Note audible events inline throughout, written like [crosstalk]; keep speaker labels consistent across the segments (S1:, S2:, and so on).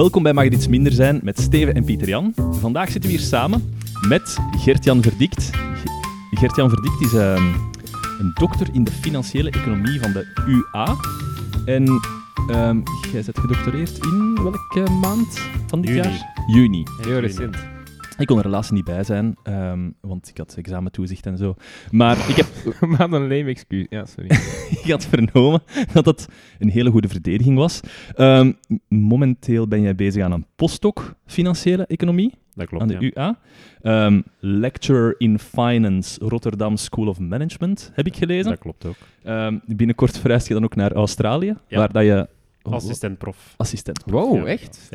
S1: Welkom bij Mag het iets minder zijn met Steven en Pieter Jan. Vandaag zitten we hier samen met Gert-Jan Verdikt. Ge- Gert-Jan Verdikt is ehm, een dokter in de financiële economie van de UA. En ehm, jij bent gedoctoreerd in welke maand van dit
S2: Juni.
S1: jaar? Juni.
S3: Heel recent.
S1: Ik kon er helaas niet bij zijn, ehm, want ik had examentoezicht en zo. Maar ik heb [laughs]
S3: maar dan een lame excuus. Ja, sorry. [laughs]
S1: ik had vernomen dat dat een hele goede verdediging was. Ehm, momenteel ben jij bezig aan een postdoc financiële economie
S2: Dat klopt,
S1: aan de
S2: ja.
S1: UA. Ehm, lecturer in Finance, Rotterdam School of Management, heb ik gelezen.
S2: Dat klopt ook.
S1: Ehm, binnenkort verhuis je dan ook naar Australië,
S2: Ja.
S1: waar dat je... oh,
S2: Assistent-prof.
S1: Assistent.
S3: Wow,
S2: Ja.
S3: echt?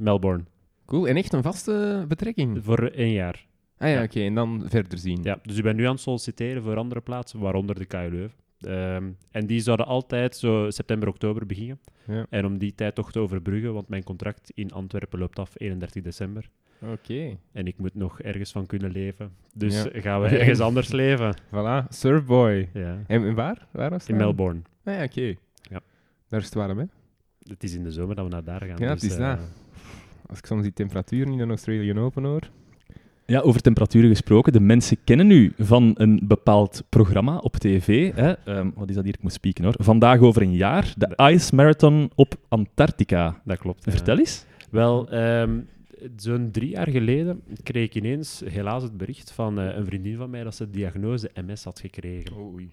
S2: Melbourne.
S3: Cool. En echt een vaste betrekking?
S2: Voor één jaar.
S3: Ah ja,
S2: Ja.
S3: oké. En dan verder zien.
S2: Ja, dus ik ben nu aan het solliciteren voor andere plaatsen, waaronder de KU Leuven. Ehm, en die zouden altijd zo september, oktober beginnen.
S3: Ja.
S2: En om die tijd toch te overbruggen, want mijn contract in Antwerpen loopt af 31 december.
S3: Oké.
S2: En ik moet nog ergens van kunnen leven. Dus
S3: Ja.
S2: gaan we [laughs] ergens anders leven.
S3: Voilà. Surfboy.
S2: Ja.
S3: En waar? Waar was
S2: In Melbourne.
S3: Ah ja, oké.
S2: Ja.
S3: Daar is het warm, hè?
S2: Het is in de zomer dat we naar daar gaan.
S3: Ja,
S2: dus,
S3: het is
S2: eh,
S3: dat. Als ik soms die temperaturen in de Australian Open hoor.
S1: Ja, over temperaturen gesproken. De mensen kennen u van een bepaald programma op tv. Hè? Ehm, wat is dat hier? Ik moet spieken hoor. Vandaag over een jaar. De Ice Marathon op Antarctica.
S2: Dat klopt. ja.
S1: Vertel eens.
S2: Wel, ehm, zo'n drie jaar geleden kreeg ik ineens helaas het bericht van eh, een vriendin van mij dat ze de diagnose MS had gekregen.
S3: Oei.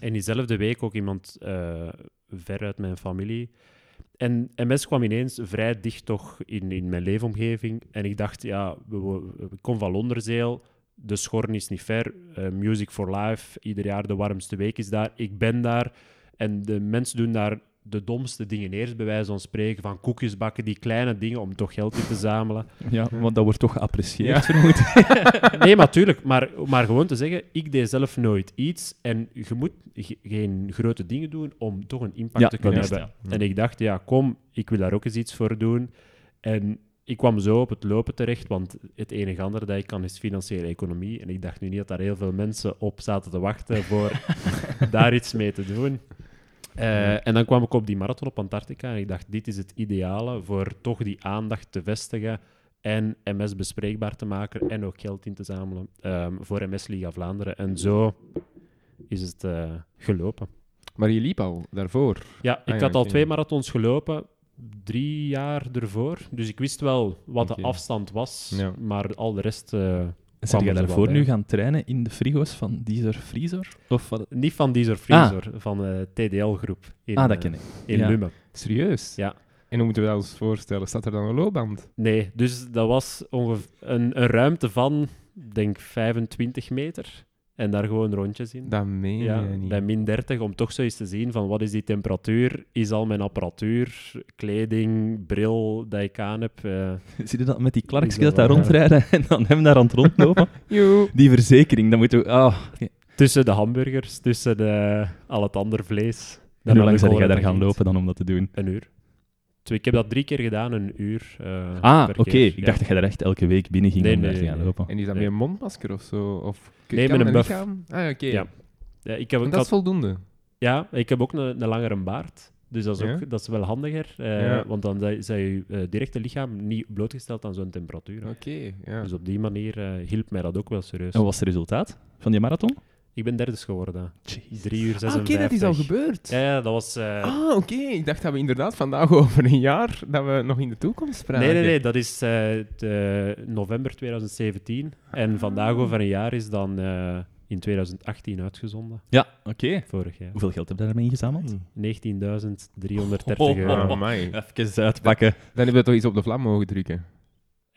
S2: En diezelfde week ook iemand eh, ver uit mijn familie. En MS kwam ineens vrij dicht toch in, in mijn leefomgeving. En ik dacht, ja, we, kom van Londerzeel, de Schorn is niet ver, eh, Music for Life, ieder jaar de warmste week is daar. Ik ben daar en de mensen doen daar de domste dingen eerst, bij wijze van spreken, van koekjes bakken, die kleine dingen om toch geld in te zamelen.
S1: Ja, want dat wordt toch geapprecieerd,
S3: Ja.
S1: vermoed. [laughs]
S2: Nee, maar natuurlijk. Maar, maar gewoon te zeggen, ik deed zelf nooit iets. En je moet ge- geen grote dingen doen om toch een impact
S1: Ja,
S2: te kunnen
S1: het,
S2: hebben.
S3: ja.
S2: En ik dacht, ja, kom, ik wil daar ook eens iets voor doen. En ik kwam zo op het lopen terecht, want het enige andere dat ik kan is financiële economie. En ik dacht nu niet dat daar heel veel mensen op zaten te wachten voor [laughs] daar iets mee te doen. Eh, en dan kwam ik op die marathon op Antarctica en ik dacht, dit is het ideale voor toch die aandacht te vestigen en MS bespreekbaar te maken en ook geld in te zamelen ehm, voor MS Liga Vlaanderen. En zo is het eh, gelopen.
S3: Maar je liep al daarvoor.
S2: Ja, ik
S3: ja,
S2: had al twee marathons gelopen, drie jaar ervoor. Dus ik wist wel wat de afstand was,
S3: Ja.
S2: maar al de rest... eh,
S1: Zijn jij
S2: er
S1: daarvoor nu gaan trainen in de frigo's van Deezer Freezer? Of wat?
S2: Niet van Deezer Freezer, van eh TDL-groep in,
S1: ah, dat
S2: eh,
S1: ken ik.
S2: in
S1: Ja.
S2: Lummen.
S3: Serieus?
S2: Ja.
S3: En hoe moeten we dat ons voorstellen? Staat er dan een loopband?
S2: Nee, dus dat was ongeveer een, een ruimte van, denk 25 meter. En daar gewoon rondjes in.
S3: Dat meen
S2: ja,
S3: je niet.
S2: bij min 30, om toch zo eens te zien van wat is die temperatuur, is al mijn apparatuur, kleding, bril dat ik aan heb. eh, [laughs]
S1: Zie je dat met die Clark's
S2: Is dat
S1: daar rondrijden [laughs] en dan hem daar aan het rondlopen? [laughs] Die verzekering, dat moet je... Ah,
S2: tussen de hamburgers, tussen de, al het ander vlees.
S1: en hoe lang zijn
S2: ik
S1: jij daar gaan lopen dan om dat te doen?
S2: Een uur. Dus ik heb dat drie keer gedaan, een uur. eh,
S1: Ah, oké. Ik
S2: Ja.
S1: dacht dat jij daar echt elke week binnen ging
S2: Nee,
S1: om
S2: nee,
S1: daar te
S2: nee,
S1: gaan
S2: nee.
S1: lopen.
S3: En is dat
S2: Nee.
S3: met een mondmasker of zo? Of
S2: Nee,
S3: kan
S2: met een buff.
S3: lichaam? Ah, oké.
S2: Ja. Ja, ik heb,
S3: En
S2: ik
S3: dat is voldoende.
S2: Ja, ik heb ook een, een langere baard. Dus dat is, ook,
S3: Ja?
S2: dat is wel handiger. eh,
S3: Ja.
S2: Want dan zijn je eh, directe lichaam niet blootgesteld aan zo'n temperatuur.
S3: Oké, ja.
S2: Dus op die manier eh, hielp mij dat ook wel serieus.
S1: En wat was het resultaat van die marathon?
S2: Ik ben derde geworden. 3 uur 56.
S3: Ah, oké, dat is al gebeurd.
S2: Ja, ja, dat was... eh,
S3: Ah, oké. Ik dacht dat we inderdaad vandaag [laughs] over een jaar dat we nog in de toekomst praten.
S2: nee, nee, nee. Dat is eh, de november 2017. En vandaag over een jaar is dan eh, in 2018 uitgezonden.
S1: Ja, oké.
S2: Vorig jaar.
S1: Hoeveel geld heb je daarmee ingezameld?
S2: 19.330
S1: Oh, oh,
S2: euro.
S1: oh.
S3: Amai.
S1: Even uitpakken.
S3: Dan heb je toch iets op de vlam mogen drukken.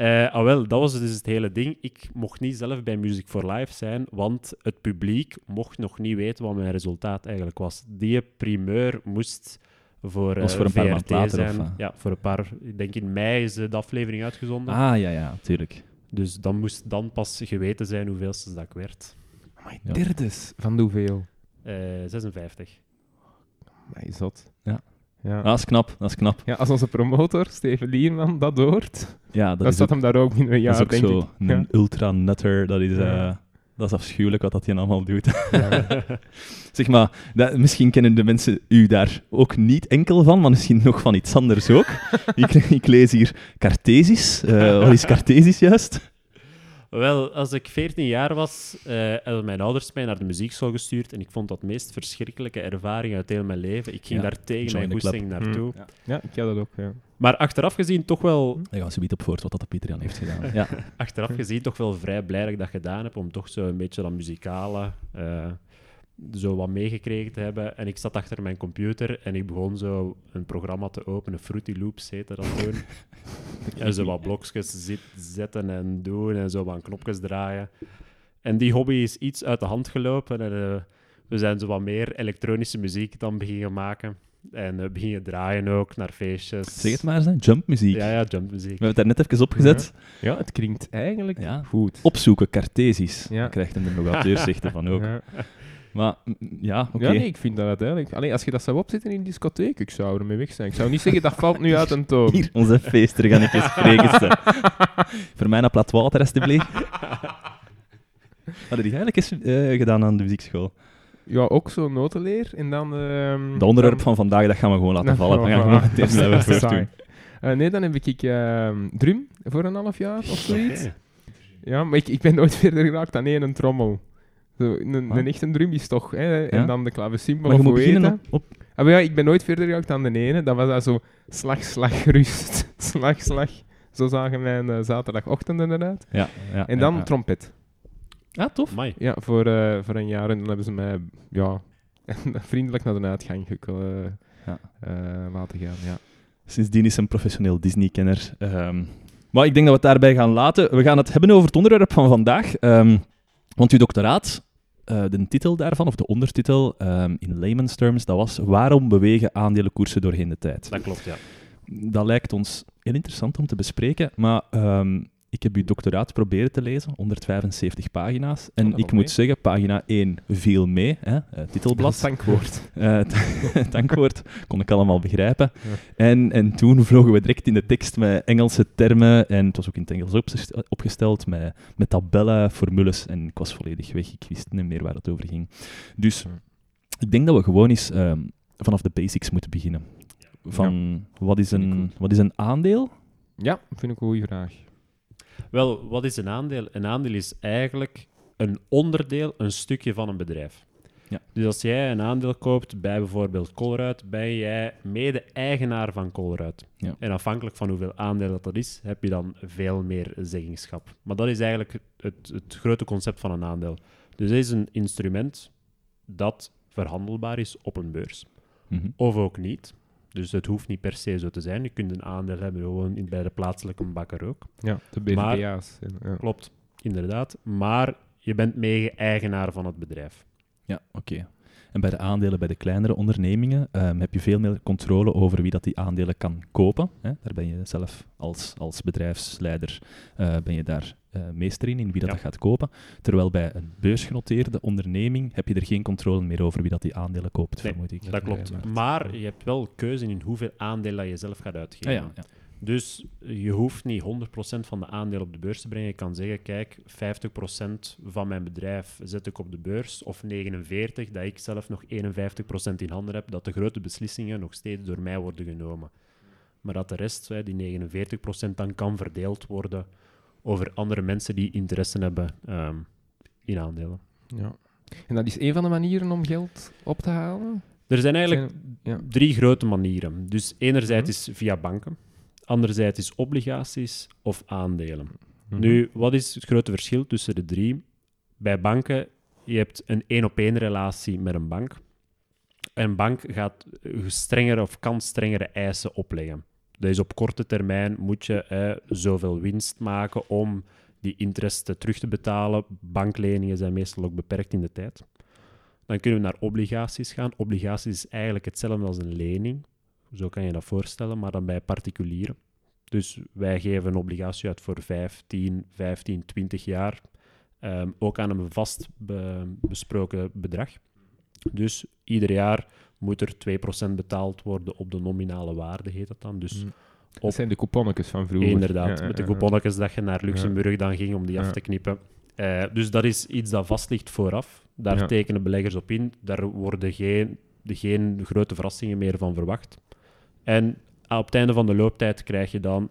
S2: Eh, ah, wel, dat was dus het hele ding. Ik mocht niet zelf bij Music for Life zijn, want het publiek mocht nog niet weten wat mijn resultaat eigenlijk was. Die primeur moest voor,
S1: Was
S2: eh,
S1: voor een paar
S2: VRT
S1: maanden later,
S2: zijn.
S1: of?
S2: Ja, voor een paar... Ik denk in mei is de aflevering uitgezonden.
S1: Ah, ja, ja, tuurlijk.
S2: Dus dan moest dan pas geweten zijn hoeveelste dat ik werd.
S3: Amai,
S1: Ja.
S3: derdes. Van de hoeveel?
S2: Eh 56.
S3: Amai, zot.
S1: Ja. Dat is knap, dat is knap.
S3: ja, als onze promotor, Steven Lierman, dat hoort,
S1: Ja, dat
S3: dan
S1: is
S3: staat
S1: ook,
S3: hem daar ook binnen een
S1: dat
S3: jaar,
S1: is ook
S3: denk
S1: zo
S3: ik.
S1: een ultra-nutter. Dat is, eh. Dat is afschuwelijk wat dat je allemaal doet. [laughs] zeg maar, dat, misschien kennen de mensen u daar ook niet enkel van, maar misschien nog van iets anders ook. ik, ik lees hier Cartesisch. Eh, wat is Cartesisch juist?
S2: Wel, als ik 14 jaar was, eh, hebben mijn ouders mij naar de muziekschool gestuurd en ik vond dat de meest verschrikkelijke ervaring uit heel mijn leven. Ik ging
S1: Ja,
S2: daar tegen mijn goesting naartoe.
S3: Ja. Ja, ik had dat ook, ja.
S2: Maar achteraf gezien toch wel,
S1: Daar gaan we zoiets op voort wat dat Pieter Jan heeft gedaan. Ja. [laughs]
S2: achteraf gezien toch wel vrij blij dat ik dat gedaan heb, om toch zo een beetje dat muzikale eh, zo wat meegekregen te hebben. En ik zat achter mijn computer en ik begon zo een programma te openen, Fruity Loops heette dat toen. [laughs] en zo wat blokjes zit, zetten en doen en zo wat knopjes draaien. En die hobby is iets uit de hand gelopen en eh, we zijn zo wat meer elektronische muziek dan beginnen maken. En we beginnen draaien ook naar feestjes.
S1: Zeg het maar eens, jumpmuziek.
S2: Ja, ja, jumpmuziek.
S1: We hebben het daar net even opgezet.
S3: Ja, het klinkt eigenlijk
S1: Ja.
S3: goed.
S1: Opzoeken, Cartesisch.
S3: Ja.
S1: Dan krijgt hem er nog [laughs] van ook. Maar ja, oké.
S3: Ja, nee, ik vind dat uiteindelijk... Allee, als je dat zou opzetten in een discotheek, ik zou ermee weg zijn. Ik zou niet zeggen, dat valt nu uit een toon.
S1: Hier, onze feester, ga ik eens spreken. Voor mij een plat water, alstublieft. [laughs] Hadden die eigenlijk eens eh, gedaan aan de muziekschool?
S3: Ja, ook zo'n notenleer. En dan... ehm,
S1: De onderwerp
S3: dan-
S1: van vandaag, dat gaan we gewoon laten [laughs] vallen. Dan gaan we gewoon.
S3: Eh, nee, dan heb ik ehm, drum voor een half jaar of zoiets. Ja, maar ik, ik ben nooit [laughs] verder geraakt dan één Zo, een,
S1: Wat?
S3: een echte drum is toch, hè?
S1: Ja.
S3: En dan de klavecimbal
S1: Maar je
S3: of
S1: moet beginnen op... op
S3: Ah, maar ja, ik ben nooit verder geraakt dan de ene. Dat was dat zo slag, slag, [laughs] rust, slag, slag. Zo zagen mijn eh, zaterdagochtenden eruit.
S1: ja, ja,
S3: En dan
S1: ja, ja.
S3: trompet.
S1: Ah, tof.
S2: Amai.
S3: Ja, voor, eh, voor een jaar. En dan hebben ze mij ja, [laughs] vriendelijk naar de uitgang eh,
S1: Ja.
S3: eh, laten gaan. Ja.
S1: Sindsdien is een professioneel Disney-kenner. Ehm, maar ik denk dat we het daarbij gaan laten. We gaan het hebben over het onderwerp van vandaag. Ehm, want uw doctoraat, eh, de titel daarvan, of de ondertitel, ehm, in layman's terms, dat was Waarom bewegen aandelenkoersen doorheen de tijd?
S2: Dat klopt, ja.
S1: Dat lijkt ons heel interessant om te bespreken, maar ehm, ik heb uw doctoraat proberen te lezen, 175 pagina's. En
S3: Oh,
S1: ik moet
S3: mee.
S1: zeggen, pagina 1 viel mee, hè, eh, titelblad. [laughs]
S3: Dankwoord.
S1: Eh, [laughs] het dankwoord kon ik allemaal begrijpen.
S3: Ja.
S1: En, en toen vlogen we direct in de tekst met Engelse termen. En het was ook in het Engels opges- opgesteld met, met tabellen, formules. En ik was volledig weg. Ik wist niet meer waar het over ging. Dus ik denk dat we gewoon eens ehm, vanaf de basics moeten beginnen. Van wat, is een, wat is een aandeel?
S3: Ja, vind ik een goede vraag.
S2: Wel, wat is een aandeel? Een aandeel is eigenlijk een onderdeel, een stukje van een bedrijf.
S1: Ja.
S2: Dus als jij een aandeel koopt bij bijvoorbeeld Colruyt, ben jij mede-eigenaar van Colruyt.
S1: Ja.
S2: En afhankelijk van hoeveel aandelen dat is, heb je dan veel meer zeggingschap. Maar dat is eigenlijk het, het, het grote concept van een aandeel. Dus het is een instrument dat verhandelbaar is op een beurs.
S1: Mhm.
S2: Of ook niet. Dus het hoeft niet per se zo te zijn. Je kunt een aandeel hebben gewoon in, bij de plaatselijke bakker ook.
S3: Ja, de
S2: Maar-
S3: BVA's. Ja.
S2: Klopt, inderdaad. Maar je bent mede-eigenaar van het bedrijf.
S1: Ja, oké. En bij de aandelen bij de kleinere ondernemingen ehm, heb je veel meer controle over wie dat die aandelen kan kopen. Hè? Daar ben je zelf als, als bedrijfsleider eh, ben je daar eh, meester in, in wie dat,
S2: Ja.
S1: dat gaat kopen. Terwijl bij een beursgenoteerde onderneming heb je er geen controle meer over wie dat die aandelen koopt,
S2: Nee,
S1: vermoed ik.
S2: Dat klopt. Maar je hebt wel keuze in hoeveel aandelen dat je zelf gaat uitgeven.
S1: Ah, ja, ja.
S2: Dus je hoeft niet 100% van de aandelen op de beurs te brengen. Je kan zeggen, kijk, 50% van mijn bedrijf zet ik op de beurs, of 49%, dat ik zelf nog 51% in handen heb, dat de grote beslissingen nog steeds door mij worden genomen. Maar dat de rest, hè, die 49%, dan kan verdeeld worden over andere mensen die interesse hebben ehm, in aandelen.
S3: Ja. En dat is een van de manieren om geld op te halen?
S2: Er zijn eigenlijk
S3: Zijn- ja.
S2: drie grote manieren. Dus enerzijds is via banken, anderzijds is obligaties of aandelen.
S3: Mhm.
S2: Nu, wat is het grote verschil tussen de drie? Bij banken, je hebt een één-op-één relatie met een bank. Een bank gaat strengere of kan strengere eisen opleggen. Dus op korte termijn moet je eh, zoveel winst maken om die interesten terug te betalen. Bankleningen zijn meestal ook beperkt in de tijd. Dan kunnen we naar obligaties gaan. Obligaties is eigenlijk hetzelfde als een lening. Zo kan je dat voorstellen, maar dan bij particulieren. Dus wij geven een obligatie uit voor 5, 10, 15, 20 jaar. Ehm, ook aan een vast be- besproken bedrag. Dus ieder jaar moet er 2% betaald worden op de nominale waarde, heet dat dan. Dus
S3: Mm.
S2: op-
S3: Dat zijn de couponnetjes van vroeger.
S2: inderdaad,
S3: Ja,
S2: met de couponnetjes dat je naar Luxemburg dan ging om die af te knippen. Eh, dus dat is iets dat vast ligt vooraf. Daar tekenen beleggers op in. Daar worden geen, geen grote verrassingen meer van verwacht. En op het einde van de looptijd krijg je dan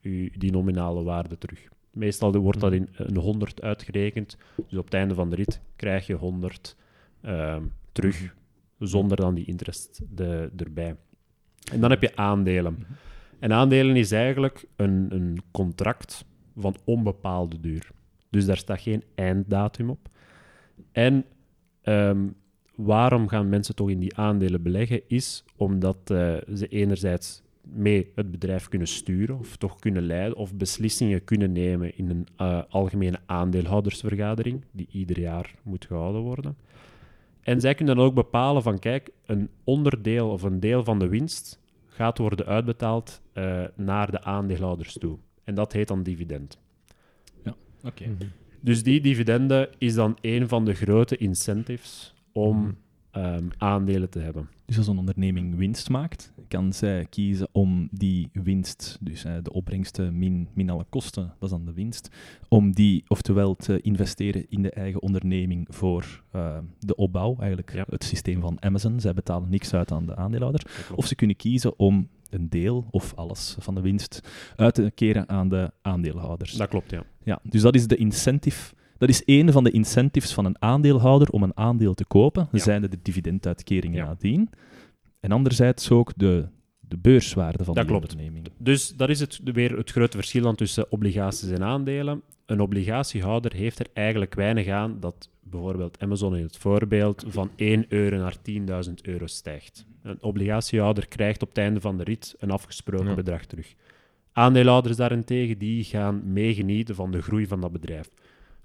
S2: je, die nominale waarde terug. Meestal wordt dat in een 100 uitgerekend. Dus op het einde van de rit krijg je 100 ehm, terug, zonder dan die interest de, erbij. En dan heb je aandelen. En aandelen is eigenlijk een, een contract van onbepaalde duur. Dus daar staat geen einddatum op. En ehm, waarom gaan mensen toch in die aandelen beleggen? Is omdat eh, ze enerzijds mee het bedrijf kunnen sturen, of toch kunnen leiden, of beslissingen kunnen nemen in een eh, algemene aandeelhoudersvergadering, die ieder jaar moet gehouden worden. En zij kunnen dan ook bepalen van, kijk, een onderdeel of een deel van de winst gaat worden uitbetaald eh, naar de aandeelhouders toe. En dat heet dan dividend.
S1: Oké.
S2: Dus die dividende is dan een van de grote incentives om
S3: Mhm.
S2: ehm, aandelen te hebben.
S1: Dus als een onderneming winst maakt, kan zij kiezen om die winst, dus eh, de opbrengsten min, min alle kosten, dat is dan de winst, om die oftewel te investeren in de eigen onderneming voor eh, de opbouw, eigenlijk
S2: Ja.
S1: het systeem van Amazon. Zij betalen niks uit aan de aandeelhouder.
S2: Dat klopt.
S1: Of ze kunnen kiezen om een deel of alles van de winst uit te keren aan de aandeelhouders.
S2: Dat klopt, ja.
S1: Ja, dus dat is de incentive. Dat is een van de incentives van een aandeelhouder om een aandeel te kopen,
S2: Ja.
S1: zijn de dividenduitkeringen
S2: Ja.
S1: nadien. En anderzijds ook de, de beurswaarde van
S2: Dat
S1: die
S2: klopt.
S1: onderneming.
S2: Dus dat is het, weer het grote verschil dan tussen obligaties en aandelen. Een obligatiehouder heeft er eigenlijk weinig aan dat bijvoorbeeld Amazon in het voorbeeld van 1 euro naar 10.000 euro stijgt. Een obligatiehouder krijgt op het einde van de rit een afgesproken
S3: Ja.
S2: bedrag terug. Aandeelhouders daarentegen die gaan meegenieten van de groei van dat bedrijf.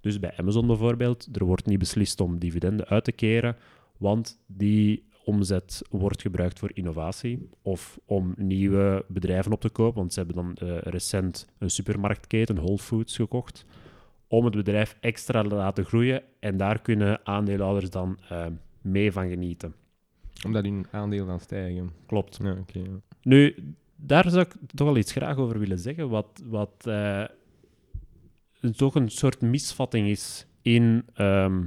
S2: Dus bij Amazon bijvoorbeeld, er wordt niet beslist om dividenden uit te keren, want die omzet wordt gebruikt voor innovatie of om nieuwe bedrijven op te kopen. Want ze hebben dan eh, recent een supermarktketen, Whole Foods, gekocht, om het bedrijf extra te laten groeien. En daar kunnen aandeelhouders dan eh, mee van genieten.
S3: Omdat hun aandeel dan stijgen.
S2: Klopt.
S3: Ja, oké. ja.
S2: Nu, daar zou ik toch wel iets graag over willen zeggen. Wat, wat eh, toch een soort misvatting is in, ehm,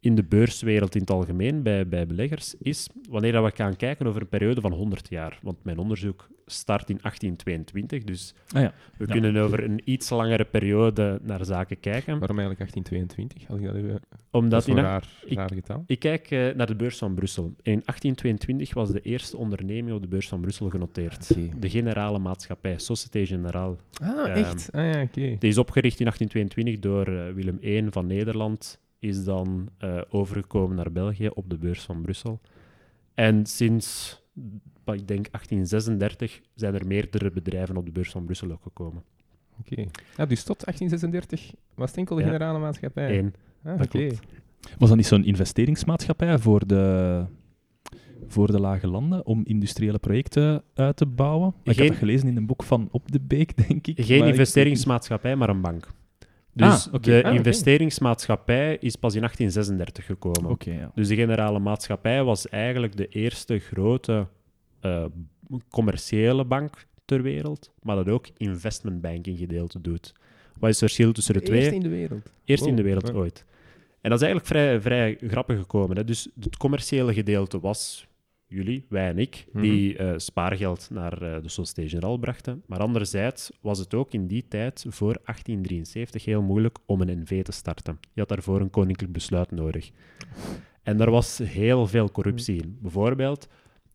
S2: in de beurswereld in het algemeen, bij, bij beleggers, is wanneer dat we gaan kijken over een periode van 100 jaar. Want mijn onderzoek start in 1822, dus
S1: Ah ja.
S2: we
S1: Ja.
S2: kunnen over een iets langere periode naar zaken kijken.
S3: Waarom eigenlijk 1822? Als ik dat even... Dat
S2: Omdat
S3: is een
S2: in
S3: raar,
S2: ik-
S3: raar getal.
S2: Ik kijk eh, naar de beurs van Brussel. In 1822 was de eerste onderneming op de beurs van Brussel genoteerd.
S3: Oké.
S2: De Generale Maatschappij, Société Générale.
S3: Ah,
S2: Ehm,
S3: echt? Ah ja, oké.
S2: Die is opgericht in 1822 door eh, Willem I van Nederland. Is dan eh, overgekomen naar België op de beurs van Brussel. En sinds, ik denk, 1836 zijn er meerdere bedrijven op de beurs van Brussel ook gekomen.
S3: Oké. Ja, dus tot 1836 was het enkel de
S2: Ja.
S3: generale maatschappij.
S2: Eén.
S3: Ah,
S2: dat
S3: oké.
S2: klopt.
S1: Was dat niet zo'n investeringsmaatschappij voor de, voor de lage landen om industriële projecten uit te bouwen? Ik heb dat gelezen in een boek van Op de Beek, denk ik.
S2: Geen
S1: maar
S2: investeringsmaatschappij, maar een bank. Dus
S1: Ah,
S2: de
S3: Ah,
S2: investeringsmaatschappij is pas in 1836 gekomen.
S1: Ja.
S2: Dus de generale maatschappij was eigenlijk de eerste grote eh, commerciële bank ter wereld, maar dat ook investmentbanking gedeelte doet. Wat is het verschil tussen de twee?
S3: Eerst in de wereld.
S2: Eerst in de wereld ooit. En dat is eigenlijk vrij, vrij grappig gekomen. Hè? Dus het commerciële gedeelte was jullie, wij en ik, die eh, spaargeld naar eh, de Société Générale brachten. Maar anderzijds was het ook in die tijd, voor 1873, heel moeilijk om een NV te starten. Je had daarvoor een koninklijk besluit nodig. En daar was heel veel corruptie in. Bijvoorbeeld,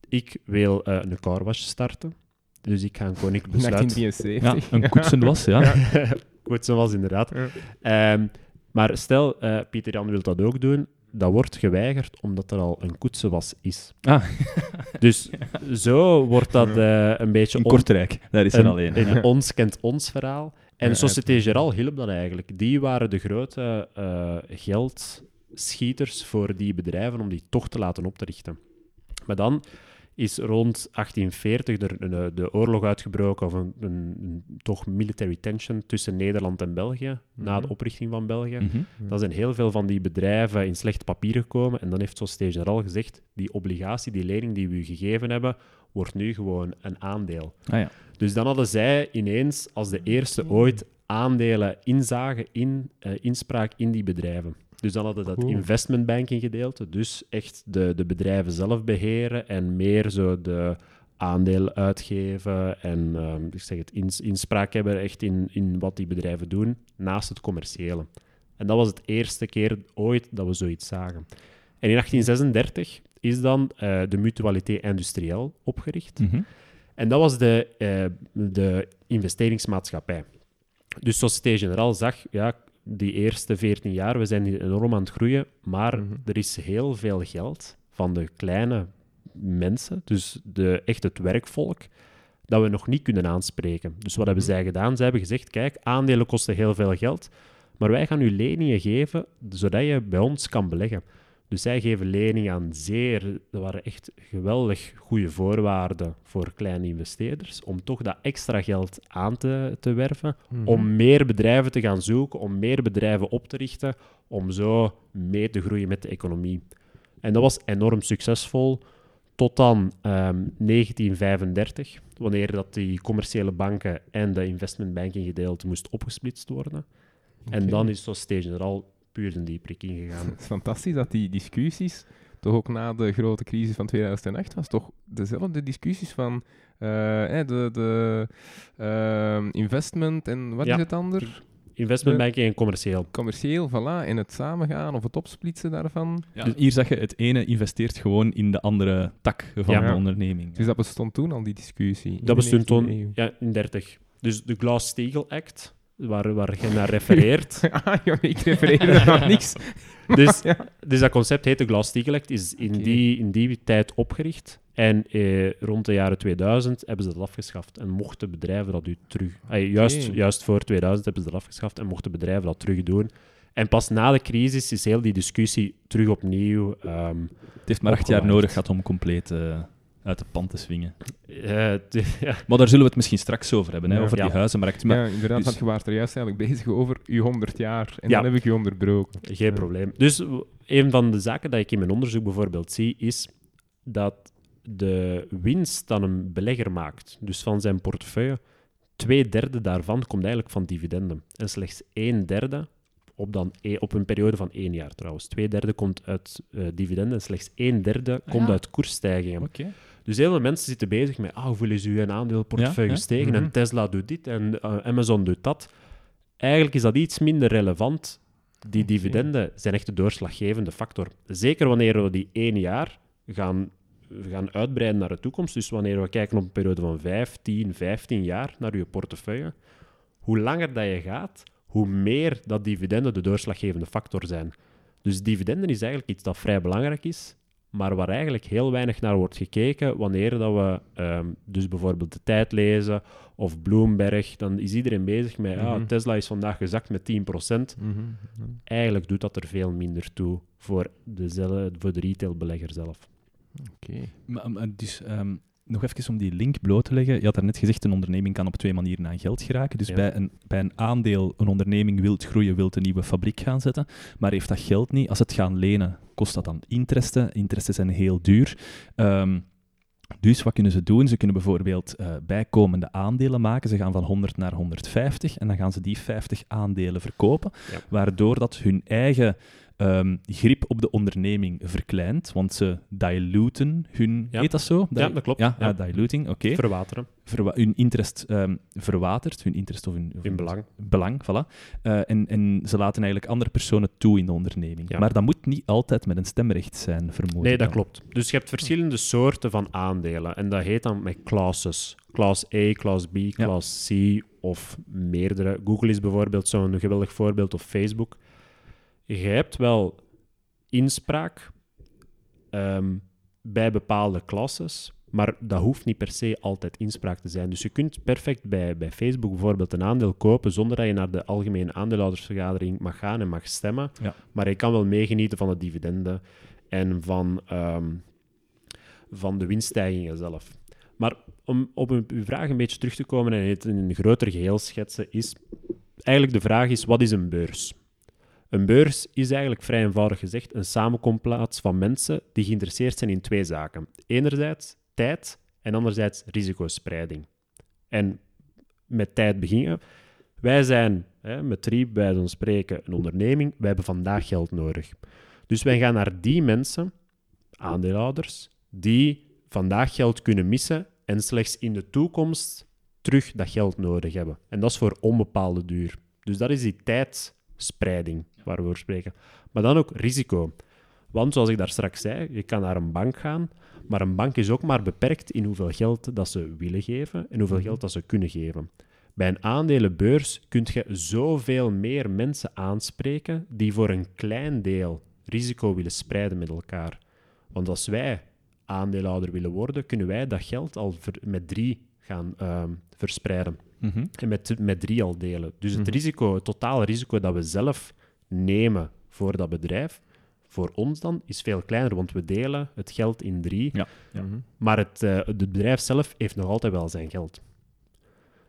S2: ik wil eh, een carwash starten. Dus ik ga een koninklijk
S3: In
S2: besluit
S3: 1873.
S1: Ja, een koetsen was, ja. [laughs]
S2: Goed, zo was inderdaad.
S3: Ja.
S2: Ehm, maar stel, eh, Pieter Jan wil dat ook doen. Dat wordt geweigerd omdat er al een koetsenwas is.
S1: Ah, [laughs]
S2: Dus zo wordt dat eh, een beetje
S1: in Kortrijk, daar is er
S2: een,
S1: alleen.
S2: een
S1: ja.
S2: ons kent ons verhaal. En
S3: Ja,
S2: Société Générale hielp dat eigenlijk. Die waren de grote eh, geldschieters voor die bedrijven om die toch te laten oprichten. Maar dan is rond 1840 er een, eh, de oorlog uitgebroken, of een, een, een toch military tension tussen Nederland en België, na de
S3: Mhm.
S2: oprichting van België.
S1: Mhm.
S2: Dan zijn heel veel van die bedrijven in slecht papier gekomen. En dan heeft Société Générale gezegd, die obligatie, die lening die we u gegeven hebben, wordt nu gewoon een aandeel.
S1: Ah ja.
S2: Dus dan hadden zij ineens als de eerste ooit aandelen inzagen in uh, inspraak in die bedrijven. Dus dan hadden we dat investmentbanking gedeelte, dus echt de, de bedrijven zelf beheren en meer zo de aandelen uitgeven en um, ik zeg het, inspraak hebben echt in, in wat die bedrijven doen, naast het commerciële. En dat was het eerste keer ooit dat we zoiets zagen. En in 1836 is dan uh, de Mutualité Industrielle opgericht.
S1: Mhm.
S2: En dat was de, uh, de investeringsmaatschappij. Dus Société Générale zag, ja, die eerste 14 jaar, we zijn hier enorm aan het groeien, maar
S3: Mhm.
S2: er is heel veel geld van de kleine mensen, dus de, echt het werkvolk, dat we nog niet kunnen aanspreken. Dus wat hebben zij gedaan? Zij hebben gezegd, kijk, aandelen kosten heel veel geld, maar wij gaan u leningen geven, zodat je bij ons kan beleggen. Dus zij geven leningen aan zeer, dat waren echt geweldig goede voorwaarden voor kleine investeerders, om toch dat extra geld aan te, te werven,
S3: Mhm.
S2: om meer bedrijven te gaan zoeken, om meer bedrijven op te richten, om zo mee te groeien met de economie. En dat was enorm succesvol tot dan ehm, 1935, wanneer dat die commerciële banken en de investmentbanking gedeelte moest opgesplitst worden. En dan is Société Générale puur dieprik ingegaan.
S3: Het is [laughs] fantastisch dat die discussies, toch ook na de grote crisis van 2008, was toch dezelfde discussies van eh, hè, de, de ehm, investment en wat
S2: Ja.
S3: is het ander?
S2: Investmentbanking en commercieel.
S3: Commercieel, voilà, en het samengaan of het opsplitsen daarvan.
S1: Ja, dus hier zeg je, het ene investeert gewoon in de andere tak van
S2: Ja.
S1: de onderneming.
S3: Dus dat bestond toen al, die discussie.
S2: Dat
S3: de
S2: bestond
S3: 19e
S2: toen ja, in 30. Dus de Glass-Steagall Act, waar, waar je naar [laughs] refereert. [laughs]
S3: ah, ja, ik refereer er aan niks. [laughs]
S2: dus,
S3: Ja.
S2: dus dat concept heet de Glass-Steagall Act, is in, die, in die tijd opgericht. En eh, rond de jaren 2000 hebben ze dat afgeschaft en mochten bedrijven dat u terug... Ah, juist, juist voor 2000 hebben ze dat afgeschaft en mochten bedrijven dat terug doen. En pas na de crisis is heel die discussie terug opnieuw... ehm,
S1: Het heeft maar acht jaar nodig gehad om compleet eh, uit de pan te swingen.
S2: eh, [laughs] ja,
S1: Maar daar zullen we het misschien straks over hebben, hè,
S3: Ja.
S1: over die huizenmarkt. Maar
S3: ja, inderdaad,
S1: dus-
S3: want je waart er juist eigenlijk bezig over uw 100 jaar. En
S2: Ja.
S3: dan heb ik je onderbroken.
S2: Geen
S3: Ja.
S2: probleem. Dus een van de zaken dat ik in mijn onderzoek bijvoorbeeld zie, is dat de winst dan een belegger maakt, dus van zijn portefeuille, twee derde daarvan komt eigenlijk van dividenden. En slechts een derde, op, dan e- op een periode van één jaar trouwens, twee derde komt uit eh, dividenden en slechts een derde komt
S1: ja.
S2: uit koersstijgingen.
S1: Oké.
S2: Dus heel veel mensen zitten bezig met, ah, hoeveel is uw aandeelportefeuille gestegen
S3: Mhm.
S2: en Tesla doet dit en eh, Amazon doet dat. Eigenlijk is dat iets minder relevant. Die dividenden zijn echt de doorslaggevende factor. Zeker wanneer we die één jaar gaan, gaan uitbreiden naar de toekomst. Dus wanneer we kijken op een periode van 5, 10, 15 jaar naar je portefeuille. Hoe langer dat je gaat, hoe meer dat dividenden de doorslaggevende factor zijn. Dus dividenden is eigenlijk iets dat vrij belangrijk is, maar waar eigenlijk heel weinig naar wordt gekeken wanneer dat we ehm, dus bijvoorbeeld de tijd lezen of Bloomberg, dan is iedereen bezig met ah,
S3: Mhm.
S2: Tesla is vandaag gezakt met 10%.
S3: Mhm.
S2: Eigenlijk doet dat er veel minder toe voor de, voor de retailbelegger zelf.
S3: Oké.
S1: Maar, maar dus ehm, nog even om die link bloot te leggen. Je had daarnet gezegd, een onderneming kan op twee manieren aan geld geraken. Dus
S2: Ja.
S1: bij, een, bij een aandeel, een onderneming wilt groeien, wilt een nieuwe fabriek gaan zetten, maar heeft dat geld niet. Als het gaan lenen, kost dat dan interesten. Interesten zijn heel duur. Ehm, dus wat kunnen ze doen? Ze kunnen bijvoorbeeld eh, bijkomende aandelen maken. Ze gaan van 100 naar 150 en dan gaan ze die 50 aandelen verkopen,
S2: Ja.
S1: waardoor dat hun eigen ehm, grip op de onderneming verkleint, want ze diluten hun...
S2: Ja.
S1: Heet dat zo?
S2: Ja, dat klopt.
S1: Ja,
S2: Ja.
S1: ja, diluting, oké.
S2: Verwateren
S1: Verwa- hun interest ehm, verwatert, hun interest of hun... of
S2: in
S1: hun
S2: belang.
S1: belang, voilà. Eh, en, en ze laten eigenlijk andere personen toe in de onderneming.
S2: Ja.
S1: Maar dat moet niet altijd met een stemrecht zijn, vermoed
S2: Nee, dat
S1: dan.
S2: klopt. Dus je hebt verschillende soorten van aandelen. En dat heet dan met classes. Class A, Class B, Class C of meerdere. Google is bijvoorbeeld zo'n geweldig voorbeeld, of Facebook. Je hebt wel inspraak ehm, bij bepaalde classes, maar dat hoeft niet per se altijd inspraak te zijn. Dus je kunt perfect bij, bij Facebook bijvoorbeeld een aandeel kopen zonder dat je naar de algemene aandeelhoudersvergadering mag gaan en mag stemmen.
S1: Ja.
S2: Maar je kan wel meegenieten van de dividenden en van, ehm, van de winststijgingen zelf. Maar om op uw uw vraag een beetje terug te komen en het in een groter geheel schetsen, is eigenlijk de vraag is, wat is een beurs? Een beurs is eigenlijk vrij eenvoudig gezegd een samenkomplaats van mensen die geïnteresseerd zijn in twee zaken. Enerzijds tijd en anderzijds risicospreiding. En met tijd beginnen. Wij zijn hè, met drie, bij van spreken, een onderneming. Wij hebben vandaag geld nodig. Dus wij gaan naar die mensen, aandeelhouders, die vandaag geld kunnen missen en slechts in de toekomst terug dat geld nodig hebben. En dat is voor onbepaalde duur. Dus dat is die tijdspreiding waar we over spreken. Maar dan ook risico. Want zoals ik daar straks zei, je kan naar een bank gaan, maar een bank is ook maar beperkt in hoeveel geld dat ze willen geven en hoeveel geld dat ze kunnen geven. Bij een aandelenbeurs kun je zoveel meer mensen aanspreken die voor een klein deel risico willen spreiden met elkaar. Want als wij aandeelhouder willen worden, kunnen wij dat geld al met drie gaan ehm, verspreiden.
S1: Mhm.
S2: En met, met drie al delen. Dus het
S3: Mhm.
S2: risico, het totale risico dat we zelf nemen voor dat bedrijf, voor ons dan, is veel kleiner, want we delen het geld in drie.
S1: Ja.
S3: Mhm.
S2: Maar het, eh, het bedrijf zelf heeft nog altijd wel zijn geld.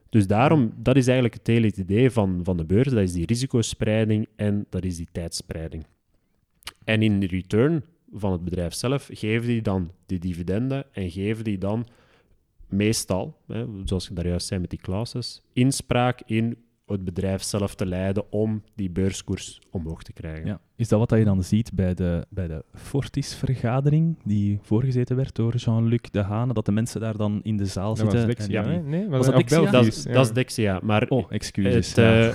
S2: Dus daarom, dat is eigenlijk het hele idee van, van de beurs. Dat is die risicospreiding en dat is die tijdspreiding. En in de return van het bedrijf zelf geven die dan die dividenden en geven die dan meestal, hè, zoals je daar juist zei met die classes, inspraak in het bedrijf zelf te leiden om die beurskoers omhoog te krijgen.
S1: Ja. Is dat wat je dan ziet bij de, bij de Fortis-vergadering, die voorgezeten werd door Jean-Luc De Hane, dat de mensen daar dan in de zaal
S3: Dat was
S1: zitten?
S3: Dexia,
S1: en die-
S3: hè? Nee,
S1: Was dat Dexia?
S2: Dat, is,
S3: ja.
S2: dat is Dexia, maar
S1: Oh, excuses.
S2: het,
S1: ja.
S2: eh,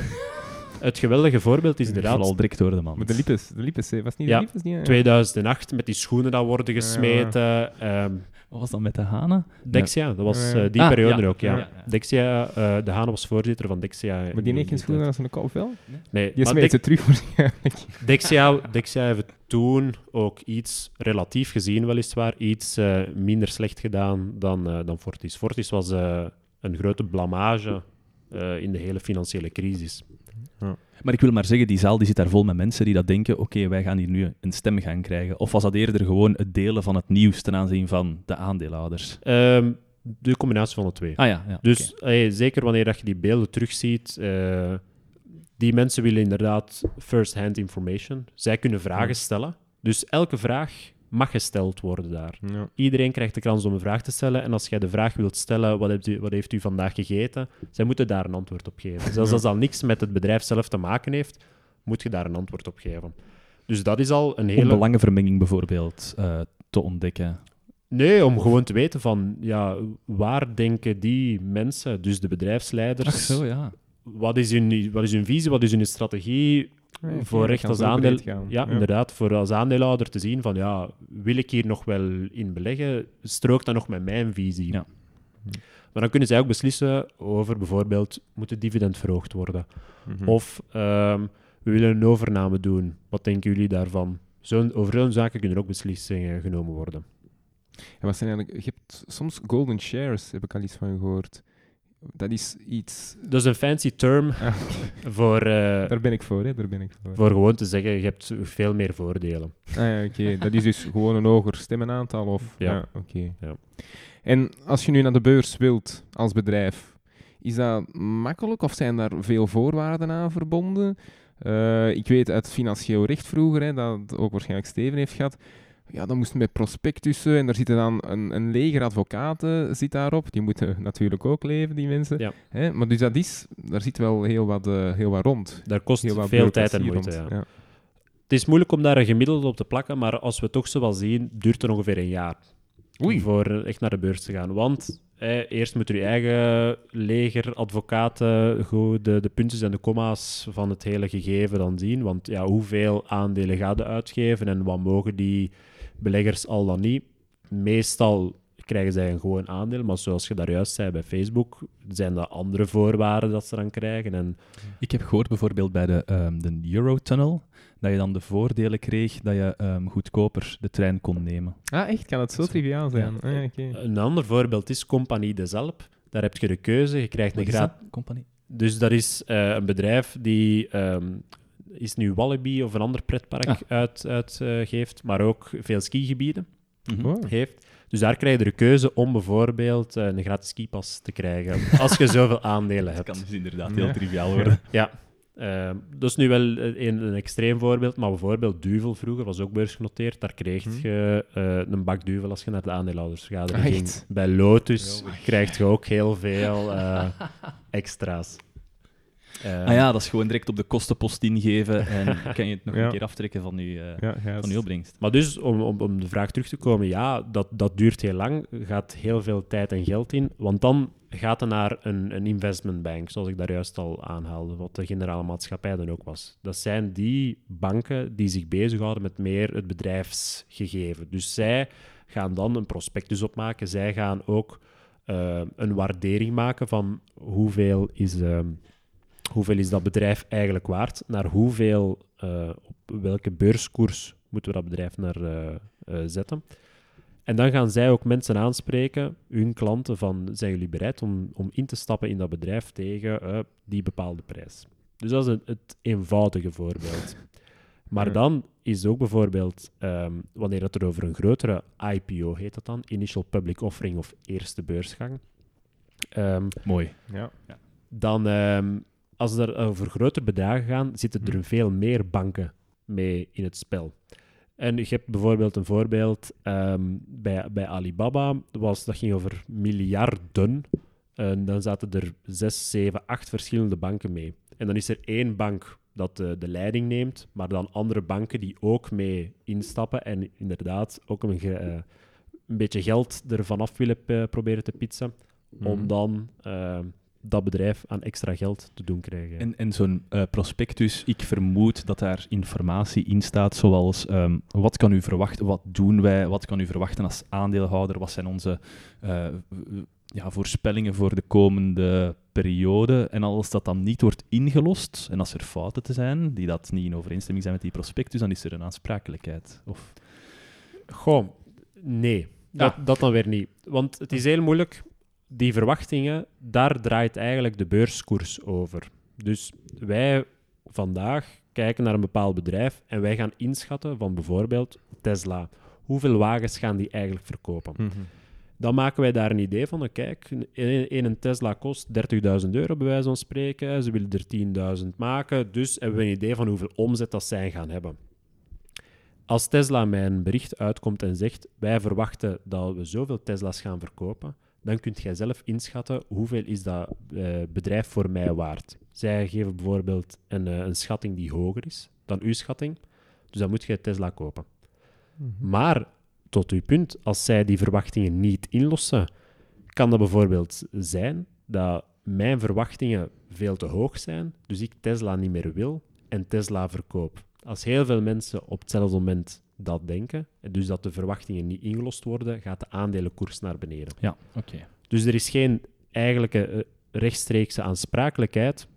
S2: het geweldige voorbeeld is inderdaad
S1: al direct door de man.
S3: Maar de Lipes, de Lipes, was niet
S2: Ja,
S3: de Lipes? Die, ja.
S2: 2008 met die schoenen dat worden gesmeten. ehm,
S1: Wat was dat met De Hane?
S2: Dexia, dat was eh, die
S1: Ah,
S2: periode
S1: ja.
S2: ook, ja.
S1: Ja, ja.
S2: Dexia, eh, de Haan was voorzitter van Dexia.
S3: Maar die heeft geen schoenen als een kop wel?
S2: Nee,
S3: Die smeet
S2: Dex-
S3: ze terug waarschijnlijk.
S2: Dexia, Dexia heeft toen ook iets, relatief gezien weliswaar, iets eh, minder slecht gedaan dan, dan Fortis. Fortis was een grote blamage eh, in de hele financiële crisis.
S1: Maar ik wil maar zeggen, die zaal die zit daar vol met mensen die dat denken, oké, wij gaan hier nu een stem gaan krijgen. Of was dat eerder gewoon het delen van het nieuws ten aanzien van de aandeelhouders?
S2: Ehm, de combinatie van de twee.
S1: Ah ja, ja
S2: Dus zeker wanneer dat je die beelden terugziet, eh die mensen willen inderdaad first-hand information. Zij kunnen vragen stellen. Dus elke vraag mag gesteld worden daar.
S3: Ja.
S2: Iedereen krijgt de kans om een vraag te stellen. En als jij de vraag wilt stellen, wat, hebt u, wat heeft u vandaag gegeten? Zij moeten daar een antwoord op geven. Zelfs
S3: Ja.
S2: als dat niks met het bedrijf zelf te maken heeft, moet je daar een antwoord op geven. Dus dat is al een
S1: Om
S2: hele...
S1: belangenvermenging bijvoorbeeld eh, te ontdekken.
S2: Nee, om gewoon te weten van, ja, waar denken die mensen, dus de bedrijfsleiders...
S1: Ach zo, ja.
S2: wat is, hun, wat is hun visie, wat is hun strategie Voor recht als
S3: zo
S2: aandeel... Ja, inderdaad, voor als aandeelhouder te zien van, ja, wil ik hier nog wel in beleggen? Strookt dat nog met mijn visie?
S1: Ja.
S2: Maar dan kunnen zij ook beslissen over bijvoorbeeld, moet het dividend verhoogd worden?
S3: Mhm.
S2: Of ehm, we willen een overname doen. Wat denken jullie daarvan? Zo'n, over zo'n zaken kunnen ook beslissingen genomen worden.
S3: En wat zijn eigenlijk... Je hebt soms golden shares, heb ik al iets van gehoord. Dat is iets...
S2: Dat is een fancy term [laughs]
S3: Ah,
S2: voor, eh,
S3: daar ben ik voor, hè. Daar ben ik voor.
S2: voor gewoon te zeggen, je hebt veel meer voordelen.
S3: Ah ja, oké. Dat is dus gewoon een hoger stemmenaantal, of...
S2: Ja.
S3: oké.
S2: Ja.
S3: En als je nu naar de beurs wilt, als bedrijf, is dat makkelijk of zijn daar veel voorwaarden aan verbonden? Eh, ik weet uit financieel recht vroeger, hè, dat ook waarschijnlijk Steven heeft gehad, ja, dan moest met prospectussen en daar zitten dan een, een leger advocaten zit daarop. Die moeten [laughs] natuurlijk ook leven, die mensen.
S2: Ja.
S3: Hè? Maar dus dat is, daar zit wel heel wat, eh, heel wat rond.
S2: Daar kost
S3: Heel wat
S2: veel tijd en moeite. Ja. Het is moeilijk om daar een gemiddelde op te plakken, maar als we toch zo wel zien, duurt het ongeveer een jaar
S3: Oei.
S2: voor echt naar de beurs te gaan. Want eh, eerst moet je eigen leger, advocaten, goed de, de puntjes en de comma's van het hele gegeven dan zien. Want ja, hoeveel aandelen gaan je uitgeven en wat mogen die beleggers al dan niet? Meestal krijgen zij een gewoon aandeel, maar zoals je daar juist zei bij Facebook, zijn dat andere voorwaarden dat ze dan krijgen. En
S1: Ik heb gehoord bijvoorbeeld bij de, ehm, de Eurotunnel, dat je dan de voordelen kreeg dat je ehm, goedkoper de trein kon nemen.
S3: Ah, echt? Kan het zo triviaal zijn?
S1: Ja.
S3: Ah.
S2: Een ander voorbeeld is Compagnie des Alpes. Daar heb je de keuze, je krijgt een gratis...
S1: dat? Compagnie?
S2: Dus dat is eh, een bedrijf die ehm, is nu Wallaby of een ander pretpark
S1: Ah.
S2: uit, uitgeeft, maar ook veel skigebieden
S1: Mhm.
S3: Oh.
S2: heeft. Dus daar krijg je de keuze om bijvoorbeeld eh, een gratis skipas te krijgen, [laughs] als je zoveel aandelen
S1: Dat
S2: hebt.
S1: kan dus inderdaad
S3: Ja.
S1: heel triviaal worden.
S2: Ja, ehm, dat is nu wel een, een extreem voorbeeld, maar bijvoorbeeld Duvel vroeger was ook beursgenoteerd. Daar kreeg
S3: Hm.
S2: je eh, een bak Duvel als je naar de aandeelhoudersvergadering
S3: Ah,
S2: ging. Bij Lotus krijg je ook heel veel eh, [laughs] extra's. Eh,
S1: Ah ja, dat is gewoon direct op de kostenpost ingeven en [laughs] kan je het nog
S3: Ja.
S1: een keer aftrekken van je, eh,
S3: Ja,
S1: van je opbrengst.
S2: Maar dus, om, om, om de vraag terug te komen, ja, dat, dat duurt heel lang, gaat heel veel tijd en geld in, want dan gaat het naar een, een investmentbank, zoals ik daar juist al aanhaalde, wat de generale maatschappij dan ook was. Dat zijn die banken die zich bezighouden met meer het bedrijfsgegeven. Dus zij gaan dan een prospectus opmaken, zij gaan ook eh, een waardering maken van hoeveel is, ehm, hoeveel is dat bedrijf eigenlijk waard, naar hoeveel, eh, op welke beurskoers moeten we dat bedrijf naar eh, eh, zetten. En dan gaan zij ook mensen aanspreken, hun klanten, van zijn jullie bereid om, om in te stappen in dat bedrijf tegen eh, die bepaalde prijs. Dus dat is het, het eenvoudige voorbeeld. Maar dan is ook bijvoorbeeld, ehm, wanneer het er over een grotere IPO heet dat dan, Initial Public Offering of eerste beursgang, ehm,
S1: Mooi.
S3: Ja.
S2: dan ehm, als er over grotere bedragen gaan, zitten
S1: Mhm.
S2: er veel meer banken mee in het spel. En je hebt bijvoorbeeld een voorbeeld ehm, bij, bij Alibaba, was, dat ging over miljarden. En dan zaten er zes, zeven, acht verschillende banken mee. En dan is er één bank dat de, de leiding neemt, maar dan andere banken die ook mee instappen en inderdaad ook een, eh, een beetje geld ervan af willen eh, proberen te pitsen, om
S3: Mhm.
S2: dan eh, dat bedrijf aan extra geld te doen krijgen.
S1: En, en zo'n eh, prospectus, ik vermoed dat daar informatie in staat, zoals ehm, wat kan u verwachten, wat doen wij, wat kan u verwachten als aandeelhouder, wat zijn onze eh, ja, voorspellingen voor de komende periode. En als dat dan niet wordt ingelost, en als er fouten te zijn die dat niet in overeenstemming zijn met die prospectus, dan is er een aansprakelijkheid. Of...
S2: Goh, nee. Dat, dat dan weer niet. Want het is heel moeilijk. Die verwachtingen, daar draait eigenlijk de beurskoers over. Dus wij vandaag kijken naar een bepaald bedrijf en wij gaan inschatten van bijvoorbeeld Tesla. Hoeveel wagens gaan die eigenlijk verkopen?
S3: Mhm.
S2: Dan maken wij daar een idee van. Kijk, een, een Tesla kost 30.000 euro, bij wijze van spreken. Ze willen er 10.000 maken. Dus hebben we een idee van hoeveel omzet dat zij gaan hebben. Als Tesla mij een bericht uitkomt en zegt: Wij verwachten dat we zoveel Tesla's gaan verkopen, dan kunt jij zelf inschatten hoeveel is dat eh, bedrijf voor mij waard. Zij geven bijvoorbeeld een, eh, een schatting die hoger is dan uw schatting. Dus dan moet je Tesla kopen.
S3: Mhm.
S2: Maar tot uw punt, als zij die verwachtingen niet inlossen, kan dat bijvoorbeeld zijn dat mijn verwachtingen veel te hoog zijn, dus ik Tesla niet meer wil en Tesla verkoop. Als heel veel mensen op hetzelfde moment dat denken, en dus dat de verwachtingen niet ingelost worden, gaat de aandelenkoers naar beneden.
S1: Ja, oké.
S2: Dus er is geen eigenlijke eh, rechtstreekse aansprakelijkheid.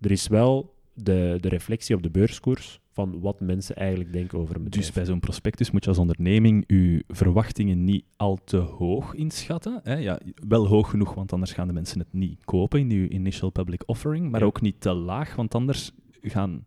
S2: Er is wel de, de reflectie op de beurskoers van wat mensen eigenlijk denken over een bedrijf.
S1: Dus bij zo'n prospectus moet je als onderneming je verwachtingen niet al te hoog inschatten. Hè? Ja, wel hoog genoeg, want anders gaan de mensen het niet kopen in je initial public offering. Maar
S2: Ja.
S1: ook niet te laag, want anders gaan...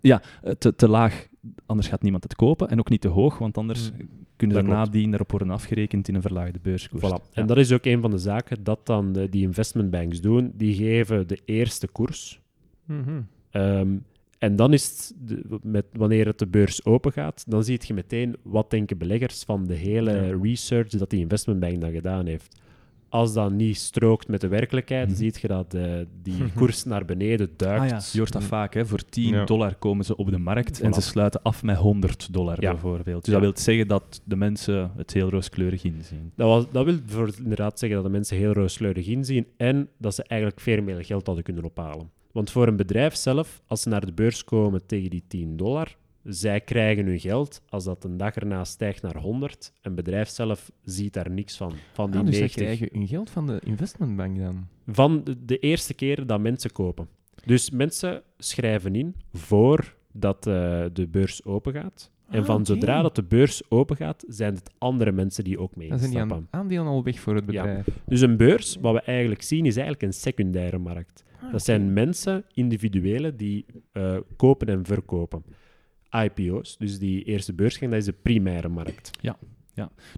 S1: Ja, eh, te, te laag, anders gaat niemand het kopen. En ook niet te hoog, want anders
S3: Hmm.
S1: kunnen
S2: klopt.
S1: nadien erop worden afgerekend in een verlaagde beurskoers.
S2: Voilà.
S1: Ja.
S2: En dat is ook een van de zaken dat dan de, die investmentbanks doen. Die geven de eerste koers.
S3: Mhm.
S2: Ehm, en dan is het, de- met, wanneer het de beurs open gaat, dan zie je meteen wat denken beleggers van de hele
S3: Ja.
S2: research dat die investmentbank dan gedaan heeft. Als dat niet strookt met de werkelijkheid,
S1: Mhm.
S2: zie je dat eh, die koers naar beneden duikt.
S1: Ah ja, je hoort dat vaak. Hè. Voor 10
S3: Ja.
S1: dollar komen ze op de markt en ze sluiten af met 100 dollar
S2: Ja.
S1: bijvoorbeeld. Dus
S2: Ja.
S1: dat wil zeggen dat de mensen het heel rooskleurig inzien.
S2: Dat, was, dat wil voor inderdaad zeggen dat de mensen heel rooskleurig inzien en dat ze eigenlijk veel meer geld hadden kunnen ophalen. Want voor een bedrijf zelf, als ze naar de beurs komen tegen die 10 dollar, zij krijgen hun geld. Als dat een dag erna stijgt naar 100, een bedrijf zelf ziet daar niks van. Van die
S3: Ah, dus zij
S2: 90.
S3: krijgen hun geld van de investmentbank dan?
S2: Van de, de eerste keer dat mensen kopen. Dus mensen schrijven in voordat eh, de beurs open gaat. En
S3: Ah,
S2: van zodra dat de beurs open gaat, zijn het andere mensen die ook mee
S3: Dan zijn die aan- aandelen al weg voor het
S2: Ja.
S3: bedrijf.
S2: Dus een beurs, wat we eigenlijk zien, is eigenlijk een secundaire markt.
S3: Ah,
S2: Dat zijn mensen, individuelen, die eh, kopen en verkopen. IPO's, dus die eerste beursgang, dat is de primaire markt.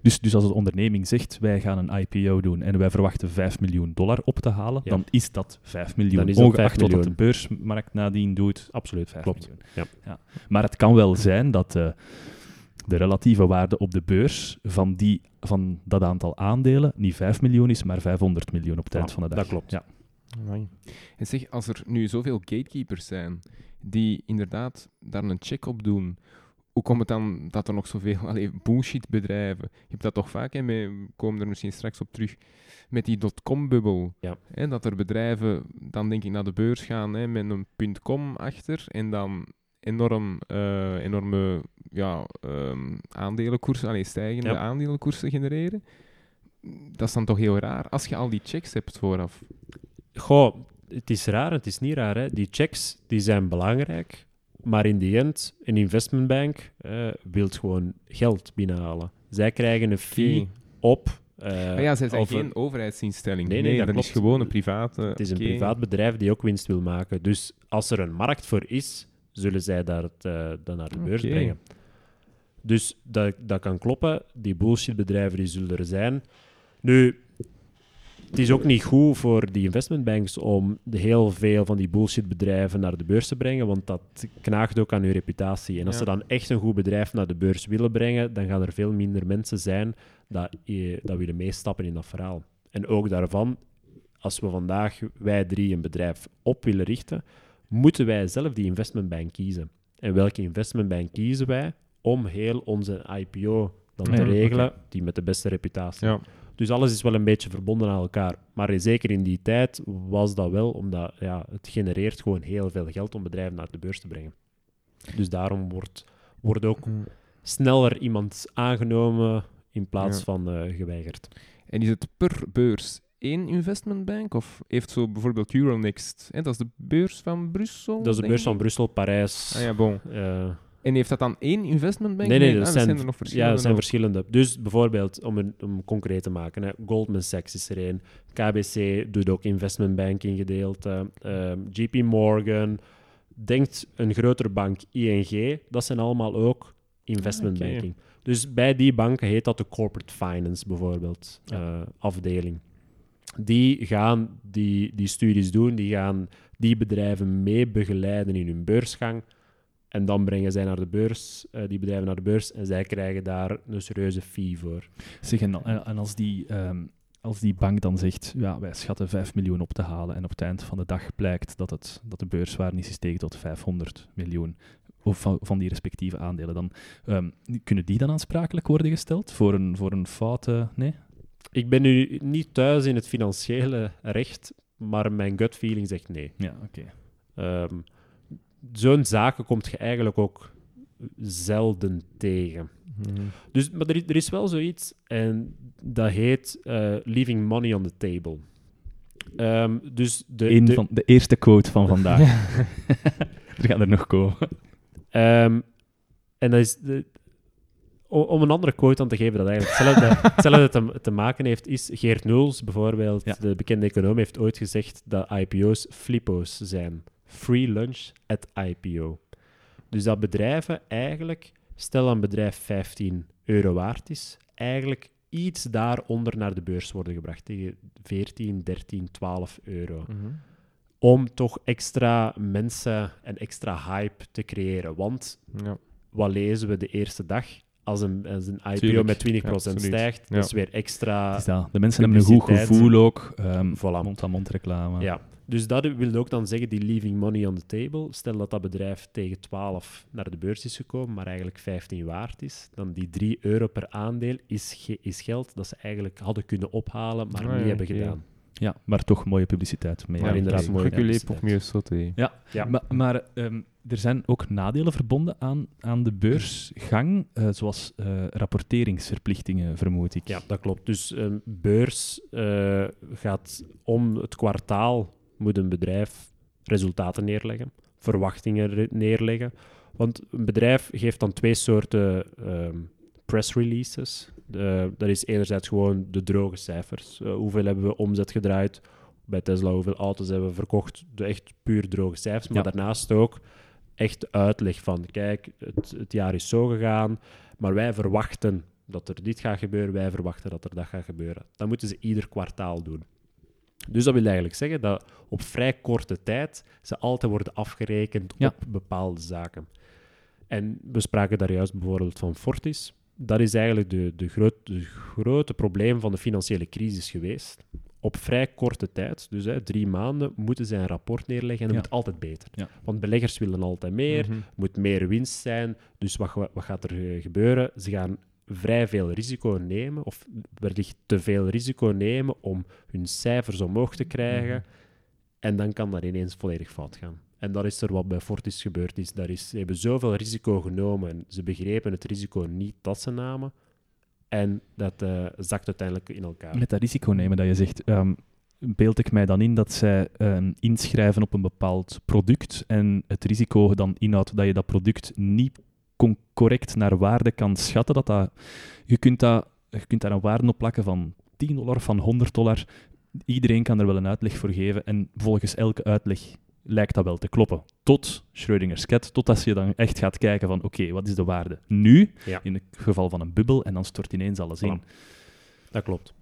S1: Dus, dus als een onderneming zegt, wij gaan een IPO doen en wij verwachten 5 miljoen dollar op te halen,
S2: Ja.
S1: dan is dat 5 miljoen.
S2: Dan is dat
S1: Ongeacht
S2: 5
S1: wat dat
S2: miljoen.
S1: de beursmarkt nadien doet,
S2: Absoluut,
S1: 5
S2: klopt.
S1: miljoen.
S2: Ja.
S1: Maar het kan wel zijn dat eh, de relatieve waarde op de beurs van, die, van dat aantal aandelen niet 5 miljoen is, maar 500 miljoen op het
S2: Ja,
S1: eind van de dag.
S2: dat klopt.
S1: Ja.
S3: Amai. En zeg, als er nu zoveel gatekeepers zijn die inderdaad daar een check op doen, hoe komt het dan dat er nog zoveel [laughs] allee, bullshit bedrijven? Je hebt dat toch vaak, hè, met, we komen er misschien straks op terug, met die dotcom-bubbel.
S2: Ja.
S3: Hè, dat er bedrijven dan denk ik naar de beurs gaan hè, met een .com achter en dan enorm, eh, enorme ja, ehm, aandelenkoersen, allee, stijgende
S2: Ja.
S3: aandelenkoersen genereren. Dat is dan toch heel raar als je al die checks hebt vooraf.
S2: Goh, het is raar, het is niet raar. Hè. Die checks die zijn belangrijk, maar in die end, een investmentbank eh wil gewoon geld binnenhalen. Zij krijgen een fee op. eh,
S3: Maar ja, zij zijn
S2: over-
S3: geen overheidsinstelling.
S2: Nee,
S3: Nee,
S2: nee, dat
S3: dat, is gewoon een private.
S2: Het is een privaat bedrijf die ook winst wil maken. Dus als er een markt voor is, zullen zij dat, eh, dat naar de beurs brengen. Dus dat, dat kan kloppen. Die bullshitbedrijven die zullen er zijn. Nu, het is ook niet goed voor die investmentbanks om de heel veel van die bullshitbedrijven naar de beurs te brengen, want dat knaagt ook aan hun reputatie. En als
S3: Ja.
S2: ze dan echt een goed bedrijf naar de beurs willen brengen, dan gaan er veel minder mensen zijn dat, eh, dat willen meestappen in dat verhaal. En ook daarvan, als we vandaag, wij drie, een bedrijf op willen richten, moeten wij zelf die investmentbank kiezen. En welke investmentbank kiezen wij om heel onze IPO dan te regelen, die met de beste reputatie.
S3: Ja.
S2: Dus alles is wel een beetje verbonden aan elkaar. Maar zeker in die tijd was dat wel, omdat ja, het genereert gewoon heel veel geld om bedrijven naar de beurs te brengen. Dus daarom wordt, wordt ook sneller iemand aangenomen in plaats
S3: Ja.
S2: van eh, geweigerd.
S3: En is het per beurs één investmentbank? Of heeft zo bijvoorbeeld Euronext, hè, dat is de beurs van Brussel?
S2: Dat is de beurs van? Brussel, Parijs.
S3: Ah ja, bon.
S2: eh,
S3: En heeft dat dan één investmentbank?
S2: Nee, nee,
S3: Ah,
S2: dat
S3: er
S2: zijn,
S3: zijn er nog
S2: ja,
S3: verschillende.
S2: dat zijn
S3: nog.
S2: verschillende. Dus bijvoorbeeld, om, een, om concreet te maken, hè, Goldman Sachs is er een, KBC doet ook investment banking gedeelte, ehm, JP Morgan, denkt een grotere bank, ING, dat zijn allemaal ook investment
S3: Ah,
S2: banking. Dus bij die banken heet dat de corporate finance bijvoorbeeld,
S1: Ja.
S2: eh, afdeling. Die gaan die, die studies doen, die gaan die bedrijven mee begeleiden in hun beursgang. En dan brengen zij naar de beurs, eh, die bedrijven naar de beurs, en zij krijgen daar een serieuze fee voor.
S1: Zeg, en, en als, die, ehm, als die bank dan zegt, ja, wij schatten 5 miljoen op te halen en op het eind van de dag blijkt dat, het, dat de beurswaarde is gestegen tot 500 miljoen of van, van die respectieve aandelen, dan ehm, kunnen die dan aansprakelijk worden gesteld voor een, voor een foute... Nee?
S2: Ik ben nu niet thuis in het financiële recht, maar mijn gut feeling zegt nee.
S1: Ja, oké.
S2: Ehm, Zo'n zaken komt je eigenlijk ook zelden tegen.
S3: Mhm.
S2: Dus, maar er, is- er is wel zoiets, en dat heet eh, leaving money on the table. Ehm, dus de,
S1: Eén
S2: de-
S1: van de eerste quote van vandaag. [laughs] er gaat er nog komen.
S2: Ehm, en dat is de, om een andere quote aan te geven dat eigenlijk hetzelfde, [laughs] hetzelfde te, te maken heeft, is Geert Nuls bijvoorbeeld,
S1: Ja.
S2: de bekende econoom, heeft ooit gezegd dat IPO's flippo's zijn. Free lunch at IPO. Dus dat bedrijven eigenlijk, stel dat een bedrijf 15 euro waard is, eigenlijk iets daaronder naar de beurs worden gebracht tegen 14, 13, 12 euro
S3: Mhm.
S2: om toch extra mensen en extra hype te creëren. Want
S3: Ja.
S2: wat lezen we de eerste dag? Als een, als een IPO
S3: Tuurlijk.
S2: met 20%
S3: Ja, absoluut.
S2: stijgt,
S3: Ja.
S2: dat is weer extra.
S1: Het is dat. De mensen hebben een goed gevoel ook. ehm
S2: Voilà.
S1: Mond-aan-mond reclame.
S2: Ja. Dus dat wil ook dan zeggen, die leaving money on the table. Stel dat dat bedrijf tegen 12 naar de beurs is gekomen, maar eigenlijk 15 waard is. Dan die 3 euro per aandeel is, ge- is geld dat ze eigenlijk hadden kunnen ophalen, maar
S3: Ah,
S2: niet
S3: ja,
S2: hebben gedaan.
S1: Ja, maar toch mooie publiciteit mee.
S2: Maar inderdaad, mooie publiciteit.
S3: sauter.
S1: Ja,
S2: Ja.
S1: maar, maar ehm, er zijn ook nadelen verbonden aan, aan de beursgang, eh, zoals eh, rapporteringsverplichtingen, vermoed ik.
S2: Ja, dat klopt. Dus een beurs eh, gaat om het kwartaal moet een bedrijf resultaten neerleggen, verwachtingen neerleggen. Want een bedrijf geeft dan twee soorten ehm, press releases. De- dat is enerzijds gewoon de droge cijfers. Eh, hoeveel hebben we omzet gedraaid? Bij Tesla, hoeveel auto's hebben we verkocht? De echt puur droge cijfers. Maar
S1: Ja.
S2: daarnaast ook echt uitleg van, kijk, het, het jaar is zo gegaan, maar wij verwachten dat er dit gaat gebeuren, wij verwachten dat er dat gaat gebeuren. Dat moeten ze ieder kwartaal doen. Dus dat wil eigenlijk zeggen dat op vrij korte tijd ze altijd worden afgerekend
S1: Ja.
S2: op bepaalde zaken. En we spraken daar juist bijvoorbeeld van Fortis. Dat is eigenlijk de, de, groot, de grote probleem van de financiële crisis geweest. op vrij korte tijd, dus hè, drie maanden, moeten zij een rapport neerleggen en dat
S1: Ja.
S2: moet altijd beter.
S1: Ja.
S2: Want beleggers willen altijd meer,
S3: Mhm.
S2: moet meer winst zijn. Dus wat, wat gaat er eh, gebeuren? Ze gaan vrij veel risico nemen, of wellicht te veel risico nemen om hun cijfers omhoog te krijgen.
S3: Mhm.
S2: En dan kan dat ineens volledig fout gaan. En dat is er wat bij Fortis gebeurd is. Daar is ze hebben zoveel risico genomen en ze begrepen het risico niet dat ze namen. En dat eh, zakt uiteindelijk in elkaar.
S1: Met dat risico nemen dat je zegt, ehm, beeld ik mij dan in dat zij ehm, inschrijven op een bepaald product en het risico dan inhoudt dat je dat product niet correct naar waarde kan schatten. Dat dat, je, kunt dat, je kunt daar een waarde op plakken van 10 dollar, van 100 dollar. Iedereen kan er wel een uitleg voor geven en volgens elke uitleg lijkt dat wel te kloppen. Tot Schrödinger's cat, totdat je dan echt gaat kijken van oké, wat is de waarde nu,
S2: Ja.
S1: in het geval van een bubbel, en dan stort ineens alles in.
S2: Dat klopt.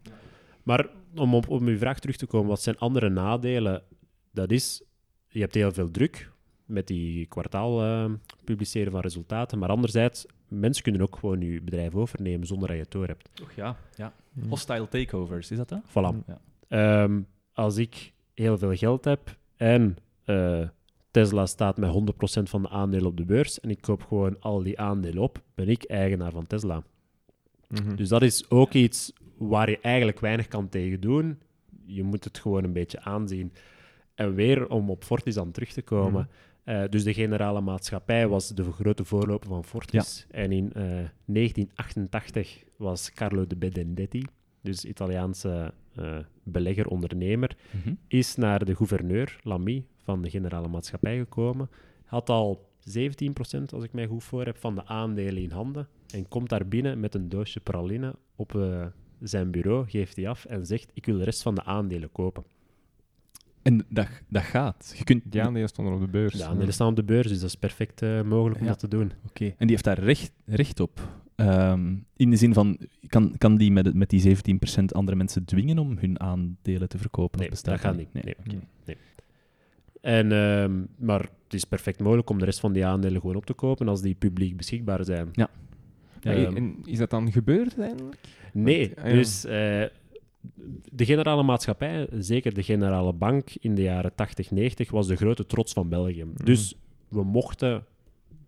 S2: Maar om op, op uw vraag terug te komen, wat zijn andere nadelen? Dat is, je hebt heel veel druk met die kwartaal eh, publiceren van resultaten, maar anderzijds, mensen kunnen ook gewoon je bedrijf overnemen zonder dat je het door hebt.
S1: Toch ja, ja.
S3: Mhm.
S1: Hostile takeovers, is dat dat?
S2: Voilà.
S1: Ja.
S2: Ehm, als ik heel veel geld heb en eh, Tesla staat met 100% van de aandelen op de beurs en ik koop gewoon al die aandelen op, ben ik eigenaar van Tesla.
S3: Mhm.
S2: Dus dat is ook iets waar je eigenlijk weinig kan tegen doen. Je moet het gewoon een beetje aanzien. En weer om op Fortis aan terug te komen. Eh, dus de generale maatschappij was de grote voorloper van Fortis. En in eh, 1988 was Carlo de Benedetti, dus Italiaanse eh, belegger, ondernemer,
S1: Mhm.
S2: is naar de gouverneur, Lamy, van de generale maatschappij gekomen. Had al 17%, als ik mij goed voor heb, van de aandelen in handen. En komt daar binnen met een doosje praline op eh, zijn bureau, geeft die af en zegt: Ik wil de rest van de aandelen kopen.
S1: En dat, dat gaat. Je kunt,
S3: Die aandelen stonden op de beurs.
S2: De aandelen staan op de beurs, dus dat is perfect eh, mogelijk om
S1: Ja.
S2: dat te doen.
S1: Oké. En die heeft daar recht, recht op. Ehm, in de zin van, kan, kan die met, met die 17% andere mensen dwingen om hun aandelen te verkopen?
S2: Nee, dat gaat
S1: niet.
S2: niet. Nee.
S1: oké.
S3: Hm.
S2: En, ehm, maar het is perfect mogelijk om de rest van die aandelen gewoon op te kopen als die publiek beschikbaar zijn.
S1: Ja.
S3: Ja,
S2: Ehm,
S3: en is dat dan gebeurd uiteindelijk?
S2: Nee,
S3: Ah, ja.
S2: dus eh, de generale maatschappij, zeker de generale bank in de jaren 80, 90, was de grote trots van België.
S3: Mhm.
S2: Dus we mochten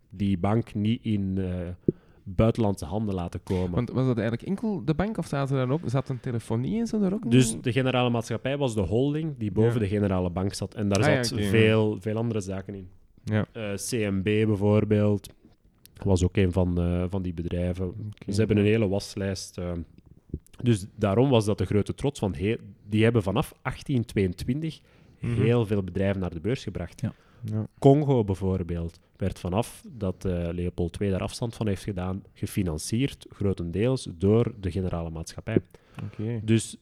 S2: die bank niet in eh, buitenlandse handen laten komen.
S3: Want was dat eigenlijk enkel de bank of zaten er ook, zat een telefonie en zo er ook
S2: dus de generale maatschappij was de holding die boven
S3: Ja.
S2: de generale bank zat. En daar
S3: Ah, ja,
S2: zat
S3: ja.
S2: veel, veel andere zaken in.
S3: Ja.
S2: Eh, CMB bijvoorbeeld was ook een van, eh, van die bedrijven. Ze hebben een hele waslijst. Dus daarom was dat de grote trots. Want he- die hebben vanaf 1822
S3: Mhm.
S2: heel veel bedrijven naar de beurs gebracht.
S1: Ja.
S3: Ja.
S2: Congo bijvoorbeeld werd vanaf dat eh, Leopold II daar afstand van heeft gedaan, gefinancierd grotendeels door de generale maatschappij.
S3: Oké.
S2: Dus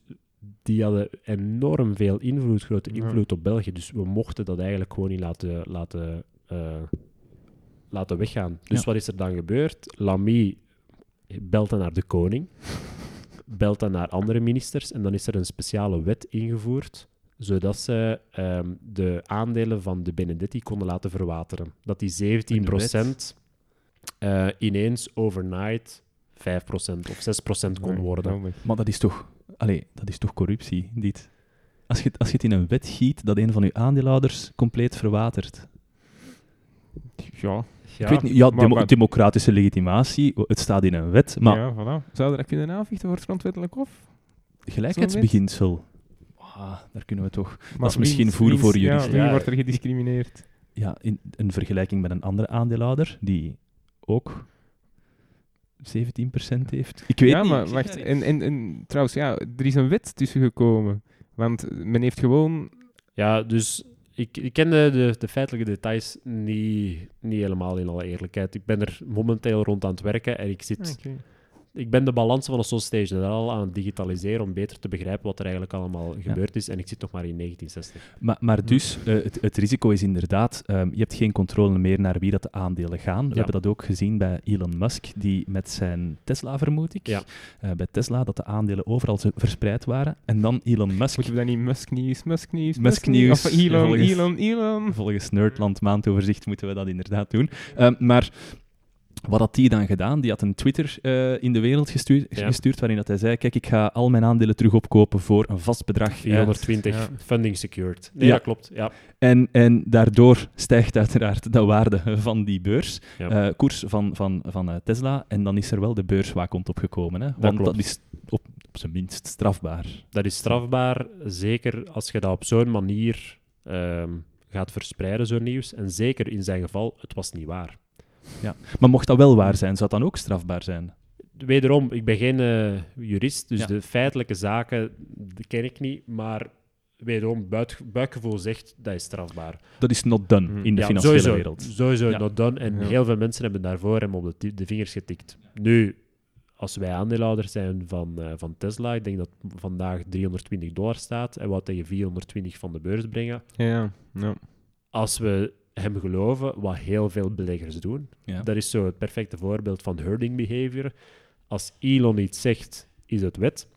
S2: die hadden enorm veel invloed, grote
S3: Ja.
S2: invloed op België. Dus we mochten dat eigenlijk gewoon niet laten, laten, eh, laten weggaan. Dus
S1: Ja.
S2: wat is er dan gebeurd? Lamy belt naar de koning, belt dan naar andere ministers en dan is er een speciale wet ingevoerd zodat ze ehm, de aandelen van de Benedetti konden laten verwateren. Dat die 17% eh, ineens overnight 5% of 6% kon worden.
S1: Maar dat is toch, allee, dat is toch corruptie, dit? Als je, het- als je het in een wet giet dat een van je aandeelhouders compleet verwatert.
S3: Ja,
S2: Ja,
S1: ik weet niet, ja,
S3: maar-
S1: demo-
S3: maar-
S1: democratische legitimatie, het staat in een wet, maar
S3: ja, voilà. Zou je dat kunnen aanvechten voor het grondwettelijk hof?
S1: gelijkheidsbeginsel, ah, daar kunnen we toch...
S3: Maar
S1: is misschien
S3: wiens-
S1: voer
S3: wiens-
S1: voor
S3: ja,
S1: juristen.
S3: wie
S2: Ja.
S3: wordt er gediscrimineerd?
S1: Ja, in een vergelijking met een andere aandeelhouder, die ook 17% heeft. Ik weet
S3: ja,
S1: niet.
S3: maar wacht.
S1: dat
S3: En, en, en trouwens, ja, er is een wet tussen gekomen. Want men heeft gewoon...
S2: Ja, dus ik, ik ken de, de, feitelijke details niet, niet helemaal in alle eerlijkheid. Ik ben er momenteel rond aan het werken en ik, zit,
S3: Oké.
S2: Ik ben de balans van de Société Générale aan het digitaliseren om beter te begrijpen wat er eigenlijk allemaal gebeurd is. En ik zit nog maar in 1960.
S1: Maar, maar dus, eh, het, het risico is inderdaad, ehm, je hebt geen controle meer naar wie dat de aandelen gaan. We
S2: Ja.
S1: hebben dat ook gezien bij Elon Musk, die met zijn Tesla, vermoed ik,
S2: Ja.
S1: eh, bij Tesla, dat de aandelen overal verspreid waren. En dan Elon Musk,
S3: Moeten we dat niet Musk nieuws, Musk nieuws,
S1: Musk nieuws,
S3: Of Elon,
S1: volgens-
S3: Elon, Elon.
S1: volgens Nerdland maandoverzicht moeten we dat inderdaad doen. Ehm, maar Wat had die dan gedaan? Die had een Twitter eh, in de wereld gestuurd,
S2: Ja.
S1: gestuurd waarin dat hij zei, kijk, ik ga al mijn aandelen terug opkopen voor een vast bedrag.
S2: 420
S3: Ja.
S2: funding secured. Nee,
S1: Ja.
S2: dat klopt. Ja.
S1: En, en daardoor stijgt uiteraard de waarde van die beurs,
S2: Ja.
S1: eh, koers van, van, van eh, Tesla. En dan is er wel de beurswaakhond opgekomen. Hè? Want
S2: klopt.
S1: dat is op, op zijn minst strafbaar.
S2: Dat is strafbaar, zeker als je dat op zo'n manier ehm, gaat verspreiden, zo'n nieuws. En zeker in zijn geval, het was niet waar.
S1: Maar mocht dat wel waar zijn, zou dat dan ook strafbaar zijn?
S2: Wederom, ik ben geen eh, jurist, dus
S1: Ja.
S2: de feitelijke zaken die ken ik niet. Maar wederom, buit, buikgevoel zegt dat is strafbaar.
S1: Dat is not done
S3: Mm.
S1: in de
S2: Ja,
S1: financiële
S2: sowieso,
S1: wereld.
S2: Sowieso
S1: Ja.
S2: not done. En
S3: Ja.
S2: heel veel mensen hebben daarvoor hem op de, vingers getikt. Nu, als wij aandeelhouder zijn van, eh, van Tesla, ik denk dat vandaag 320 dollar staat en wat tegen 420 van de beurs brengen.
S3: Ja, ja.
S2: Als we hem geloven, wat heel veel beleggers doen,
S1: Ja.
S2: dat is zo het perfecte voorbeeld van herding behavior. Als Elon iets zegt, is het wet.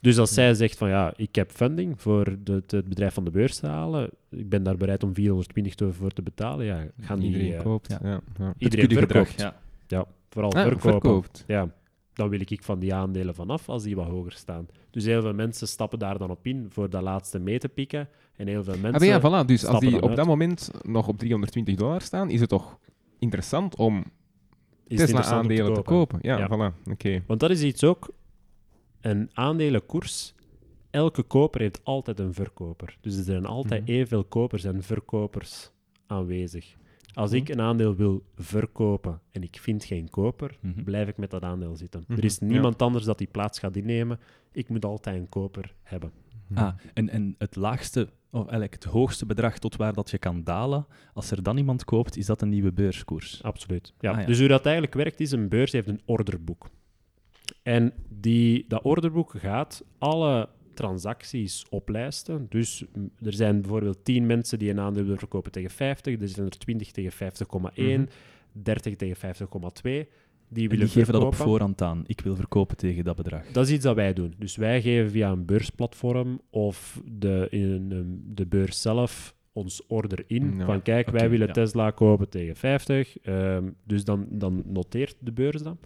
S2: Dus als zij zegt van ja, ik heb funding voor de- het, het bedrijf van de beurs te halen, ik ben daar bereid om 420 te- voor te betalen, ja, gaan die...
S3: Iedereen koopt.
S1: ja.
S3: Ja. Ja,
S2: iedereen
S1: gedrag,
S2: verkoopt.
S1: ja.
S2: Ja, vooral
S3: Ah,
S2: verkopen.
S3: verkoopt.
S2: Ja, dan wil ik van die aandelen vanaf als die wat hoger staan. Dus heel veel mensen stappen daar dan op in voor dat laatste mee te pikken. En heel veel mensen...
S3: Ah, ja, voilà. Dus als die op
S2: uit.
S3: dat moment nog op 320 dollar staan, is het toch interessant om Tesla-aandelen te, kopen. Ja,
S2: Ja.
S3: voilà. Oké.
S2: Want dat is iets ook, een aandelenkoers, elke koper heeft altijd een verkoper. Dus er zijn altijd
S3: Mhm.
S2: evenveel kopers en verkopers aanwezig. Als
S3: Mhm.
S2: ik een aandeel wil verkopen en ik vind geen koper,
S1: Mhm.
S2: blijf ik met dat aandeel zitten.
S3: Mhm,
S2: Er is
S3: ja.
S2: niemand anders dat die plaats gaat innemen. Ik moet altijd een koper hebben.
S1: Ah, en, en het laagste, of eigenlijk het hoogste bedrag tot waar dat je kan dalen, als er dan iemand koopt, is dat een nieuwe beurskoers.
S2: Absoluut. Ja.
S1: Ah, ja.
S2: Dus hoe dat eigenlijk werkt, is een beurs heeft een orderboek. En die, dat orderboek gaat alle transacties oplijsten. Dus er zijn bijvoorbeeld 10 mensen die een aandeel willen verkopen tegen 50, er zijn er 20 tegen 50,1,
S3: Mhm.
S2: 30 tegen 50,2. Die
S1: En
S2: willen
S1: die geven dat op voorhand aan. Ik wil verkopen tegen dat bedrag.
S2: Dat is iets dat wij doen. Dus wij geven via een beursplatform of de, in, een- de beurs zelf ons order in.
S3: Ja,
S2: van kijk, wij willen
S1: ja.
S2: Tesla kopen tegen 50. ehm, dus dan, dan noteert de beurs dat.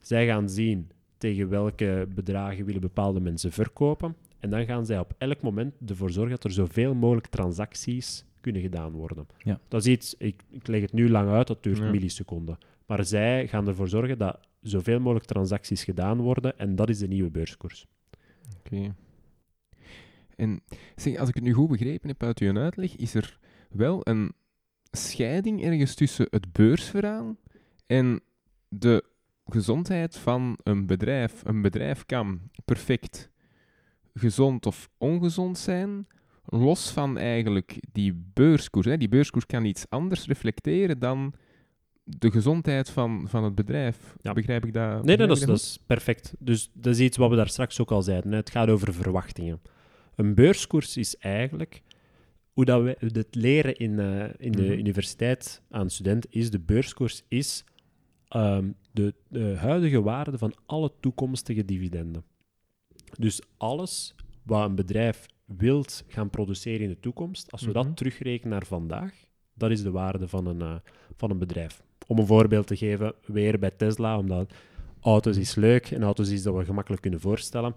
S2: Zij gaan zien tegen welke bedragen willen bepaalde mensen verkopen. En dan gaan zij op elk moment ervoor zorgen dat er zoveel mogelijk transacties kunnen gedaan worden.
S1: Ja.
S2: Dat is iets, ik, ik leg het nu lang uit, dat duurt
S3: Ja.
S2: milliseconden. Maar zij gaan ervoor zorgen dat zoveel mogelijk transacties gedaan worden en dat is de nieuwe beurskoers.
S3: Oké. En als ik het nu goed begrepen heb uit uw uitleg, is er wel een scheiding ergens tussen het beursverhaal en de gezondheid van een bedrijf. Een bedrijf kan perfect gezond of ongezond zijn, los van eigenlijk die beurskoers. Hè. Die beurskoers kan iets anders reflecteren dan de gezondheid van, van het bedrijf.
S2: Ja.
S3: Begrijp ik dat?
S2: Nee, nee dat, is, dat is perfect. Dus dat is iets wat we daar straks ook al zeiden. hè. Het gaat over verwachtingen. Een beurskoers is eigenlijk hoe dat we het leren in, eh, in de
S3: Mhm.
S2: universiteit aan studenten is de beurskoers is ehm, de, de huidige waarde van alle toekomstige dividenden. Dus alles wat een bedrijf wilt gaan produceren in de toekomst, als we
S3: Mhm.
S2: dat terugrekenen naar vandaag, dat is de waarde van een, eh, van een bedrijf. Om een voorbeeld te geven, weer bij Tesla, omdat auto's is leuk en auto's is dat we gemakkelijk kunnen voorstellen,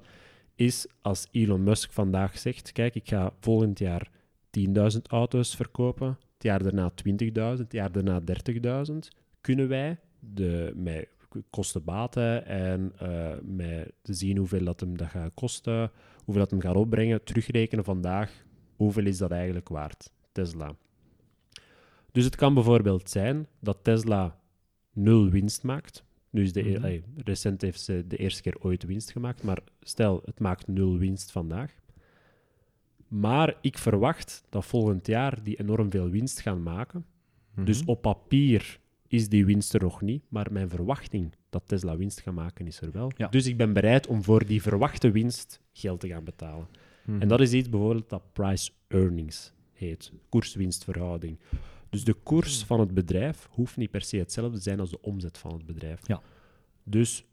S2: is als Elon Musk vandaag zegt, kijk, ik ga volgend jaar 10.000 auto's verkopen, het jaar daarna 20.000, het jaar daarna 30.000, kunnen wij de, met kosten-baten en eh, met te zien hoeveel dat hem dat gaat kosten, hoeveel dat hem gaat opbrengen, terugrekenen vandaag, hoeveel is dat eigenlijk waard, Tesla. Dus het kan bijvoorbeeld zijn dat Tesla nul winst maakt. Nu is de,
S3: Mhm.
S2: allee, recent heeft ze de eerste keer ooit winst gemaakt, maar stel, het maakt nul winst vandaag. Maar ik verwacht dat volgend jaar die enorm veel winst gaan maken.
S3: Mhm.
S2: Dus op papier is die winst er nog niet, maar mijn verwachting dat Tesla winst gaat maken is er wel.
S1: Ja.
S2: Dus ik ben bereid om voor die verwachte winst geld te gaan betalen.
S3: Mhm.
S2: En dat is iets bijvoorbeeld dat price earnings heet, koers-winstverhouding. Dus de koers van het bedrijf hoeft niet per se hetzelfde te zijn als de omzet van het bedrijf.
S1: Ja.
S2: Dus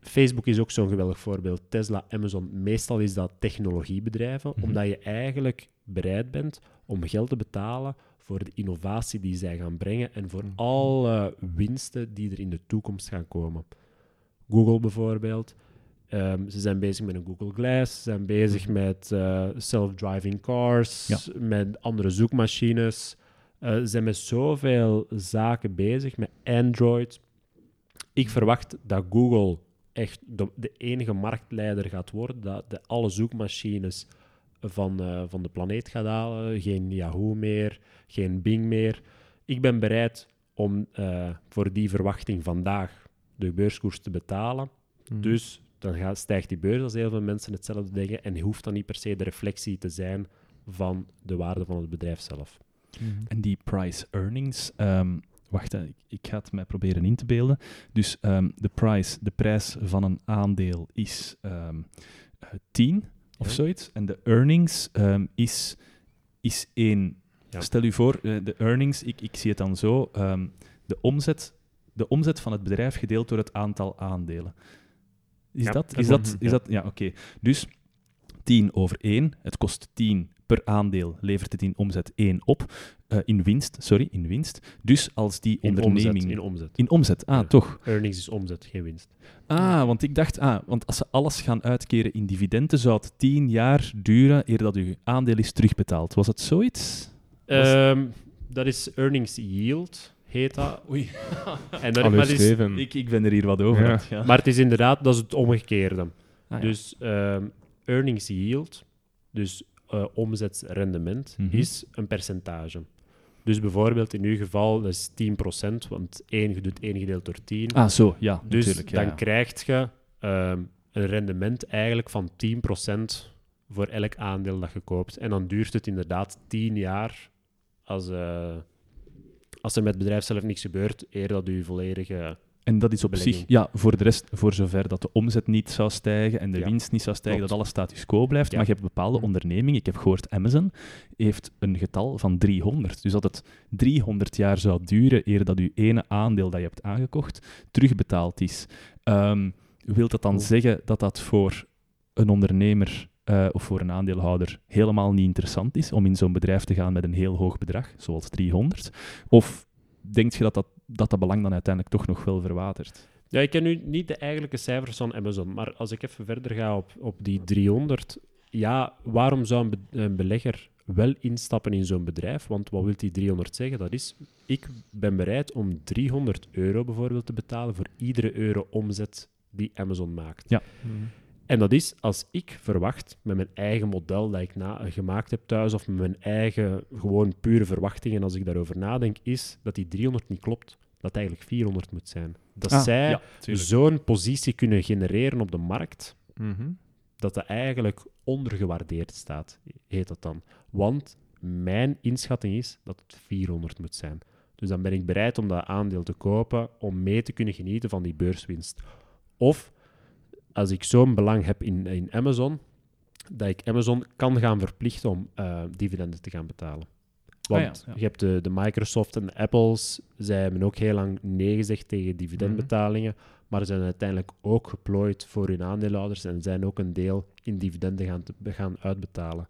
S2: Facebook is ook zo'n geweldig voorbeeld. Tesla, Amazon, meestal is dat technologiebedrijven,
S1: Mhm.
S2: omdat je eigenlijk bereid bent om geld te betalen voor de innovatie die zij gaan brengen en voor
S3: Mhm.
S2: alle winsten die er in de toekomst gaan komen. Google bijvoorbeeld. Ehm, ze zijn bezig met een Google Glass, ze zijn bezig
S3: Mhm.
S2: met eh, self-driving cars,
S1: Ja.
S2: met andere zoekmachines. Ze zijn met zoveel zaken bezig, met Android. Ik verwacht dat Google echt de, de enige marktleider gaat worden, dat de alle zoekmachines van, eh, van de planeet gaat halen. Geen Yahoo meer, geen Bing meer. Ik ben bereid om eh, voor die verwachting vandaag de beurskoers te betalen.
S3: Mhm.
S2: Dus dan gaat, stijgt die beurs als heel veel mensen hetzelfde denken en hoeft dan niet per se de reflectie te zijn van de waarde van het bedrijf zelf.
S3: Mhm.
S1: En die price earnings, ehm, wacht, ik, ik ga het mij proberen in te beelden. Dus ehm, de, price, de prijs van een aandeel is ehm 10 of zoiets. En de earnings is, is 1.
S2: Ja.
S1: Stel u voor, eh, de earnings, ik, ik zie het dan zo, de, omzet, de omzet van het bedrijf gedeeld door het aantal aandelen. Is
S2: Ja,
S1: dat? Is dat, is
S2: Ja.
S1: dat ja, oké. Dus 10 over 1, het kost 10 per aandeel, levert het in omzet 1 op. Eh, in winst, sorry, in winst. Dus als die
S2: In
S1: onderneming...
S2: omzet. In omzet.
S1: In omzet, ah,
S2: Ja.
S1: toch.
S2: Earnings is omzet, geen winst.
S1: Ah, want ik dacht, ah, want als ze alles gaan uitkeren in dividenden, zou het 10 jaar duren eer dat uw aandeel is terugbetaald. Was het zoiets? Was-
S2: Ehm, dat is earnings yield, heet dat.
S1: Oei. [laughs]
S2: En dat, maar, is.
S1: Ik, ik ben er hier wat over.
S3: Ja.
S2: maar het is inderdaad dat is het omgekeerde.
S1: Ah, ja.
S2: Dus ehm, earnings yield, dus eh, omzetsrendement,
S1: Mhm.
S2: is een percentage. Dus bijvoorbeeld in uw geval, dat is 10%, want 1 doet 1 gedeeld door 10.
S1: Ah, zo, ja,
S2: dus
S1: natuurlijk. Ja,
S2: dan
S1: ja.
S2: krijg je ehm, een rendement eigenlijk van 10% voor elk aandeel dat je koopt. En dan duurt het inderdaad 10 jaar als, eh, als er met het bedrijf zelf niks gebeurt, eer dat u volledige...
S1: En dat is op
S2: belegging.
S1: zich, ja, voor de rest, voor zover dat de omzet niet zou stijgen en de
S2: Ja,
S1: winst niet zou stijgen,
S2: klopt.
S1: dat alles status quo blijft.
S2: Ja.
S1: Maar je hebt bepaalde
S3: Mhm.
S1: ondernemingen, ik heb gehoord Amazon, heeft een getal van 300. Dus dat het 300 jaar zou duren eer dat je ene aandeel dat je hebt aangekocht terugbetaald is. Ehm wil dat dan zeggen dat dat voor een ondernemer eh, of voor een aandeelhouder helemaal niet interessant is om in zo'n bedrijf te gaan met een heel hoog bedrag, zoals 300? Of denk je dat dat, dat, dat belang dan uiteindelijk toch nog wel verwatert?
S2: Ja, ik ken nu niet de eigenlijke cijfers van Amazon, maar als ik even verder ga op, op die 300, ja, waarom zou een, be- een belegger wel instappen in zo'n bedrijf? Want wat wil die 300 zeggen? Dat is, ik ben bereid om 300 euro bijvoorbeeld te betalen voor iedere euro omzet die Amazon maakt.
S3: Mhm.
S2: En dat is als ik verwacht met mijn eigen model dat ik na, gemaakt heb thuis, of met mijn eigen gewoon pure verwachtingen, als ik daarover nadenk, is dat die 300 niet klopt. Dat het eigenlijk 400 moet zijn. Dat
S1: Ah,
S2: zij
S1: ja,
S2: zo'n positie kunnen genereren op de markt,
S3: Mhm.
S2: dat dat eigenlijk ondergewaardeerd staat, heet dat dan. Want mijn inschatting is dat het 400 moet zijn. Dus dan ben ik bereid om dat aandeel te kopen om mee te kunnen genieten van die beurswinst. Of als ik zo'n belang heb in, in Amazon, dat ik Amazon kan gaan verplichten om eh, dividenden te gaan betalen. Want
S1: Ah ja, ja.
S2: je hebt de, de Microsoft en de Apples, zij hebben ook heel lang nee gezegd tegen dividendbetalingen, maar zijn uiteindelijk ook geplooid voor hun aandeelhouders en zijn ook een deel in dividenden gaan, te, gaan uitbetalen.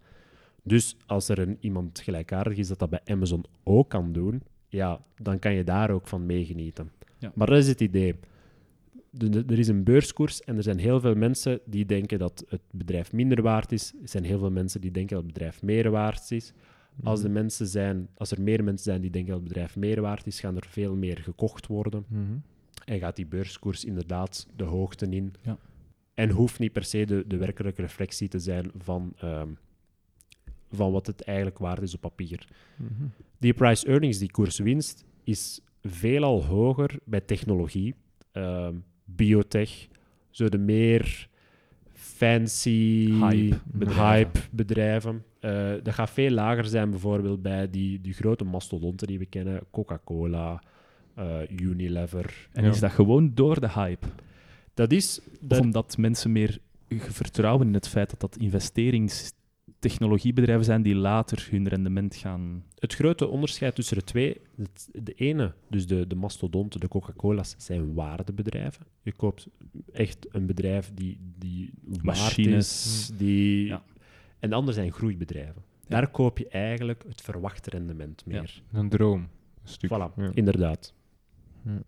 S2: Dus als er een, iemand gelijkaardig is dat dat bij Amazon ook kan doen, ja, dan kan je daar ook van meegenieten.
S1: Ja.
S2: Maar dat is het idee. De- de- er is een beurskoers en er zijn heel veel mensen die denken dat het bedrijf minder waard is. Er zijn heel veel mensen die denken dat het bedrijf meer waard is. Als, de mensen zijn, als er meer mensen zijn die denken dat het bedrijf meer waard is, gaan er veel meer gekocht worden.
S3: Mhm.
S2: En gaat die beurskoers inderdaad de hoogte in.
S1: Ja.
S2: En hoeft niet per se de, de werkelijke reflectie te zijn van, ehm, van wat het eigenlijk waard is op papier.
S3: Mhm.
S2: Die price earnings, die koers-winst, is veelal hoger bij technologie, ehm, biotech, zo de meer fancy
S1: Hype
S2: bedrijven. Eh, dat gaat veel lager zijn bijvoorbeeld bij die, die grote mastodonten die we kennen, Coca-Cola, eh, Unilever.
S1: En
S3: Ja.
S1: is dat gewoon door de hype?
S2: Dat is... Dat,
S1: omdat mensen meer vertrouwen in het feit dat dat investeringsteam technologiebedrijven zijn die later hun rendement gaan...
S2: Het grote onderscheid tussen de twee, het- de ene, dus de, de mastodonten, de Coca-Cola's, zijn waardebedrijven. Je koopt echt een bedrijf die, die waard
S1: Machines.
S2: is. Die...
S1: Ja.
S2: En de andere zijn groeibedrijven. Daar koop je eigenlijk het verwachte rendement meer.
S3: Een droom. Een stuk.
S2: Voilà,
S3: Ja.
S2: inderdaad.
S3: Ja.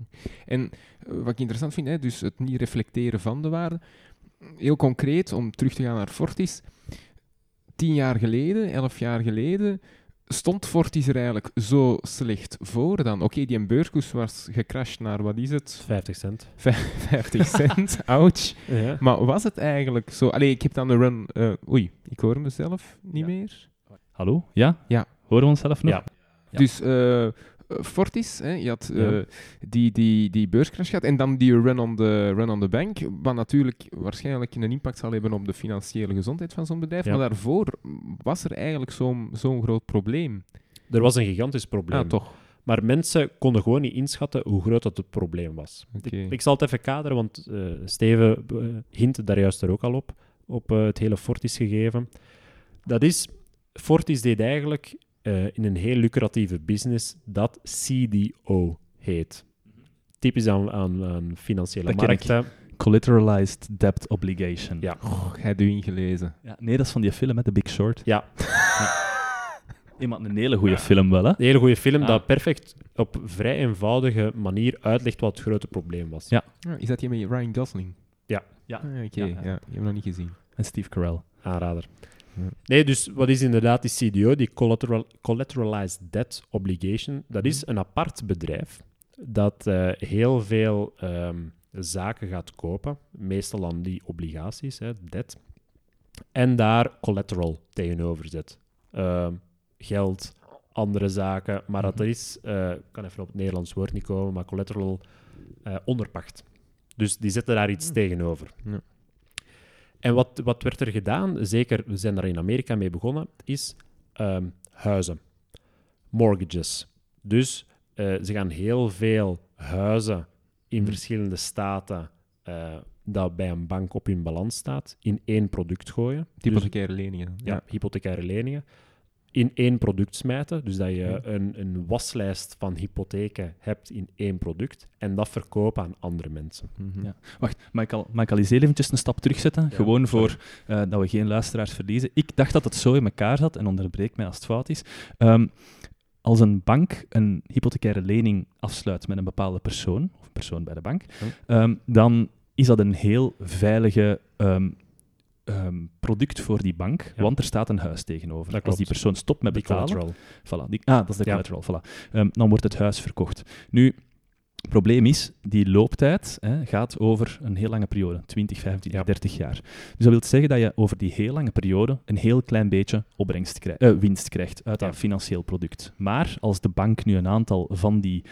S3: En eh, wat ik interessant vind, hè, dus het niet reflecteren van de waarde. Heel concreet, om terug te gaan naar Fortis. Tien jaar geleden, elf jaar geleden, stond Fortis er eigenlijk zo slecht voor dan? Oké, die beurskoers was gecrashed naar, wat is het?
S2: 50 cent.
S3: 50 [laughs] cent, ouch.
S2: Ja.
S3: Maar was het eigenlijk zo? Allee, ik heb dan de run... eh, oei, ik hoor mezelf niet
S2: Ja.
S3: meer.
S1: Hallo? Ja?
S3: Ja.
S1: Horen we onszelf nog?
S2: Ja.
S1: Ja.
S3: Dus eh, Fortis, hè, je had eh,
S2: Ja.
S3: die, die, die beurscrash gehad en dan die run on, the, run on the bank, wat natuurlijk waarschijnlijk een impact zal hebben op de financiële gezondheid van zo'n bedrijf.
S2: Ja.
S3: Maar daarvoor was er eigenlijk zo'n zo'n groot probleem.
S2: Er was een gigantisch probleem.
S3: Ah, toch.
S2: Maar mensen konden gewoon niet inschatten hoe groot dat het probleem was. Ik, ik zal het even kaderen, want eh, Steven uh, hint daar juist er ook al op, op eh, het hele Fortis gegeven. Dat is, Fortis deed eigenlijk eh, in een heel lucratieve business dat CDO heet. Typisch aan, aan, aan financiële
S1: Dat
S2: markten.
S1: Collateralized Debt Obligation.
S2: Ja.
S3: Oh, hebt u ingelezen.
S1: Ja, nee, dat is van die film, hè, The Big Short.
S2: Ja,
S1: Iemand een hele goede film wel, hè?
S2: een hele goede film
S1: Ah.
S2: dat perfect op vrij eenvoudige manier uitlegt wat het grote probleem was.
S1: Ja.
S3: Is dat die met Ryan Gosling?
S2: Ja.
S1: Ja.
S3: Ah, Oké,
S1: Ja,
S3: ja,
S1: ja.
S3: Ik heb hem nog niet gezien.
S1: En Steve Carell.
S2: Aanrader. Nee, dus wat is inderdaad die CDO, die collateral, Collateralized Debt Obligation? Dat is een apart bedrijf dat eh, heel veel ehm, zaken gaat kopen, meestal aan die obligaties, hè, debt, en daar collateral tegenover zet. Ehm, geld, andere zaken, maar dat
S1: Mhm.
S2: is, eh, ik kan even op het Nederlands woord niet komen, maar collateral eh, onderpacht. Dus die zetten daar iets
S3: Hmm.
S2: tegenover.
S3: Ja.
S2: En wat, wat werd er gedaan, zeker, we zijn daar in Amerika mee begonnen, is ehm, huizen. Mortgages. Dus eh, ze gaan heel veel huizen in
S3: Hmm.
S2: verschillende staten eh, dat bij een bank op hun balans staat, in één product gooien. Dus-
S3: Hypothecaire leningen.
S2: ja, hypothecaire leningen. In één product smijten. Dus dat je een, een waslijst van hypotheken hebt in één product. En dat verkopen aan andere mensen.
S3: Mhm.
S1: Ja. Wacht, mag ik, al, mag ik al eens heel eventjes een stap terugzetten?
S2: Ja,
S1: Gewoon voor eh, dat we geen luisteraars verliezen. Ik dacht dat het zo in elkaar zat, en onderbreek mij als het fout is. Ehm, als een bank een hypothecaire lening afsluit met een bepaalde persoon, of een persoon bij de bank,
S3: Ja.
S1: ehm, dan is dat een heel veilige ehm, ehm, product voor die bank,
S2: Ja.
S1: want er staat een huis tegenover.
S2: Dat
S1: Als die persoon stopt met
S2: Die
S1: betalen,
S2: collateral.
S1: Voilà, die, ah, dat is de
S2: Ja.
S1: collateral. Voilà. Ehm, dan wordt het huis verkocht. Nu, het probleem is, die looptijd hè, gaat over een heel lange periode, 20, 25,
S2: Ja.
S1: 30 jaar. Dus dat wil zeggen dat je over die heel lange periode een heel klein beetje opbrengst krijgt, eh, winst krijgt uit dat
S2: Ja.
S1: financieel product. Maar als de bank nu een aantal van die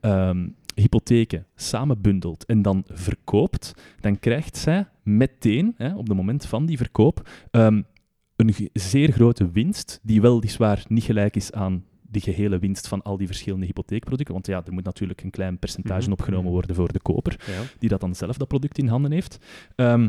S1: ehm, hypotheken samenbundelt en dan verkoopt, dan krijgt zij meteen, hè, op het moment van die verkoop, ehm, een zeer grote winst, die weliswaar niet gelijk is aan de gehele winst van al die verschillende hypotheekproducten. Want ja, er moet natuurlijk een klein percentage
S2: Mhm.
S1: opgenomen worden voor de koper,
S2: Ja.
S1: die dat dan zelf dat product in handen heeft. Ehm,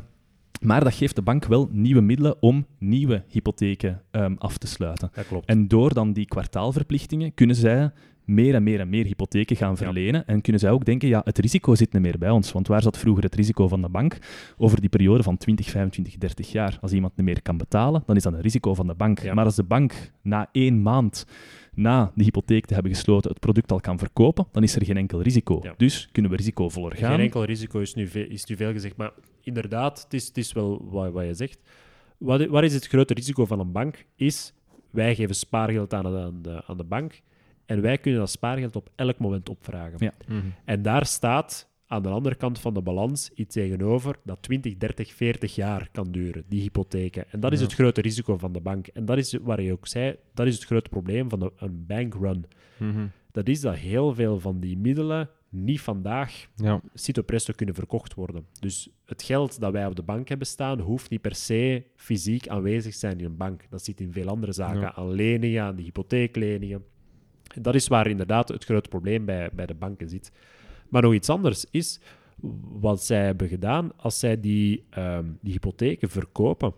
S1: maar dat geeft de bank wel nieuwe middelen om nieuwe hypotheken ehm, af te sluiten.
S2: Dat klopt.
S1: En door dan die kwartaalverplichtingen kunnen zij meer en meer en meer hypotheken gaan
S2: Ja.
S1: verlenen. En kunnen zij ook denken, ja, het risico zit niet meer bij ons. Want waar zat vroeger het risico van de bank? Over die periode van 20, 25, 30 jaar. Als iemand niet meer kan betalen, dan is dat een risico van de bank.
S2: Ja.
S1: Maar als de bank na één maand na de hypotheek te hebben gesloten het product al kan verkopen, dan is er geen enkel risico.
S2: Ja.
S1: Dus kunnen we risicovoller gaan.
S2: Geen enkel risico is nu, veel, is nu veel gezegd. Maar inderdaad, het is, het is wel wat, wat je zegt. Wat, wat is het grote risico van een bank? Is, wij geven spaargeld aan de, aan de, aan de bank en wij kunnen dat spaargeld op elk moment opvragen.
S1: Ja.
S3: Mhm.
S2: En daar staat aan de andere kant van de balans iets tegenover dat 20, 30, 40 jaar kan duren, die hypotheken. En dat is
S3: Ja.
S2: het grote risico van de bank. En dat is waar je ook zei, dat is het grote probleem van de, een bankrun.
S3: Mhm.
S2: Dat is dat heel veel van die middelen niet vandaag
S3: Ja.
S2: cito presto kunnen verkocht worden. Dus het geld dat wij op de bank hebben staan, hoeft niet per se fysiek aanwezig te zijn in een bank. Dat zit in veel andere zaken,
S3: Ja.
S2: aan leningen, aan die hypotheekleningen. Dat is waar inderdaad het grote probleem bij, bij de banken zit. Maar nog iets anders is wat zij hebben gedaan als zij die, ehm, die hypotheken verkopen.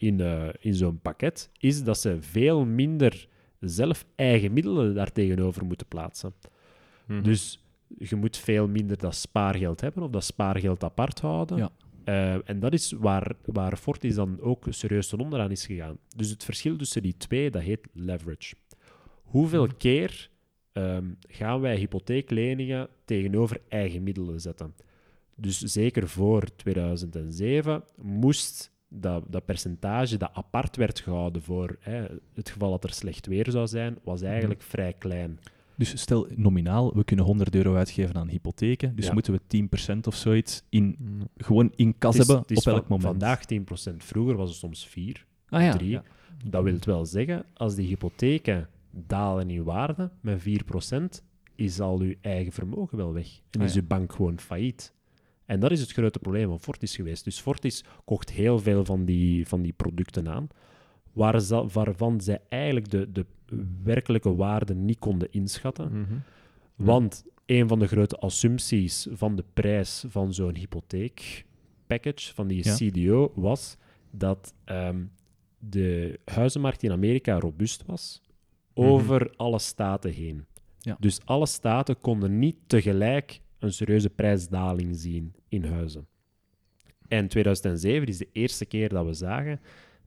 S2: in, eh, in zo'n pakket, is dat ze veel minder zelf eigen middelen daar tegenover moeten plaatsen.
S3: Mhm.
S2: Dus je moet veel minder dat spaargeld hebben of dat spaargeld apart houden.
S1: Ja.
S2: Eh, en dat is waar, waar Fortis dan ook serieus ten onderaan is gegaan. Dus het verschil tussen die twee, dat heet leverage. Hoeveel
S1: Mhm.
S2: keer ehm, gaan wij hypotheekleningen tegenover eigen middelen zetten? Dus zeker voor 2007 moest dat, dat percentage dat apart werd gehouden voor hè, het geval dat er slecht weer zou zijn, was
S1: Mhm.
S2: eigenlijk vrij klein.
S1: Dus stel nominaal, we kunnen 100 euro uitgeven aan hypotheken, dus
S2: Ja.
S1: moeten we 10% of zoiets in,
S3: Mhm.
S1: gewoon in kas
S2: Het is-
S1: hebben
S2: het
S1: op elk
S2: van-
S1: moment.
S2: Vandaag 10%, vroeger was het soms 4.
S1: ah, ja.
S2: drie.
S1: ja.
S2: Dat wil wel zeggen, als die hypotheken dalen in waarde met 4%, is al uw eigen vermogen wel weg. En
S1: Ah,
S2: is uw bank gewoon failliet. En dat is het grote probleem van Fortis geweest. Dus Fortis kocht heel veel van die, van die producten aan, waar ze- waarvan zij eigenlijk de, de werkelijke waarde niet konden inschatten.
S3: Mhm.
S2: Want een van de grote assumpties van de prijs van zo'n hypotheekpackage, van die
S1: Ja.
S2: CDO, was dat ehm, de huizenmarkt in Amerika robuust was over alle staten heen.
S1: Ja.
S2: Dus alle staten konden niet tegelijk een serieuze prijsdaling zien in huizen. En 2007 is de eerste keer dat we zagen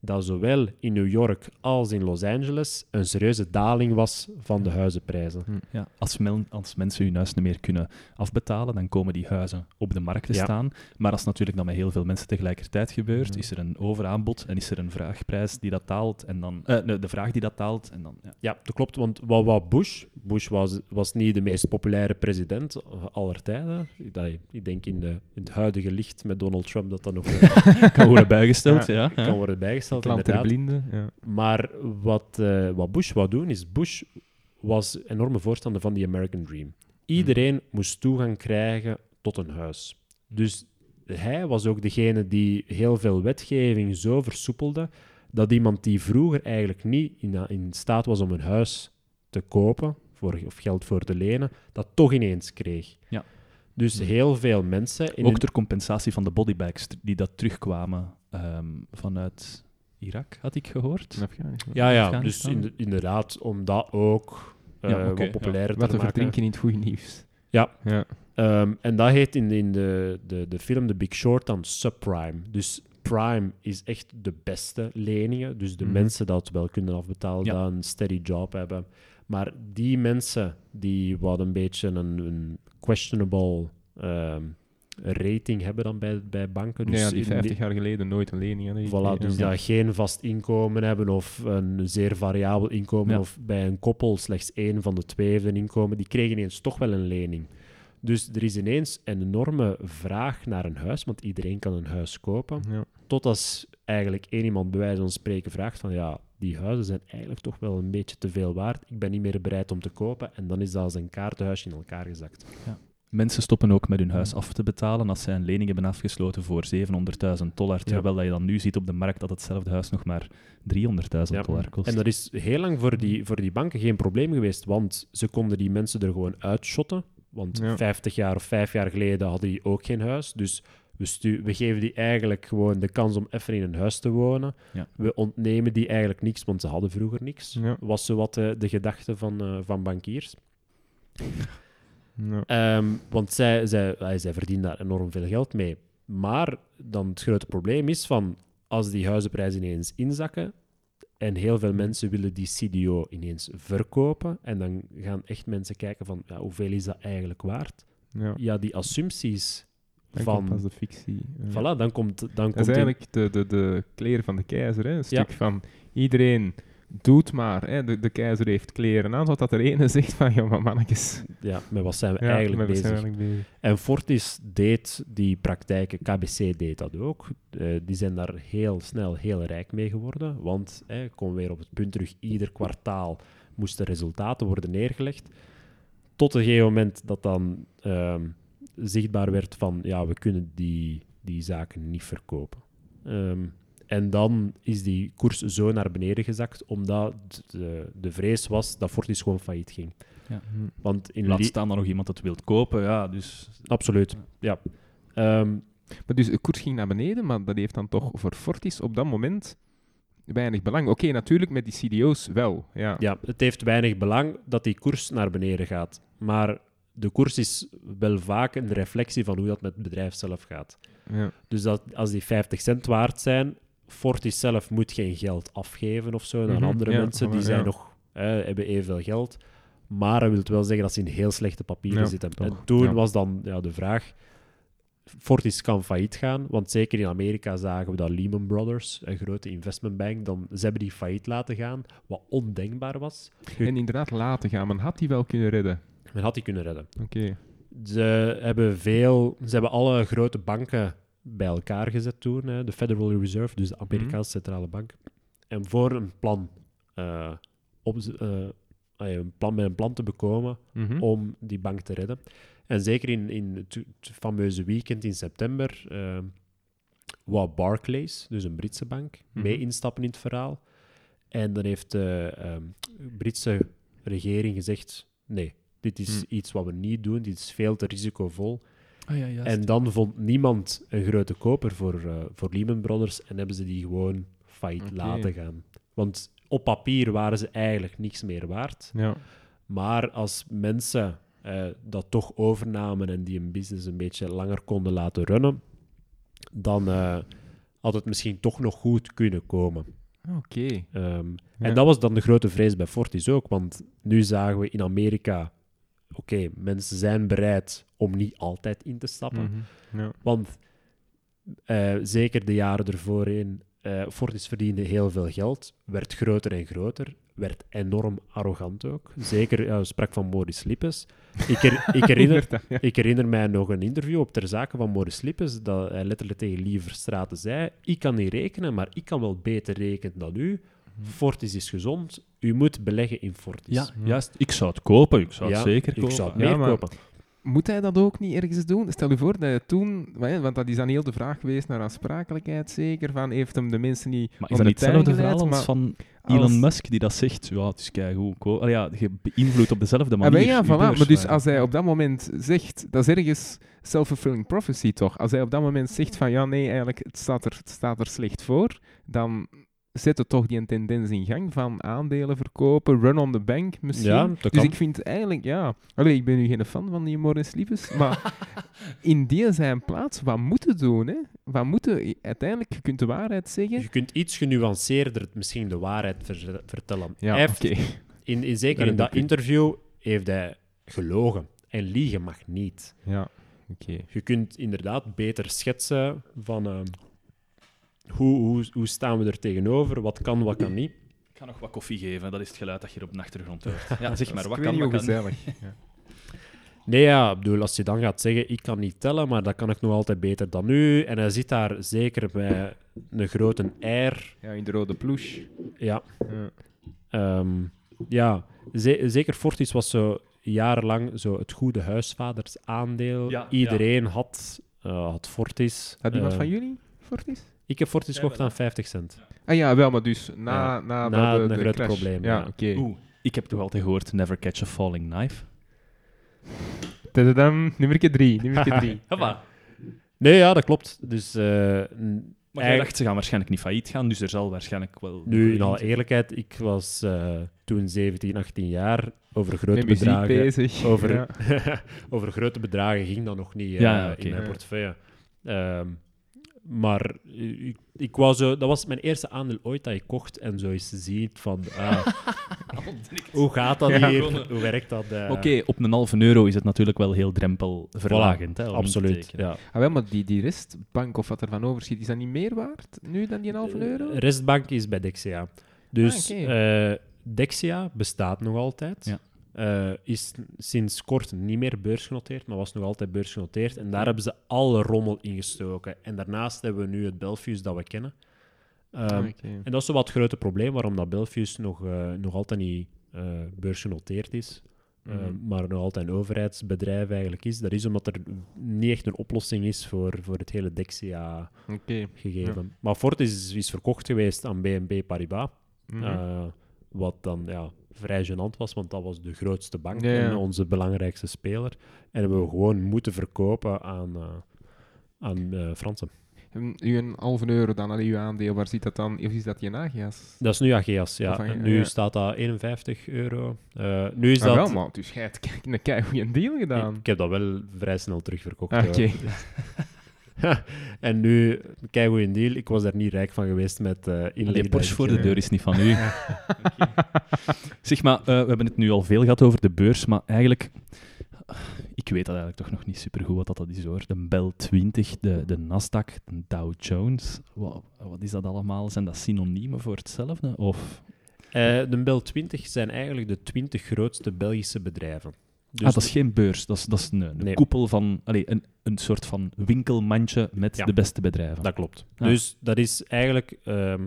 S2: dat zowel in New York als in Los Angeles een serieuze daling was van de huizenprijzen.
S1: Ja, als, men- als mensen hun huis niet meer kunnen afbetalen, dan komen die huizen op de markt te
S2: Ja.
S1: staan. Maar als natuurlijk dat met heel veel mensen tegelijkertijd gebeurt, is er een overaanbod en is er een vraagprijs die dat taalt en dan... eh, nee, de vraag die dat taalt en dan... Ja.
S2: Ja, dat klopt. Want wat, wat Bush... Bush was, was niet de meest populaire president aller tijden. Dat, ik denk in, de, in het huidige licht met Donald Trump dat dat nog [laughs]
S1: kan worden bijgesteld, ja.
S2: kan worden bijgesteld.
S3: Blinden. Ja.
S2: Maar wat, eh, wat Bush wou doen, is Bush was enorme voorstander van die American Dream. Iedereen moest toegang krijgen tot een huis. Dus hij was ook degene die heel veel wetgeving zo versoepelde dat iemand die vroeger eigenlijk niet in, in staat was om een huis te kopen voor, of geld voor te lenen, dat toch ineens kreeg.
S1: Ja.
S2: Dus heel veel mensen... In
S1: Ook ter compensatie van de bodybags die dat terugkwamen ehm, vanuit Irak, had ik gehoord.
S3: Afghanistan.
S2: Ja, ja, dus
S1: Afghanistan.
S2: in- inderdaad, om dat ook eh,
S1: Ja, oké,
S2: wat
S1: ja.
S2: populairder
S3: Wat
S2: te maken.
S3: verdrinken in het goede nieuws.
S2: Ja.
S3: Ja.
S2: Ehm, en dat heet in, in de, de, de film The Big Short dan subprime. Dus prime is echt de beste leningen. Dus de
S3: Mhm.
S2: mensen dat wel kunnen afbetalen,
S1: Ja.
S2: dat een steady job hebben. Maar die mensen die wat een beetje een, een questionable ehm, rating hebben dan bij, bij banken. Dus
S3: ja, die
S2: in
S3: 50 jaar geleden nooit een lening hadden.
S2: Voilà, dus
S3: Ja.
S2: dat geen vast inkomen hebben of een zeer variabel inkomen,
S1: Ja.
S2: of bij een koppel slechts één van de twee heeft een inkomen, die kregen ineens toch wel een lening. Dus er is ineens een enorme vraag naar een huis, want iedereen kan een huis kopen.
S3: Ja.
S2: Tot als eigenlijk één iemand bij wijze van spreken vraagt van ja, die huizen zijn eigenlijk toch wel een beetje te veel waard. Ik ben niet meer bereid om te kopen. En dan is dat als een kaartenhuisje in elkaar gezakt.
S1: Mensen stoppen ook met hun huis af te betalen als zij een lening hebben afgesloten voor 700.000 dollar, terwijl dat je dan nu ziet op de markt dat hetzelfde huis nog maar 300.000
S2: Ja.
S1: dollar kost.
S2: En dat is heel lang voor die, voor die banken geen probleem geweest, want ze konden die mensen er gewoon uitshotten. Want
S3: Ja.
S2: 50 jaar of 5 jaar geleden hadden die ook geen huis. Dus we, stu- we geven die eigenlijk gewoon de kans om even in een huis te wonen.
S1: Ja.
S2: We ontnemen die eigenlijk niks, want ze hadden vroeger niks.
S3: Ja.
S2: Was zo wat de, de gedachte van, eh, van bankiers.
S3: Ja.
S2: Ehm, want zij, zij, zij verdienen daar enorm veel geld mee. Maar dan het grote probleem is van als die huizenprijzen ineens inzakken en heel veel mensen willen die CDO ineens verkopen en dan gaan echt mensen kijken van ja, hoeveel is dat eigenlijk waard?
S3: Ja.
S2: Ja, die assumpties
S3: Dan
S2: van...
S3: komt pas de fictie.
S2: Voilà, dan komt, dan
S3: Dat
S2: komt
S3: is
S2: in-
S3: eigenlijk de, de, de kleren van de keizer. Hè? Een
S2: Ja.
S3: stuk van iedereen doet maar. Hè? De, de keizer heeft kleren aan, zodat er ene zegt van ja, maar mannetjes.
S2: ja, met wat zijn we
S3: Ja,
S2: eigenlijk bezig?
S3: zijn eigenlijk bezig.
S2: En Fortis deed die praktijken, KBC deed dat ook. Eh, die zijn daar heel snel heel rijk mee geworden. Want, eh, ik kom weer op het punt terug, ieder kwartaal moesten resultaten worden neergelegd. Tot een gegeven moment dat dan ehm, zichtbaar werd van, ja, we kunnen die, die zaken niet verkopen. Ehm, en dan is die koers zo naar beneden gezakt, omdat de, de vrees was dat Fortis gewoon failliet ging.
S3: Hm.
S2: Want in
S1: Laat staan dat nog iemand het wilt kopen, ja, dus...
S2: Absoluut, ja. Ehm,
S3: Maar dus de koers ging naar beneden, maar dat heeft dan toch voor Fortis op dat moment weinig belang. Oké, natuurlijk met die CDO's wel. Ja.
S2: Ja, het heeft weinig belang dat die koers naar beneden gaat. Maar de koers is wel vaak een reflectie van hoe dat met het bedrijf zelf gaat.
S3: Ja.
S2: Dus dat, als die 50 cent waard zijn, Fortis zelf moet geen geld afgeven of zo aan
S3: Mhm,
S2: andere
S3: ja,
S2: mensen. Die zijn nog, hè, hebben evenveel geld. Maar dat wil wel zeggen dat ze in heel slechte papieren zitten.
S3: toch.
S2: En toen was dan ja, de vraag... Fortis kan failliet gaan, want zeker in Amerika zagen we dat Lehman Brothers, een grote investmentbank, dan, ze hebben die failliet laten gaan, wat ondenkbaar was.
S3: En inderdaad laten gaan, maar had die wel kunnen redden?
S2: Men had die kunnen redden.
S3: Oké.
S2: Ze hebben veel, ze hebben alle grote banken bij elkaar gezet toen, hè, de Federal Reserve, dus de Amerikaanse centrale bank. En voor een plan, eh, op, eh, een plan met een plan te bekomen
S3: Mhm.
S2: om die bank te redden. En zeker in, in het, het fameuze weekend in september eh wou Barclays, dus een Britse bank,
S3: Mhm.
S2: mee instappen in het verhaal. En dan heeft de ehm, Britse regering gezegd: nee, dit is
S3: Mhm.
S2: iets wat we niet doen, dit is veel te risicovol.
S1: Ah ja, juist.
S2: En dan vond niemand een grote koper voor, eh, voor Lehman Brothers en hebben ze die gewoon failliet laten gaan. Want op papier waren ze eigenlijk niks meer waard.
S3: Ja.
S2: Maar als mensen eh, dat toch overnamen en die een business een beetje langer konden laten runnen, dan eh, had het misschien toch nog goed kunnen komen.
S3: Oké.
S2: Ehm,
S3: Ja.
S2: En dat was dan de grote vrees bij Fortis ook, want nu zagen we in Amerika, oké, mensen zijn bereid om niet altijd in te stappen.
S3: Mhm. Ja.
S2: Want eh, zeker de jaren ervoor in, eh, Fortis verdiende heel veel geld, werd groter en groter, werd enorm arrogant ook. Zeker, ja, sprak van Maurice Lippes. Ik, her- ik, [laughs] herinner,
S3: ja.
S2: ik herinner mij nog een interview op ter zake van Maurice Lippes, dat hij letterlijk tegen Liever Straten zei, ik kan niet rekenen, maar ik kan wel beter rekenen dan u. Fortis is gezond, u moet beleggen in Fortis.
S1: Ja, juist. Ik zou het kopen. Ik zou het
S2: Ja,
S1: zeker
S2: ik
S1: kopen.
S2: zou het
S3: Ja,
S2: meer
S3: maar-
S2: kopen.
S3: Moet hij dat ook niet ergens doen? Stel je voor dat hij toen, want dat is dan heel de vraag geweest naar aansprakelijkheid zeker, van heeft hem de mensen niet
S1: Maar is
S3: om
S1: dat niet hetzelfde verhaal als
S3: maar
S1: van Elon
S3: als-
S1: Musk die dat zegt? Ja, het is keigoed. Allee, ja, je beïnvloedt op dezelfde
S3: Ah,
S1: manier.
S3: maar ja,
S1: je
S3: voilà.
S1: beurs,
S3: Maar dus als hij op dat moment zegt, dat is ergens self-fulfilling prophecy toch? Als hij op dat moment zegt van ja, nee, eigenlijk, het staat er, het staat er slecht voor, dan zet het toch die tendens in gang van aandelen verkopen, run on the bank misschien.
S2: Ja,
S3: dus
S2: kan.
S3: ik vind eigenlijk, ja... Allee, ik ben nu geen fan van die Maurice Liebes, maar [laughs] in die zijn plaats, wat moeten doen, hè? Wat moeten... Uiteindelijk, je kunt de waarheid zeggen.
S2: Je kunt iets genuanceerder misschien de waarheid ver- vertellen.
S3: Ja,
S2: Hij in, in, zeker in dat interview heeft hij gelogen. En liegen mag niet.
S3: Ja, oké.
S2: Je kunt inderdaad beter schetsen van ehm, hoe, hoe, hoe staan we er tegenover, wat kan, wat kan niet.
S1: Ik ga nog wat koffie geven. Dat is het geluid dat je hier op de achtergrond hoort. [laughs] Ja, zeg maar.
S3: Ik
S1: Wat
S3: weet
S1: kan,
S3: niet
S1: wat
S3: hoe
S1: kan?
S3: gezellig. [laughs] Ja.
S2: Nee, ja, ik bedoel, als je dan gaat zeggen, ik kan niet tellen, maar dat kan ik nog altijd beter dan u. En hij zit daar zeker bij een grote R.
S3: ja, in de rode ploeg.
S2: Ja,
S3: Ja.
S2: Ehm, ja, ze- zeker Fortis was zo jarenlang zo het goede huisvadersaandeel.
S1: Ja,
S2: Iedereen had, eh, had Fortis.
S3: Had iemand
S2: Eh,
S3: van jullie Fortis?
S2: Ik heb Fortis gekocht aan 50 cent.
S3: Ah ja, wel, maar dus na,
S2: Ja,
S3: na,
S2: na
S3: de,
S2: een
S3: de
S2: groot
S3: crash.
S2: probleem,
S3: Ja,
S2: ja.
S3: oké.
S1: Ik heb toch altijd gehoord, never catch a falling knife.
S3: Tadadam, nummer drie, nummer [laughs] drie.
S1: Hoppa.
S2: Nee, ja, dat klopt. Dus eh,
S1: Maar jij
S2: Eigen-
S1: dacht, ze gaan waarschijnlijk niet failliet gaan, dus er zal waarschijnlijk wel...
S2: nu, in alle eerlijkheid, ik was eh, toen 17, 18 jaar. Over grote bedragen.
S3: bezig. [laughs]
S2: Over,
S3: Ja. [laughs]
S2: over grote bedragen ging dat nog niet eh,
S1: Ja, ja, oké.
S2: in mijn
S3: Ja.
S2: portefeuille. Ehm, maar ik, ik wou zo, dat was mijn eerste aandeel ooit dat ik kocht en zo eens te zien van ah, [laughs] hoe gaat dat
S3: Ja.
S2: hier, hoe werkt dat? eh?
S1: Oké, op een halve euro is het natuurlijk wel heel drempelverlagend. hè, om in te
S2: absoluut.
S1: tekenen.
S2: Ja.
S3: Ah, wel, maar die, die restbank of wat er van overschiet, is dat niet meer waard nu dan die een halve euro?
S2: Eh, Restbank is bij Dexia. Dus
S3: Ah, oké.
S2: eh, Dexia bestaat nog altijd.
S1: Ja.
S2: Eh, is sinds kort niet meer beursgenoteerd, maar was nog altijd beursgenoteerd. En daar hebben ze alle rommel in gestoken. En daarnaast hebben we nu het Belfius dat we kennen. Ehm,
S3: Ah.
S2: En dat is wat het grote probleem waarom dat Belfius nog, eh, nog altijd niet eh, beursgenoteerd is.
S3: Mhm.
S2: maar nog altijd een overheidsbedrijf eigenlijk is. Dat is omdat er niet echt een oplossing is voor, voor het hele Dexia
S3: Oké.
S2: gegeven. Maar Fortis is, is verkocht geweest aan BNP Paribas.
S3: Mhm.
S2: wat dan ja, vrij gênant was, want dat was de grootste bank
S3: Ja, ja.
S2: en onze belangrijkste speler. En hebben we gewoon moeten verkopen aan, eh, aan eh, Fransen.
S3: En uw halve euro dan, allee, uw aandeel, waar zit dat dan? Of is dat je Agias?
S2: Dat is nu AGS, ja. En nu
S3: ja.
S2: staat dat 51 euro. Eh, nu is
S3: Ah,
S2: dat...
S3: wel, maar dus jij hebt een keigoeie deal gedaan.
S2: Ik heb dat wel vrij snel terugverkocht.
S3: Ah,
S2: hoor. [laughs] [laughs] en nu, kijk hoe een deal. Ik was daar niet rijk van geweest met inleggen.
S1: Die
S2: dat
S1: Porsche voor de deur is niet van u. [laughs] Zeg maar, eh, we hebben het nu al veel gehad over de beurs, maar eigenlijk... Ik weet dat eigenlijk toch nog niet supergoed wat dat, dat is hoor. De Bell 20, de, de Nasdaq, de Dow Jones. Wat, wat is dat allemaal? Zijn dat synoniemen voor hetzelfde? Of...
S2: eh, de Bel 20 zijn eigenlijk de 20 grootste Belgische bedrijven. Dus
S1: ah, dat is geen beurs, dat is, dat is een, een
S2: Nee.
S1: koepel van... Allee, een, een soort van winkelmandje met
S2: Ja.
S1: de beste bedrijven.
S2: Dat klopt.
S1: Ja.
S2: Dus dat is eigenlijk ehm,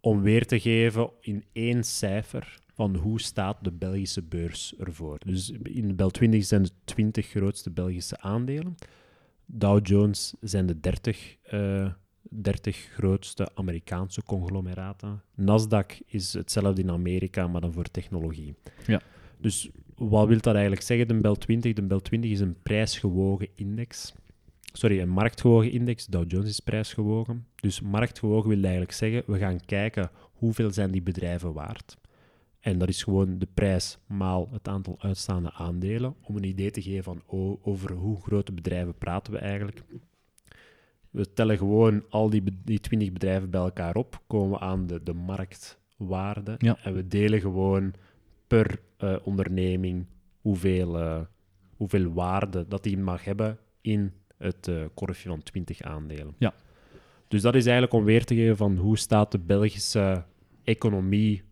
S2: om weer te geven in één cijfer van hoe staat de Belgische beurs ervoor. Dus in de Bel 20 zijn de 20 grootste Belgische aandelen. Dow Jones zijn de 30, eh 30 grootste Amerikaanse conglomeraten. Nasdaq is hetzelfde in Amerika, maar dan voor technologie.
S1: Ja.
S2: Dus wat wil dat eigenlijk zeggen, de Bel 20? De Bel 20 is een prijsgewogen index sorry, een marktgewogen index. Dow Jones is prijsgewogen. Dus marktgewogen wil eigenlijk zeggen, we gaan kijken hoeveel zijn die bedrijven waard. En dat is gewoon de prijs maal het aantal uitstaande aandelen, om een idee te geven van over hoe grote bedrijven praten we eigenlijk. We tellen gewoon al die, die 20 bedrijven bij elkaar op, komen we aan de, de marktwaarde.
S1: Ja.
S2: En we delen gewoon per eh, onderneming hoeveel, eh, hoeveel waarde dat die mag hebben in het eh, korfje van 20 aandelen.
S1: Ja.
S2: Dus dat is eigenlijk om weer te geven van hoe staat de Belgische economie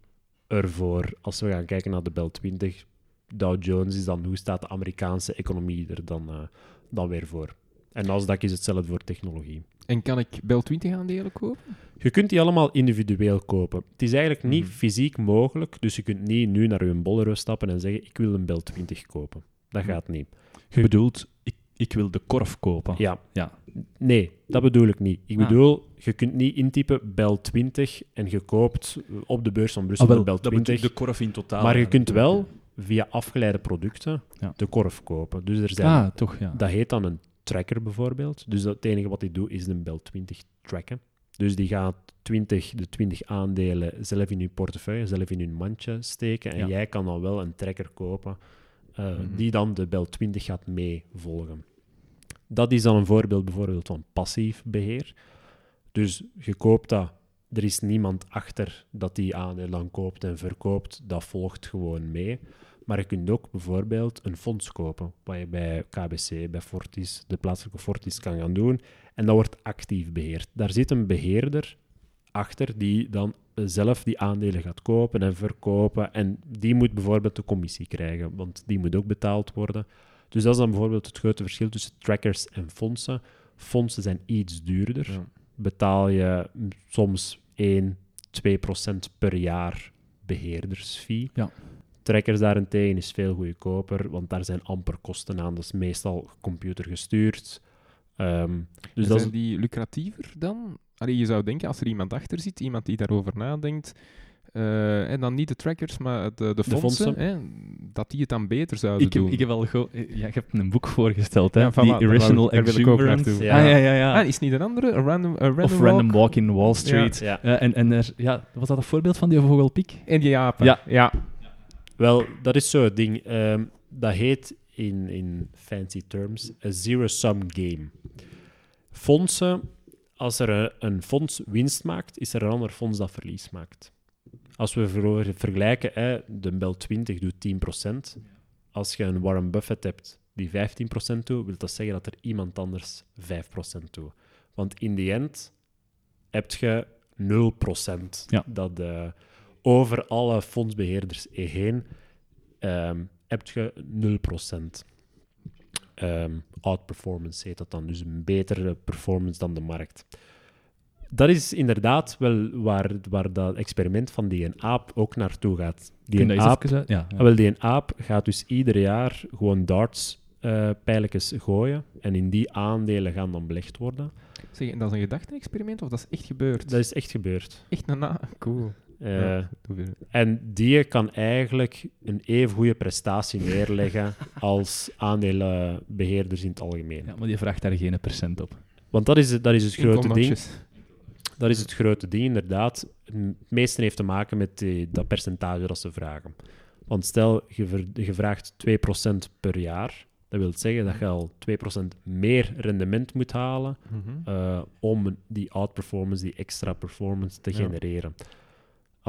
S2: ervoor als we gaan kijken naar de Bel 20. Dow Jones is dan hoe staat de Amerikaanse economie er dan, dan weer voor. En Nasdaq is hetzelfde voor technologie.
S3: En kan ik Bel 20 aandelen kopen?
S2: Je kunt die allemaal individueel kopen. Het is eigenlijk niet
S3: Mhm.
S2: fysiek mogelijk, dus je kunt niet nu naar je bolero stappen en zeggen ik wil een Bel 20 kopen. Dat
S3: Mhm.
S2: gaat niet.
S1: Je bedoelt, ik, ik wil de korf kopen.
S2: Ja.
S1: Ja.
S2: Nee, dat bedoel ik niet. Ik
S1: Ah.
S2: bedoel, je kunt niet intypen Bel 20 en je koopt op de beurs van Brussel
S1: Ah, wel,
S2: de Bel
S1: dat bedoel
S2: 20.
S1: de korf in totaal.
S2: maar je kunt wel via afgeleide producten
S1: Ja.
S2: de korf kopen. Dus er zijn,
S1: Ah, toch, ja.
S2: dat heet dan een tracker bijvoorbeeld. Dus dat, het enige wat die doet is een Bel 20 tracken. Dus die gaat 20, de 20 aandelen zelf in je portefeuille, zelf in je mandje steken. En
S1: Ja.
S2: jij kan dan wel een tracker kopen eh,
S3: Mhm.
S2: die dan de Bel 20 gaat meevolgen. Dat is dan een voorbeeld bijvoorbeeld van passief beheer. Dus je koopt dat, er is niemand achter dat die aandeel dan koopt en verkoopt. Dat volgt gewoon mee. Maar je kunt ook bijvoorbeeld een fonds kopen, wat je bij KBC, bij Fortis, de plaatselijke Fortis kan gaan doen. En dat wordt actief beheerd. Daar zit een beheerder achter die dan zelf die aandelen gaat kopen en verkopen. En die moet bijvoorbeeld de commissie krijgen, want die moet ook betaald worden. Dus dat is dan bijvoorbeeld het grote verschil tussen trackers en fondsen. Fondsen zijn iets duurder.
S3: Ja.
S2: Betaal je soms 1, 2 procent per jaar beheerdersfee.
S1: Ja.
S2: Trackers daarentegen is veel goedkoper, want daar zijn amper kosten aan. Dat is meestal computergestuurd. Ehm dus dat
S3: zijn die lucratiever dan? Allee, je zou denken, als er iemand achter zit, iemand die daarover nadenkt, eh, en dan niet de trackers, maar de, de fondsen,
S2: fondsen.
S3: hè, dat die het dan beter zouden
S1: Ik heb,
S3: doen.
S1: ik heb al ja, je hebt een boek voorgesteld, hè?
S3: Ja, voilà,
S1: die Irrational
S3: ik- ik
S1: Exuberance.
S2: Ja.
S1: Ah, ja, ja, ja.
S3: Ah, is niet een andere? Een random, een random
S1: of
S3: walk?
S1: Random Walk in Wall Street.
S2: ja.
S1: Eh, en, en er, ja, was dat een voorbeeld van die vogelpiek?
S3: En die apen.
S1: Ja.
S3: ja.
S2: Wel, dat is zo'n ding. Ehm, dat heet in, in fancy terms een zero-sum game. Fondsen, als er een, een fonds winst maakt, is er een ander fonds dat verlies maakt. Als we ver- vergelijken, hè, de Bel 20 doet 10%. Als je een Warren Buffett hebt die 15% doet, wil dat zeggen dat er iemand anders 5% doet. Want in die end heb je 0%
S1: Ja.
S2: dat eh, over alle fondsbeheerders heen ehm, heb je 0%. Ehm outperformance heet dat dan, dus een betere performance dan de markt. Dat is inderdaad wel waar, waar dat experiment van die een aap ook naartoe gaat. Die een aap,
S1: Ja, ja.
S2: Ah, wel, die een aap gaat dus ieder jaar gewoon darts eh pijltjes gooien en in die aandelen gaan dan belegd worden.
S3: Zeg, en dat is een gedachte-experiment of dat is echt gebeurd?
S2: Dat is echt gebeurd.
S3: Echt een na... Cool.
S2: Eh,
S3: Ja.
S2: En die kan eigenlijk een even goede prestatie neerleggen [laughs] als aandelenbeheerders in het algemeen.
S1: Ja, maar die vraagt daar geen percent op.
S2: Want dat is, het- dat is het grote ding. Dat is het grote ding, inderdaad. Het meeste heeft te maken met die, dat percentage dat ze vragen. Want stel, je, ver- je vraagt 2% per jaar. Dat wil zeggen dat je al 2% meer rendement moet halen
S3: Mhm.
S2: eh, om die outperformance, die extra performance te
S3: Ja.
S2: genereren.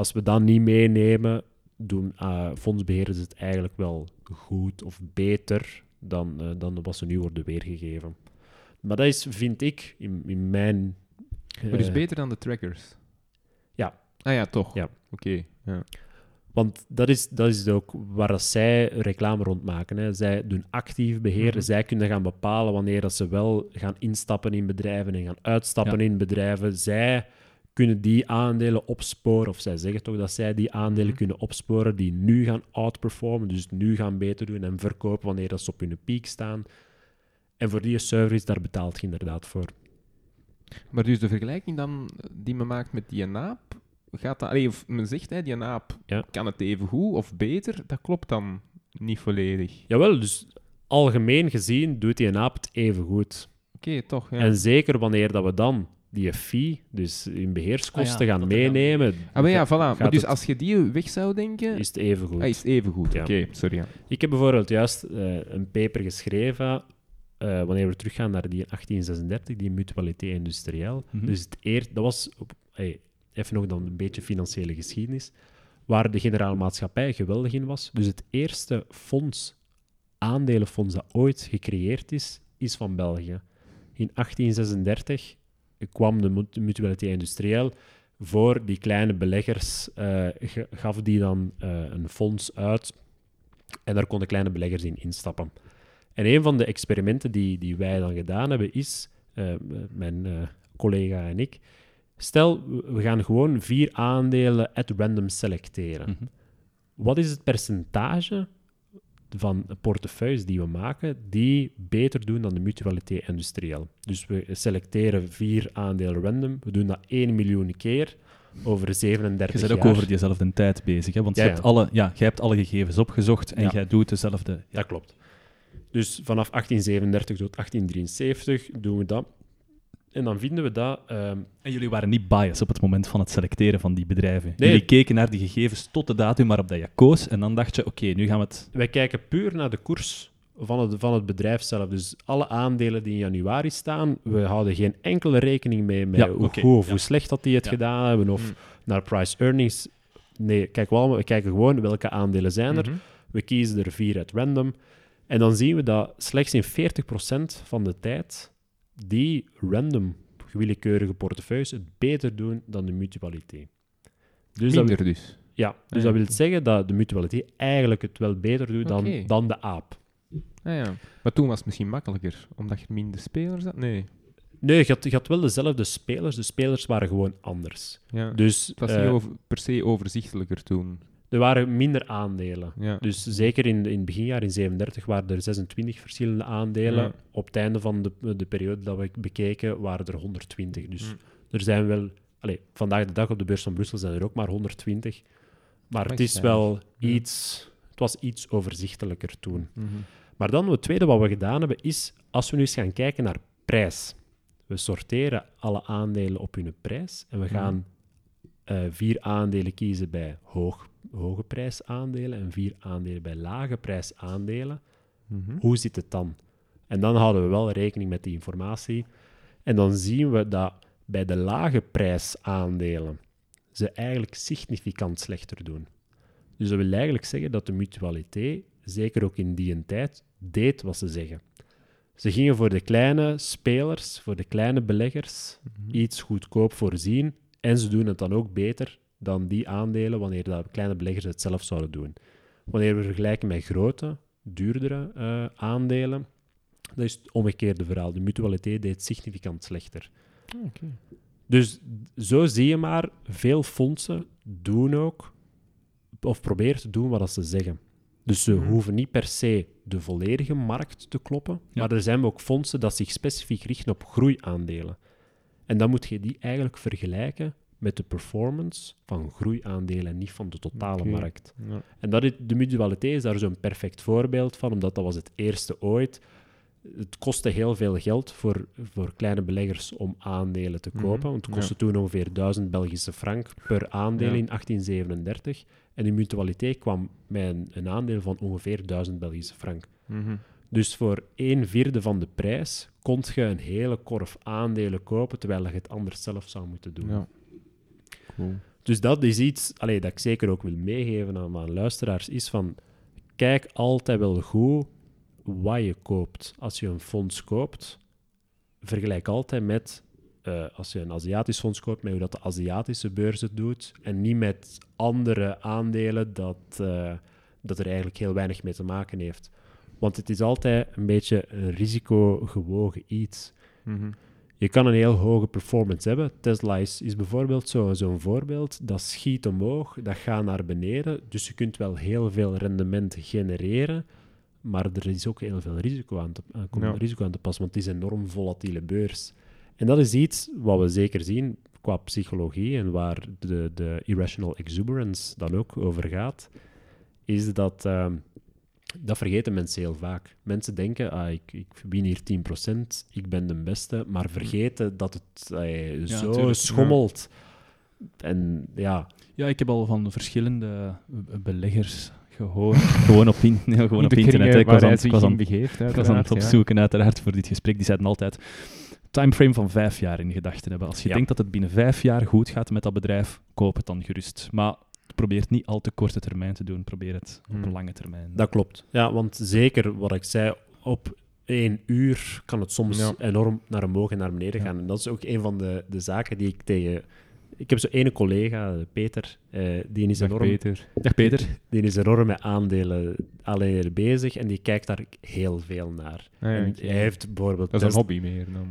S2: Als we dat niet meenemen, doen eh, fondsbeheerders het eigenlijk wel goed of beter dan, eh, dan wat ze nu worden weergegeven. Maar dat is, vind ik, in, in mijn...
S3: Maar dus beter dan de trackers?
S2: Ja.
S3: Ah ja, toch?
S2: Ja.
S3: Oké. Ja.
S2: Want dat is, dat is ook waar dat zij reclame rond maken. Hè. Zij doen actief beheer.
S3: Mhm.
S2: Zij kunnen gaan bepalen wanneer dat ze wel gaan instappen in bedrijven en gaan uitstappen
S1: Ja.
S2: in bedrijven. Zij kunnen die aandelen opsporen, of zij zeggen toch dat zij die aandelen
S3: Mhm.
S2: kunnen opsporen die nu gaan outperformen, dus nu gaan beter doen en verkopen wanneer dat ze op hun piek staan. En voor die service, daar betaalt je inderdaad voor.
S3: Maar dus de vergelijking dan eh, die men maakt met die naap, gaat dat... Allee, of men zegt, hè, die naap
S2: Ja.
S3: kan het even goed of beter, dat klopt dan niet volledig.
S2: Jawel, dus algemeen gezien doet die aap het even goed.
S3: Oké, toch, ja.
S2: En zeker wanneer dat we dan die fee, dus in beheerskosten,
S1: Ah ja,
S2: gaan meenemen,
S3: ah, maar ja, voilà. Maar dus
S2: het-
S3: als je die weg zou denken,
S2: is het even goed.
S3: ah, is het even goed.
S2: Ja.
S3: Oké, sorry. Ja.
S2: Ik heb bijvoorbeeld juist eh, een paper geschreven, eh, wanneer we teruggaan naar die 1836, die mutualiteit industrieel.
S1: Mhm.
S2: Dus het eer, dat was, op, hey, even nog dan een beetje financiële geschiedenis, waar de generale maatschappij geweldig in was. Dus het eerste fonds, aandelenfonds dat ooit gecreëerd is, is van België. In 1836 kwam de mut- mutualiteit industrieel voor die kleine beleggers, eh, gaf die dan eh, een fonds uit en daar konden kleine beleggers in instappen. En een van de experimenten die, die wij dan gedaan hebben is, eh, mijn collega en ik, stel we- we gaan gewoon vier aandelen at random selecteren.
S1: Mhm.
S2: Wat is het percentage van portefeuilles die we maken die beter doen dan de mutualiteit industrieel? Dus we selecteren vier aandelen random, we doen dat 1 miljoen keer over 37
S1: Je bent ook
S2: jaar.
S1: over diezelfde tijd bezig, hè? want
S2: Ja,
S1: je. Hebt alle, ja, jij hebt alle gegevens opgezocht en
S2: Ja.
S1: jij doet dezelfde... Ja.
S2: Dat klopt. Dus vanaf 1837 tot 1873 doen we dat. En dan vinden we dat... ehm,
S1: En jullie waren niet biased op het moment van het selecteren van die bedrijven.
S2: Nee.
S1: Jullie keken naar die gegevens tot de datum waarop dat je koos en dan dacht je, oké, nu gaan we het...
S2: wij kijken puur naar de koers van het, van het bedrijf zelf. Dus alle aandelen die in januari staan, we houden geen enkele rekening mee met
S1: Ja,
S2: hoe goed of
S1: ja.
S2: hoe slecht dat die het
S1: Ja.
S2: gedaan hebben of
S3: Mm.
S2: naar price earnings. Nee, kijk, we, allemaal- we kijken gewoon welke aandelen zijn er.
S3: Mhm.
S2: We kiezen er vier at random. En dan zien we dat slechts in 40% van de tijd die random willekeurige portefeuilles het beter doen dan de mutualiteit. Dus dat,
S3: Minder dus.
S2: ja, dus
S3: Ah,
S2: dat
S3: ja.
S2: wil zeggen dat de mutualiteit eigenlijk het wel beter doet dan, dan de aap.
S3: Ah, ja. Maar toen was het misschien makkelijker, omdat je minder spelers had? Nee.
S2: Nee, je had, je had wel dezelfde spelers. De spelers waren gewoon anders.
S3: Ja.
S2: Dus
S3: het was
S2: eh,
S3: niet over, per se overzichtelijker toen.
S2: Er waren minder aandelen.
S3: Ja.
S2: Dus zeker in, in het beginjaar, in 37, waren er 26 verschillende aandelen.
S3: Ja.
S2: Op het einde van de, de periode dat we bekeken, waren er 120. Dus er zijn wel... Allee, vandaag de dag op de beurs van Brussel zijn er ook maar 120. Maar het is wel iets... Het was iets overzichtelijker toen.
S3: Mhm.
S2: Maar dan, het tweede wat we gedaan hebben, is als we nu eens gaan kijken naar prijs. We sorteren alle aandelen op hun prijs en we
S3: Mhm.
S2: gaan eh, vier aandelen kiezen bij hoog, hoge prijsaandelen en vier aandelen bij lage prijsaandelen.
S3: Mhm.
S2: Hoe zit het dan? En dan houden we wel rekening met die informatie. En dan zien we dat bij de lage prijsaandelen ze eigenlijk significant slechter doen. Dus dat wil eigenlijk zeggen dat de mutualiteit, zeker ook in die tijd, deed wat ze zeggen. Ze gingen voor de kleine spelers, voor de kleine beleggers,
S3: Mhm.
S2: iets goedkoop voorzien. En ze doen het dan ook beter dan die aandelen wanneer dat kleine beleggers het zelf zouden doen. Wanneer we vergelijken met grote, duurdere eh, aandelen, dat is het omgekeerde verhaal. De mutualiteit deed significant slechter.
S3: Ah, oké.
S2: Dus zo zie je maar, veel fondsen doen ook, of proberen te doen wat ze zeggen. Dus ze
S3: Mhm.
S2: hoeven niet per se de volledige markt te kloppen,
S1: Ja.
S2: maar er zijn ook fondsen dat zich specifiek richten op groeiaandelen. En dan moet je die eigenlijk vergelijken met de performance van groeiaandelen en niet van de totale markt.
S3: Ja.
S2: En dat is, de mutualiteit is daar zo'n perfect voorbeeld van, omdat dat was het eerste ooit het kostte heel veel geld voor, voor kleine beleggers om aandelen te
S3: Mhm,
S2: kopen. Want het kostte toen ongeveer 1000 Belgische frank per aandeel
S3: Ja.
S2: in 1837. En die mutualiteit kwam met een, een aandeel van ongeveer 1000 Belgische frank.
S3: Mhm.
S2: Dus voor een vierde van de prijs kon je een hele korf aandelen kopen, terwijl je het anders zelf zou moeten doen.
S3: Ja. Cool.
S2: Dus dat is iets allee, dat ik zeker ook wil meegeven aan mijn luisteraars, is van kijk altijd wel goed wat je koopt. Als je een fonds koopt, vergelijk altijd met eh, als je een Aziatisch fonds koopt, met hoe dat de Aziatische beurs het doet, en niet met andere aandelen dat, eh, dat er eigenlijk heel weinig mee te maken heeft. Want het is altijd een beetje een risicogewogen iets.
S3: Mhm.
S2: Je kan een heel hoge performance hebben. Tesla is, is bijvoorbeeld zo- zo'n voorbeeld. Dat schiet omhoog, dat gaat naar beneden. Dus je kunt wel heel veel rendement genereren. Maar er is ook heel veel risico aan te, aan,
S3: Ja.
S2: risico aan te passen, want het is een enorm volatiele beurs. En dat is iets wat we zeker zien qua psychologie en waar de, de irrational exuberance dan ook over gaat, is dat, ehm, dat vergeten mensen heel vaak. Mensen denken, ah, ik, ik win hier 10%, ik ben de beste, maar vergeten dat het zo
S1: tuurlijk.
S2: schommelt. En ja,
S1: Ja, ik heb al van verschillende beleggers gehoord. [laughs] gewoon op, in, nee, gewoon op internet. Ik was aan, ik was aan,
S3: in begeeft,
S1: ik was aan het
S3: uiteraard, ja.
S1: opzoeken, uiteraard, voor dit gesprek. Die zeiden altijd timeframe van vijf jaar in gedachten hebben. Als je
S2: Ja.
S1: denkt dat het binnen vijf jaar goed gaat met dat bedrijf, koop het dan gerust. Maar probeer het niet al te korte termijn te doen. Probeer het op
S3: Hmm.
S1: lange termijn.
S2: dat klopt. Ja, want zeker wat ik zei, op één uur kan het soms
S3: Ja.
S2: enorm naar omhoog en naar beneden
S1: Ja.
S2: gaan. En dat is ook een van de, de zaken die ik tegen... Ik heb zo'n ene collega, Peter, eh, die is
S3: Dag
S2: enorm...
S3: Peter. [laughs]
S1: Dag Peter.
S2: Die is enorm met aandelen alleen bezig en die kijkt daar heel veel naar.
S3: Ah, ja,
S2: en hij heeft bijvoorbeeld...
S3: Dat is een
S2: Tesla-
S3: hobby meer dan.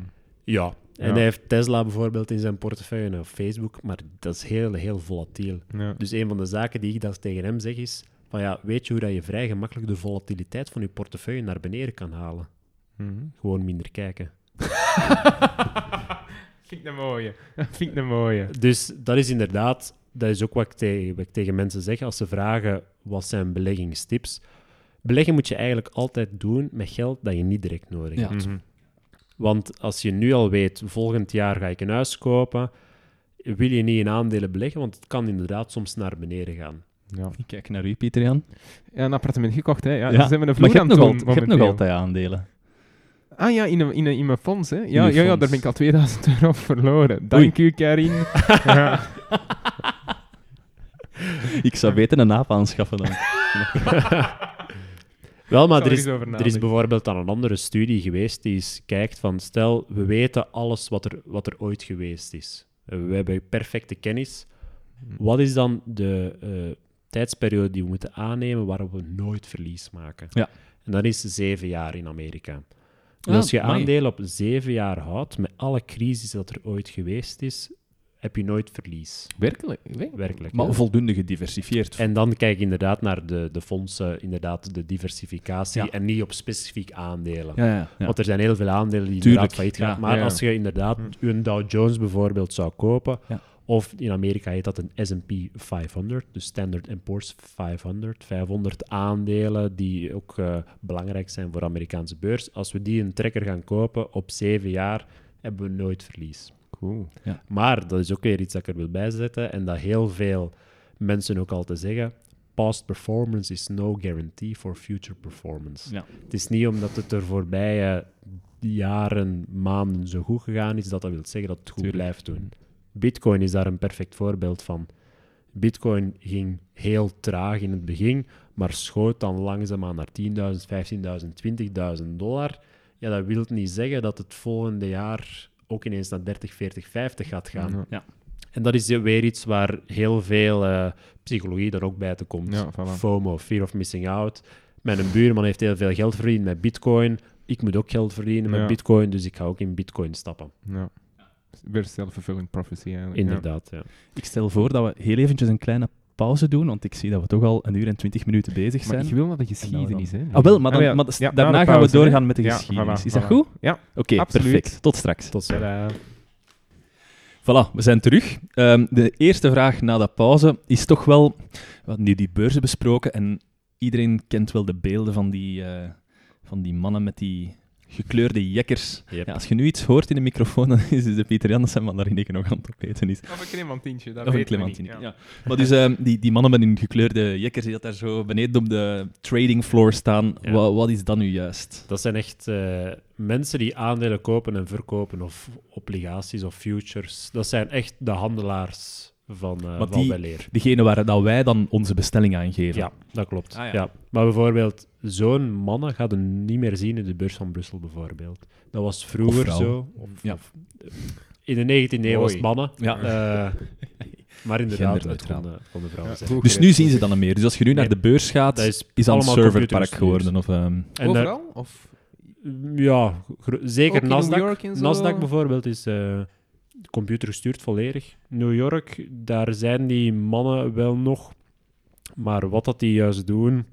S2: Ja, en
S3: Ja.
S2: hij heeft Tesla bijvoorbeeld in zijn portefeuille of Facebook, maar dat is heel, heel volatiel.
S3: Ja.
S2: Dus een van de zaken die ik dan tegen hem zeg is, van ja, weet je hoe dat je vrij gemakkelijk de volatiliteit van je portefeuille naar beneden kan halen?
S3: Mhm.
S2: Gewoon minder kijken. [laughs]
S3: Vind ik een mooie. [laughs] Vind ik een mooie.
S2: Dus dat is inderdaad, dat is ook wat ik, tegen, wat ik tegen mensen zeg als ze vragen wat zijn beleggingstips. Beleggen moet je eigenlijk altijd doen met geld dat je niet direct nodig
S1: Ja.
S2: hebt.
S3: Mhm.
S2: Want als je nu al weet, volgend jaar ga ik een huis kopen, wil je niet in aandelen beleggen, want het kan inderdaad soms naar beneden gaan.
S3: Ja.
S1: Ik kijk naar u, Pieter Jan.
S3: ja, een appartement gekocht, hè. Ja,
S1: Ja,
S3: Ze hebben een
S1: Maar
S3: vloer
S1: je
S3: aan
S1: hebt,
S3: het
S1: nog
S3: doen,
S1: al, je hebt nog altijd aandelen.
S3: Ah ja, in, een, in, een, in mijn fonds, hè. Ja, ja, ja, daar ben ik al 2000 euro [laughs] verloren. Dank u, Karin. [laughs] ja.
S1: Ik zou beter een aap aanschaffen dan. [laughs]
S2: Wel, maar er is, er bijvoorbeeld dan een andere studie geweest die is, kijkt van, stel, we weten alles wat er, wat er ooit geweest is. Eh, We hebben perfecte kennis. Wat is dan de eh, tijdsperiode die we moeten aannemen waarop we nooit verlies maken?
S1: Ja.
S2: En dat is zeven jaar in Amerika. Dus
S1: Ah,
S2: als je aandelen op zeven jaar houdt, met alle crisis dat er ooit geweest is, heb je nooit verlies.
S3: Werkelijk? Werkelijk?
S2: Werkelijk.
S1: Maar
S2: ja.
S1: voldoende gediversifieerd.
S2: En dan kijk je inderdaad naar de, de fondsen, inderdaad de diversificatie,
S1: Ja.
S2: en niet op specifiek aandelen.
S1: ja, ja, ja.
S2: Want er zijn heel veel aandelen die
S1: Tuurlijk,
S2: inderdaad failliet gaan.
S1: ja.
S2: Maar
S3: Ja.
S2: als je inderdaad
S3: Hm.
S2: een Dow Jones bijvoorbeeld zou kopen,
S1: Ja.
S2: of in Amerika heet dat een S&P 500, dus Standard Poor's 500, 500 aandelen die ook eh, belangrijk zijn voor de Amerikaanse beurs. Als we die een trekker gaan kopen op zeven jaar, hebben we nooit verlies.
S3: Cool.
S2: Maar dat is ook weer iets dat ik er wil bijzetten en dat heel veel mensen ook altijd zeggen. Past performance is no guarantee for future performance.
S1: Ja.
S2: Het is niet omdat het er voorbije jaren, maanden zo goed gegaan is, dat dat wil zeggen dat het goed
S1: Tuurlijk.
S2: blijft doen. Bitcoin is daar een perfect voorbeeld van. Bitcoin ging heel traag in het begin, maar schoot dan langzaamaan naar 10.000, 15.000, 20.000 dollar. Ja, dat wil niet zeggen dat het volgende jaar ook ineens naar 30, 40, 50 gaat gaan.
S3: Ja.
S2: En dat is weer iets waar heel veel eh, psychologie dan ook bij te komt.
S3: Ja, voilà.
S2: FOMO, fear of missing out. Mijn buurman heeft heel veel geld verdiend met bitcoin. Ik moet ook geld verdienen met
S3: Ja.
S2: bitcoin, dus ik ga ook in bitcoin stappen.
S3: Ja. Weer self-fulfilling prophecy eigenlijk.
S2: Inderdaad, ja.
S1: Ik stel voor dat we heel eventjes een kleine pauze doen, want ik zie dat we toch al een uur en twintig minuten bezig
S3: Ja. Maar
S1: zijn.
S3: ik wil naar de geschiedenis, hè.
S1: Ah, wel, maar, dan,
S3: Ah, ja.
S1: maar
S3: Ja,
S1: daarna gaan we
S3: hè.
S1: doorgaan met de
S3: Ja,
S1: geschiedenis.
S3: voilà,
S1: Is dat
S3: voilà.
S1: goed?
S3: Ja,
S1: Oké,
S3: absoluut.
S1: perfect. Tot straks.
S2: Tot.
S3: Tadaa.
S1: Voilà, we zijn terug. Ehm, de eerste vraag na de pauze is toch wel... We hadden nu die beurzen besproken en iedereen kent wel de beelden van die, eh, van die mannen met die gekleurde jekkers.
S2: Yep.
S1: Ja, als je nu iets hoort in de microfoon, dan is het de Pieter Jan dat zijn mandarineke nog aan het opeten is.
S3: Of een clementintje, dat
S1: Of een
S3: we
S1: clementine.
S3: niet,
S1: Ja. Maar dus ehm, die, die mannen met hun gekleurde jekkers die dat daar zo beneden op de trading floor staan,
S2: Ja.
S1: wat, wat is dat nu juist?
S2: Dat zijn echt eh, mensen die aandelen kopen en verkopen, of obligaties of futures. Dat zijn echt de handelaars van, eh
S1: Maar
S2: van
S1: die-
S2: weleer.
S1: Degene waar dat wij dan onze bestelling aan geven.
S2: Ja, dat klopt.
S1: Ah, ja.
S2: ja. Maar bijvoorbeeld, zo'n mannen gaat je niet meer zien in de beurs van Brussel, bijvoorbeeld. Dat was vroeger zo. Of,
S1: Ja.
S2: of, eh, in de 19e eeuw was het mannen.
S1: Ja.
S2: Eh, maar inderdaad, het kon de, kon de vrouwen
S3: Ja,
S2: zijn.
S1: Dus nu zien ze dat niet meer. Dus als je nu naar de beurs gaat,
S2: Dat
S1: is,
S2: is,
S1: dat een
S2: allemaal
S1: serverpark geworden. Of, ehm,
S2: En
S3: Overal? Of
S2: ja, zeker Nasdaq. Nasdaq bijvoorbeeld is eh computergestuurd volledig. New York, daar zijn die mannen wel nog. Maar wat dat die juist doen...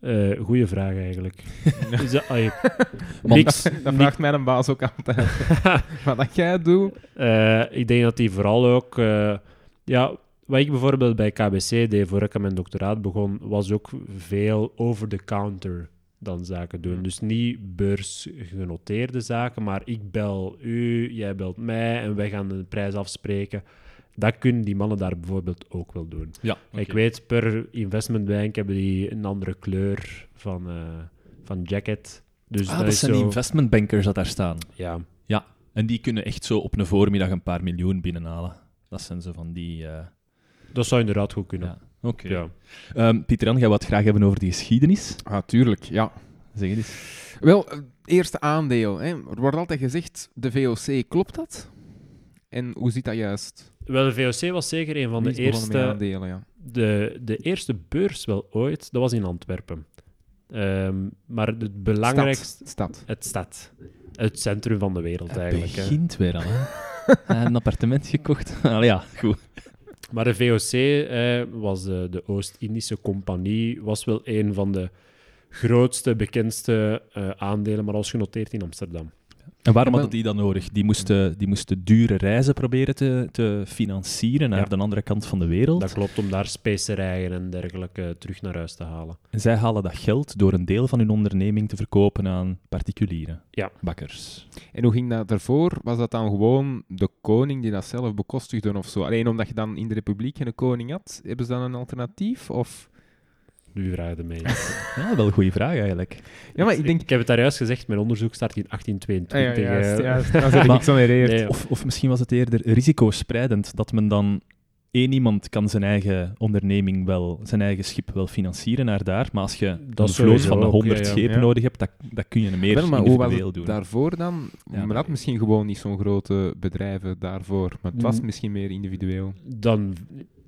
S2: eh goeie vraag eigenlijk. [laughs] [laughs]
S1: Man,
S2: niks,
S3: Dat vraagt mijn baas ook altijd. [laughs] Wat dat jij doet.
S2: Eh, ik denk dat die vooral ook... eh, ja, wat ik bijvoorbeeld bij KBC deed voor ik aan mijn doctoraat begon, was ook veel over-the-counter dan zaken doen. Dus niet beursgenoteerde zaken, maar ik bel u, jij belt mij en wij gaan de prijs afspreken. Dat kunnen die mannen daar bijvoorbeeld ook wel doen.
S1: ja,
S2: Ik weet, per investmentbank hebben die een andere kleur van, eh, van jacket. Dus
S1: Ah,
S2: dat
S1: zijn
S2: zo...
S1: die investmentbankers dat daar staan.
S2: Ja,
S1: En die kunnen echt zo op een voormiddag een paar miljoen binnenhalen. Dat zijn zo van die... eh,
S2: dat zou inderdaad goed kunnen.
S1: ja. Oké.
S2: Ja.
S1: Ehm, Pieter Jan, jij wou het graag hebben over die geschiedenis.
S3: Ah, tuurlijk, ja.
S1: Zeg het eens.
S3: Wel, het eerste aandeel. Hè. Er wordt altijd gezegd, de VOC, klopt dat? En hoe zit dat juist?
S2: Wel, de VOC was zeker een van de eerste,
S3: aandelen, ja.
S2: de, de eerste beurs wel ooit. Dat was in Antwerpen. Ehm, maar het belangrijkste...
S3: Stad. Stad.
S2: Het stad. Het centrum van de wereld
S1: Het
S2: eigenlijk. hè.
S1: begint weer al, hè. [laughs] Hij heeft een appartement gekocht. [laughs] Allee, ja, goed.
S2: Maar de VOC eh, was de, de Oost-Indische Compagnie, was wel een van de grootste, bekendste eh, aandelen, maar als genoteerd in Amsterdam.
S1: En waarom
S3: Ja,
S1: hadden die dat nodig? Die moesten, die moesten dure reizen proberen te, te financieren naar
S2: Ja.
S1: de andere kant van de wereld.
S2: Dat klopt, om daar specerijen en dergelijke terug naar huis te halen.
S1: En zij halen dat geld door een deel van hun onderneming te verkopen aan particulieren.
S2: Ja.
S1: Bakkers.
S3: En hoe ging dat ervoor? Was dat dan gewoon de koning die dat zelf bekostigde of zo? Alleen omdat je dan in de republiek geen koning had, hebben ze dan een alternatief? Of...
S2: Nu vraag je mij.
S1: Ja, wel een goede vraag eigenlijk.
S3: Ja, maar ik denk...
S2: Ik heb het daar juist gezegd, mijn onderzoek start in 1822.
S3: Ah, ja, juist,
S2: eh.
S3: juist. [laughs] Daar zit ik niks aan herinnerd.
S2: Nee,
S1: Of, of misschien was het eerder risicospreidend, dat men dan één iemand kan zijn eigen onderneming wel, zijn eigen schip wel financieren naar daar, maar als je een vloot van
S2: ook,
S1: 100
S2: ja, ja.
S1: schepen
S3: Ja.
S1: nodig hebt, dat, dat kun je meer
S3: Wel, maar hoe was
S1: individueel
S3: het
S1: doen.
S3: daarvoor dan?
S1: Maar-
S3: had misschien gewoon niet zo'n grote bedrijven daarvoor, maar het was
S2: Mm.
S3: misschien meer individueel.
S2: dan,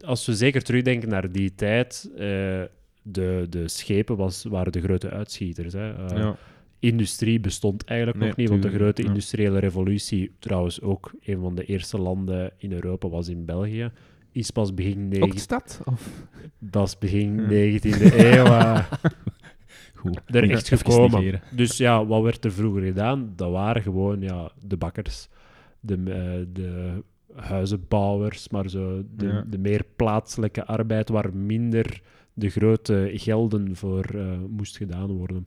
S2: als we zeker terugdenken naar die tijd, eh, de, de schepen was, waren de grote uitschieters. Hè. Eh,
S3: ja.
S2: Industrie bestond eigenlijk
S3: Nee,
S2: nog niet, want de grote
S3: ja.
S2: industriële revolutie, trouwens ook een van de eerste landen in Europa, was in België. Is pas begin,
S3: Ook
S2: negen,
S3: de stad? Of?
S2: dat is begin
S3: Ja.
S2: 19e eeuw eh, [laughs]
S1: Goed.
S2: er echt gekomen. Dus ja, wat werd er vroeger gedaan? Dat waren gewoon ja, de bakkers, de, eh, de huizenbouwers, maar zo de,
S3: Ja.
S2: de meer plaatselijke arbeid waar minder de grote gelden voor eh, moest gedaan worden.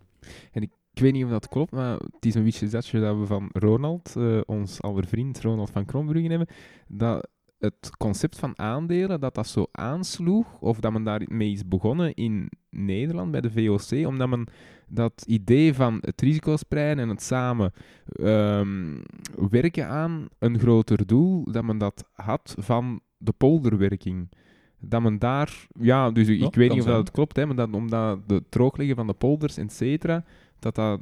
S3: Ik weet niet of dat klopt, maar het is een beetje dat we van Ronald, eh, ons aller vriend Ronald van Krombruggen hebben, dat het concept van aandelen, dat dat zo aansloeg, of dat men daarmee is begonnen in Nederland bij de VOC, omdat men dat idee van het risicospreiden en het samen ehm, werken aan een groter doel, dat men dat had van de polderwerking. Dat men daar, ja, dus ik
S1: Ja,
S3: weet niet of dat klopt, hè, maar dat, omdat de droogliggen van de polders, et cetera, dat dat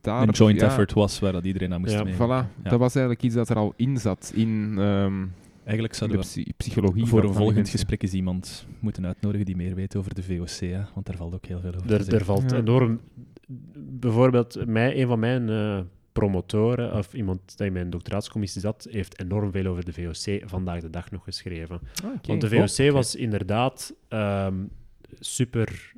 S3: daar...
S1: Een joint
S3: ja,
S1: effort was waar dat iedereen aan moest
S2: Ja,
S1: mee.
S3: Voilà,
S1: Ja.
S3: dat was eigenlijk iets dat er al in zat in, ehm,
S1: Eigenlijk zouden
S3: de
S1: we
S3: psy- psychologie.
S1: voor een volgend
S3: mensen.
S1: gesprek eens iemand moeten uitnodigen die meer weet over de VOC, hè, want daar valt ook heel veel over te
S2: Er, er
S1: zeggen.
S2: valt
S3: Ja.
S2: enorm... Bijvoorbeeld, mij, een van mijn eh, promotoren, of iemand die in mijn doctoraatscommissie zat, heeft enorm veel over de VOC vandaag de dag nog geschreven.
S3: Ah, oké.
S2: Want de
S3: Oh,
S2: VOC was inderdaad ehm, super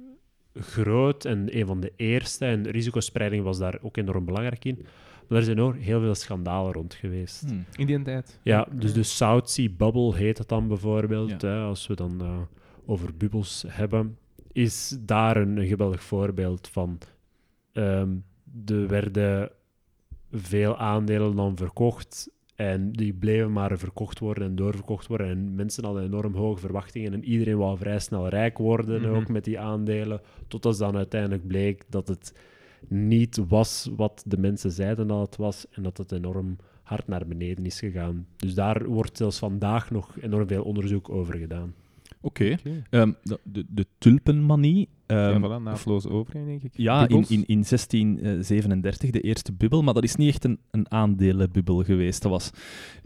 S2: groot en een van de eerste. En risicospreiding was daar ook enorm belangrijk in. Maar er zijn ook heel veel schandalen rond geweest.
S1: Hmm.
S3: In die tijd.
S2: Ja, dus de South Sea Bubble heet het dan bijvoorbeeld.
S1: Ja.
S2: Hè, als we dan eh, over bubbels hebben, is daar een, een geweldig voorbeeld van. Ehm, er werden veel aandelen dan verkocht. En die bleven maar verkocht worden en doorverkocht worden. En mensen hadden enorm hoge verwachtingen. En iedereen wou vrij snel rijk worden
S3: Mhm.
S2: ook met die aandelen. Totdat dan uiteindelijk bleek dat het niet was wat de mensen zeiden dat het was. En dat het enorm hard naar beneden is gegaan. Dus daar wordt zelfs vandaag nog enorm veel onderzoek over gedaan.
S1: Oké. Ehm, de, de, de tulpenmanie.
S3: Ja,
S1: ehm,
S3: voilà, naadloos overheen, denk ik.
S1: Ja, in, in, in 1637 de eerste bubbel, maar dat is niet echt een, een aandelenbubbel geweest. Dat was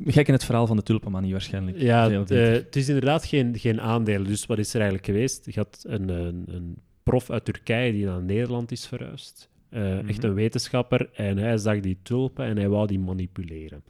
S1: gek in het verhaal van de tulpenmanie waarschijnlijk.
S2: Ja, het, eh, het is inderdaad geen, geen aandelen. Dus wat is er eigenlijk geweest? Je had een, een, een prof uit Turkije die naar Nederland is verhuisd. Eh,
S3: Mhm.
S2: Echt een wetenschapper. En hij zag die tulpen en hij wou die manipuleren.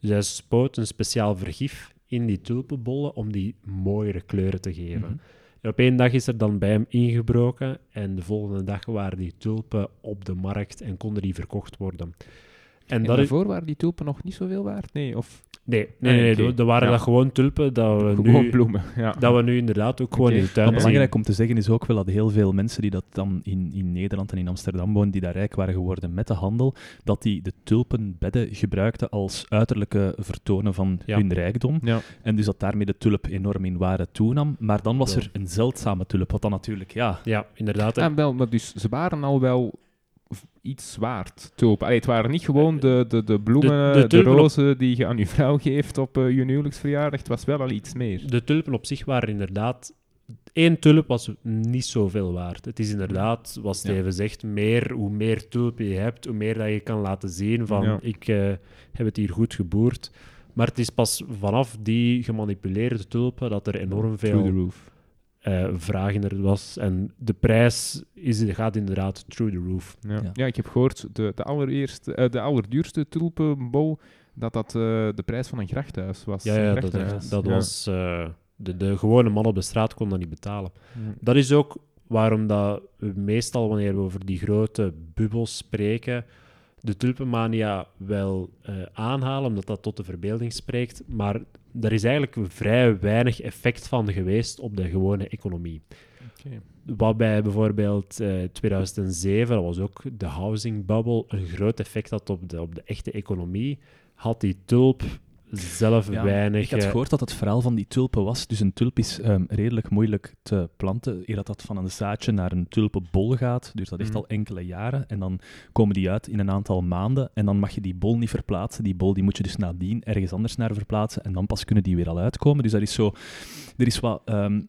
S2: Dus hij spoot een speciaal vergif in die tulpenbollen om die mooiere kleuren te geven.
S1: Mhm.
S2: En op één dag is er dan bij hem ingebroken en de volgende dag waren die tulpen op de markt en konden die verkocht worden. En,
S3: En
S2: dat is...
S3: daarvoor waren die tulpen nog niet zoveel waard? Nee, of
S2: Nee, nee, nee, er waren
S3: Ja.
S2: dat gewoon tulpen dat we,
S3: gewoon
S2: nu,
S3: bloemen? Ja.
S2: dat we nu inderdaad ook gewoon
S3: Oké.
S2: in de tuin
S1: Wat belangrijk om te zeggen is ook wel dat heel veel mensen die dat dan in, in Nederland en in Amsterdam wonen, die daar rijk waren geworden met de handel, dat die de tulpenbedden gebruikten als uiterlijke vertonen van
S2: Ja.
S1: hun rijkdom.
S3: Ja.
S1: En dus dat daarmee de tulp enorm in waarde toenam. Maar dan was
S2: Ja.
S1: er een zeldzame tulp, wat dan natuurlijk, ja...
S2: Ja, inderdaad.
S3: Ah, wel, maar dus ze waren al wel iets waard, tulpen. Allee, het waren niet gewoon de, de, de bloemen,
S2: de
S3: rozen die je aan je vrouw geeft op eh, je huwelijksverjaardag. Het was wel al iets meer.
S2: De tulpen op zich waren inderdaad... Één tulp was niet zoveel waard. Het is inderdaad, wat Steven zegt, meer, hoe meer tulpen je hebt, hoe meer dat je kan laten zien van
S3: Ja.
S2: ik eh, heb het hier goed geboerd. Maar het is pas vanaf die gemanipuleerde tulpen dat er enorm veel
S3: roof.
S2: eh vraag in er was. En de prijs is, gaat inderdaad through the roof.
S3: Ja.
S1: Ja.
S3: Ja. ik heb gehoord, de, de, allereerste, eh, de allerduurste tulpenbol, dat dat eh, de prijs van een grachthuis was.
S2: Ja, dat, dat
S3: Ja.
S2: was... eh, de, de gewone man op de straat kon dat niet betalen.
S3: Ja.
S2: Dat is ook waarom dat we meestal, wanneer we over die grote bubbels spreken, de tulpenmania wel eh, aanhalen, omdat dat tot de verbeelding spreekt. Maar er is eigenlijk vrij weinig effect van geweest op de gewone economie.
S3: Oké.
S2: Wat bij bijvoorbeeld eh 2007, dat was ook de housing bubble, een groot effect had op de, op de echte economie, had die tulp zelf
S1: Ja,
S2: weinig...
S1: Ik had
S2: eh,
S1: gehoord dat het verhaal van die tulpen was. Dus een tulp is ehm, redelijk moeilijk te planten. Eer dat dat van een zaadje naar een tulpenbol gaat, dus dat is
S3: Mhm.
S1: al enkele jaren. En dan komen die uit in een aantal maanden. En dan mag je die bol niet verplaatsen. Die bol die moet je dus nadien ergens anders naar verplaatsen. En dan pas kunnen die weer al uitkomen. Dus dat is zo... Er is wat... ehm,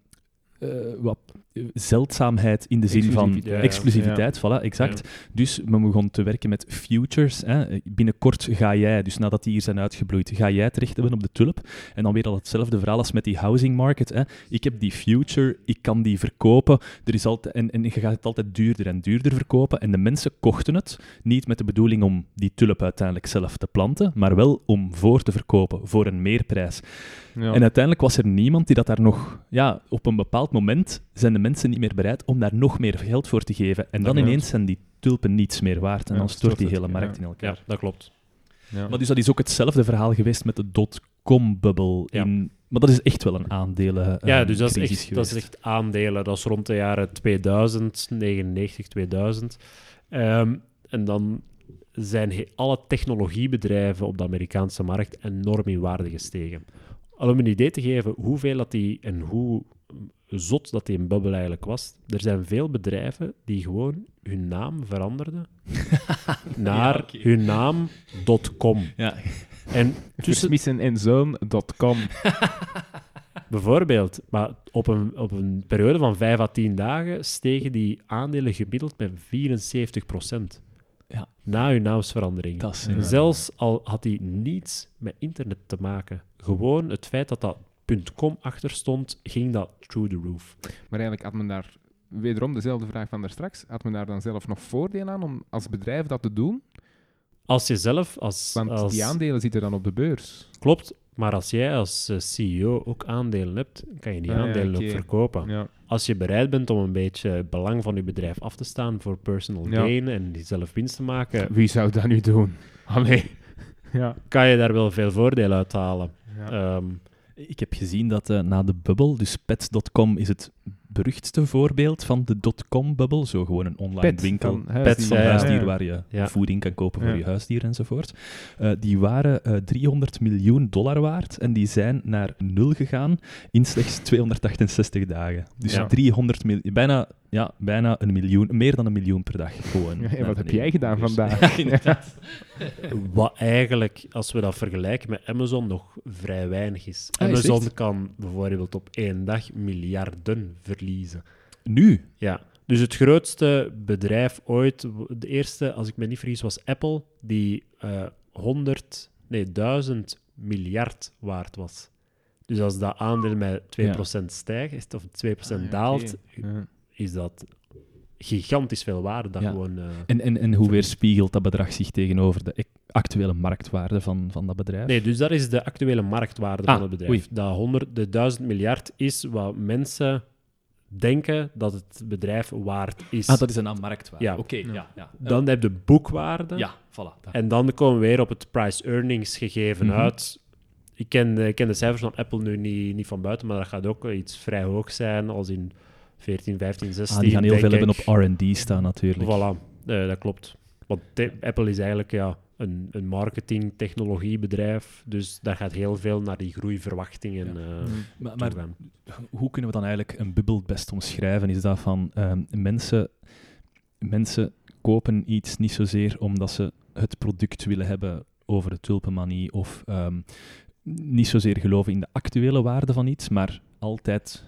S1: eh, wat eh, zeldzaamheid in de zin van
S3: Exclusiviteit, ja.
S1: voilà, exact. Dus we begonnen te werken met futures. Hè. Binnenkort ga jij, dus nadat die hier zijn uitgebloeid, ga jij terecht hebben op de tulp. En dan weer al hetzelfde verhaal als met die housing market. Hè. Ik heb die future, ik kan die verkopen. Er is altijd, en, en je gaat het altijd duurder en duurder verkopen. En de mensen kochten het niet met de bedoeling om die tulp uiteindelijk zelf te planten, maar wel om voor te verkopen, voor een meerprijs.
S3: Ja.
S1: En uiteindelijk was er niemand die dat daar nog... Ja, op een bepaald moment zijn de mensen niet meer bereid om daar nog meer geld voor te geven. En dan ineens zijn die tulpen niets meer waard. En
S3: Ja,
S1: dan stort die
S3: het,
S1: hele markt
S3: ja.
S1: in elkaar.
S2: Ja, dat klopt.
S3: ja.
S1: Maar dus dat is ook hetzelfde verhaal geweest met de dotcom-bubble.
S2: Ja.
S1: in Maar dat is echt wel een aandelen
S2: Ja,
S1: ehm,
S2: dus dat is, echt, dat is echt aandelen. Dat is rond de jaren 2000, 99, 2000. Ehm, en dan zijn alle technologiebedrijven op de Amerikaanse markt enorm in waarde gestegen. Al om een idee te geven hoeveel dat die en hoe zot dat die een bubbel eigenlijk was. Er zijn veel bedrijven die gewoon hun naam veranderden [laughs] naar
S1: Ja,
S2: hun naam.com.
S1: Ja,
S2: En [laughs] tussen,
S3: Versmissen en zoon.com. [laughs]
S2: Bijvoorbeeld, maar op een, op een periode van 5 à 10 dagen stegen die aandelen gemiddeld met 74
S1: Ja.
S2: Na hun naamsverandering.
S1: dat is
S3: Ja.
S1: inderdaad-
S2: Zelfs al had die niets met internet te maken. Gewoon het feit dat dat .com achter stond, ging dat through the roof.
S3: Maar eigenlijk had men daar, wederom dezelfde vraag van daarstraks, had men daar dan zelf nog voordeel aan om als bedrijf dat te doen?
S2: Als je zelf, als,
S3: Want
S2: als
S3: die aandelen zitten dan op de beurs.
S2: klopt, maar als jij als eh, CEO ook aandelen hebt, kan je die
S3: Ah, ja,
S2: aandelen ook verkopen.
S3: Ja.
S2: Als je bereid bent om een beetje belang van je bedrijf af te staan voor personal
S3: Ja.
S2: gain en zelf winst te maken,
S3: Wie zou dat nu doen? Allee. Ja.
S2: kan je daar wel veel voordeel uit halen.
S3: ja.
S2: Ehm,
S1: Ik heb gezien dat eh, na de bubbel, dus pets.com is het beruchtste voorbeeld van de dotcom-bubbel. Zo gewoon een online
S3: Pet
S1: winkel.
S3: van
S1: Pet
S3: huisdier.
S1: van
S2: Ja, ja.
S1: huisdier waar je
S2: Ja.
S1: voeding kan kopen voor je huisdier enzovoort. Eh, die waren eh, 300 miljoen dollar waard en die zijn naar nul gegaan in slechts 268 dagen. Dus
S2: Ja.
S1: 300 miljoen, bijna, ja, bijna een miljoen, meer dan een miljoen per dag gewoon. [laughs]
S3: Ja, wat heb jij gedaan vandaag? [laughs]
S1: Ja, inderdaad. [laughs]
S2: Wat eigenlijk, als we dat vergelijken met Amazon, nog vrij weinig is.
S1: Ah,
S2: Amazon kan bijvoorbeeld op één dag miljarden verliezen.
S1: Nu?
S2: Ja, dus het grootste bedrijf ooit, de eerste, als ik me niet vergis, was Apple, die eh 100, nee, 1000 miljard waard was. Dus als dat aandeel met 2% stijgt, of 2%
S3: Ah, ja,
S2: daalt. Is dat gigantisch veel waarde. Dat
S1: Ja.
S2: gewoon, eh,
S1: En, en, en hoe weerspiegelt dat bedrag zich tegenover de ec- actuele marktwaarde van, van dat bedrijf?
S2: Nee, dus dat is de actuele marktwaarde
S1: Ah,
S2: van het bedrijf.
S1: oei.
S2: Dat 100, de 1000 miljard is wat mensen denken dat het bedrijf waard is.
S1: Ah, dat is een aan marktwaarde.
S2: Ja.
S1: Oké, ja. Ja,
S2: Dan heb je boekwaarde.
S1: ja, voilà. Dat-
S2: En dan komen we weer op het price-earnings gegeven
S1: Mhm.
S2: uit. Ik ken, de- ik ken de cijfers van Apple nu niet, niet van buiten, maar dat gaat ook iets vrij hoog zijn, als in 14, 15, 16.
S1: Ah, die gaan heel veel hebben op R&D staan natuurlijk.
S2: Voilà, Eh, dat klopt. Want Apple is eigenlijk ja, een, een marketing-technologiebedrijf, dus daar gaat heel veel naar die groeiverwachtingen
S1: Ja.
S2: eh,
S3: Mm.
S1: Maar, hoe kunnen we dan eigenlijk een bubbel best omschrijven? Is dat van ehm, mensen, mensen kopen iets niet zozeer omdat ze het product willen hebben over de tulpenmanie of ehm, niet zozeer geloven in de actuele waarde van iets, maar altijd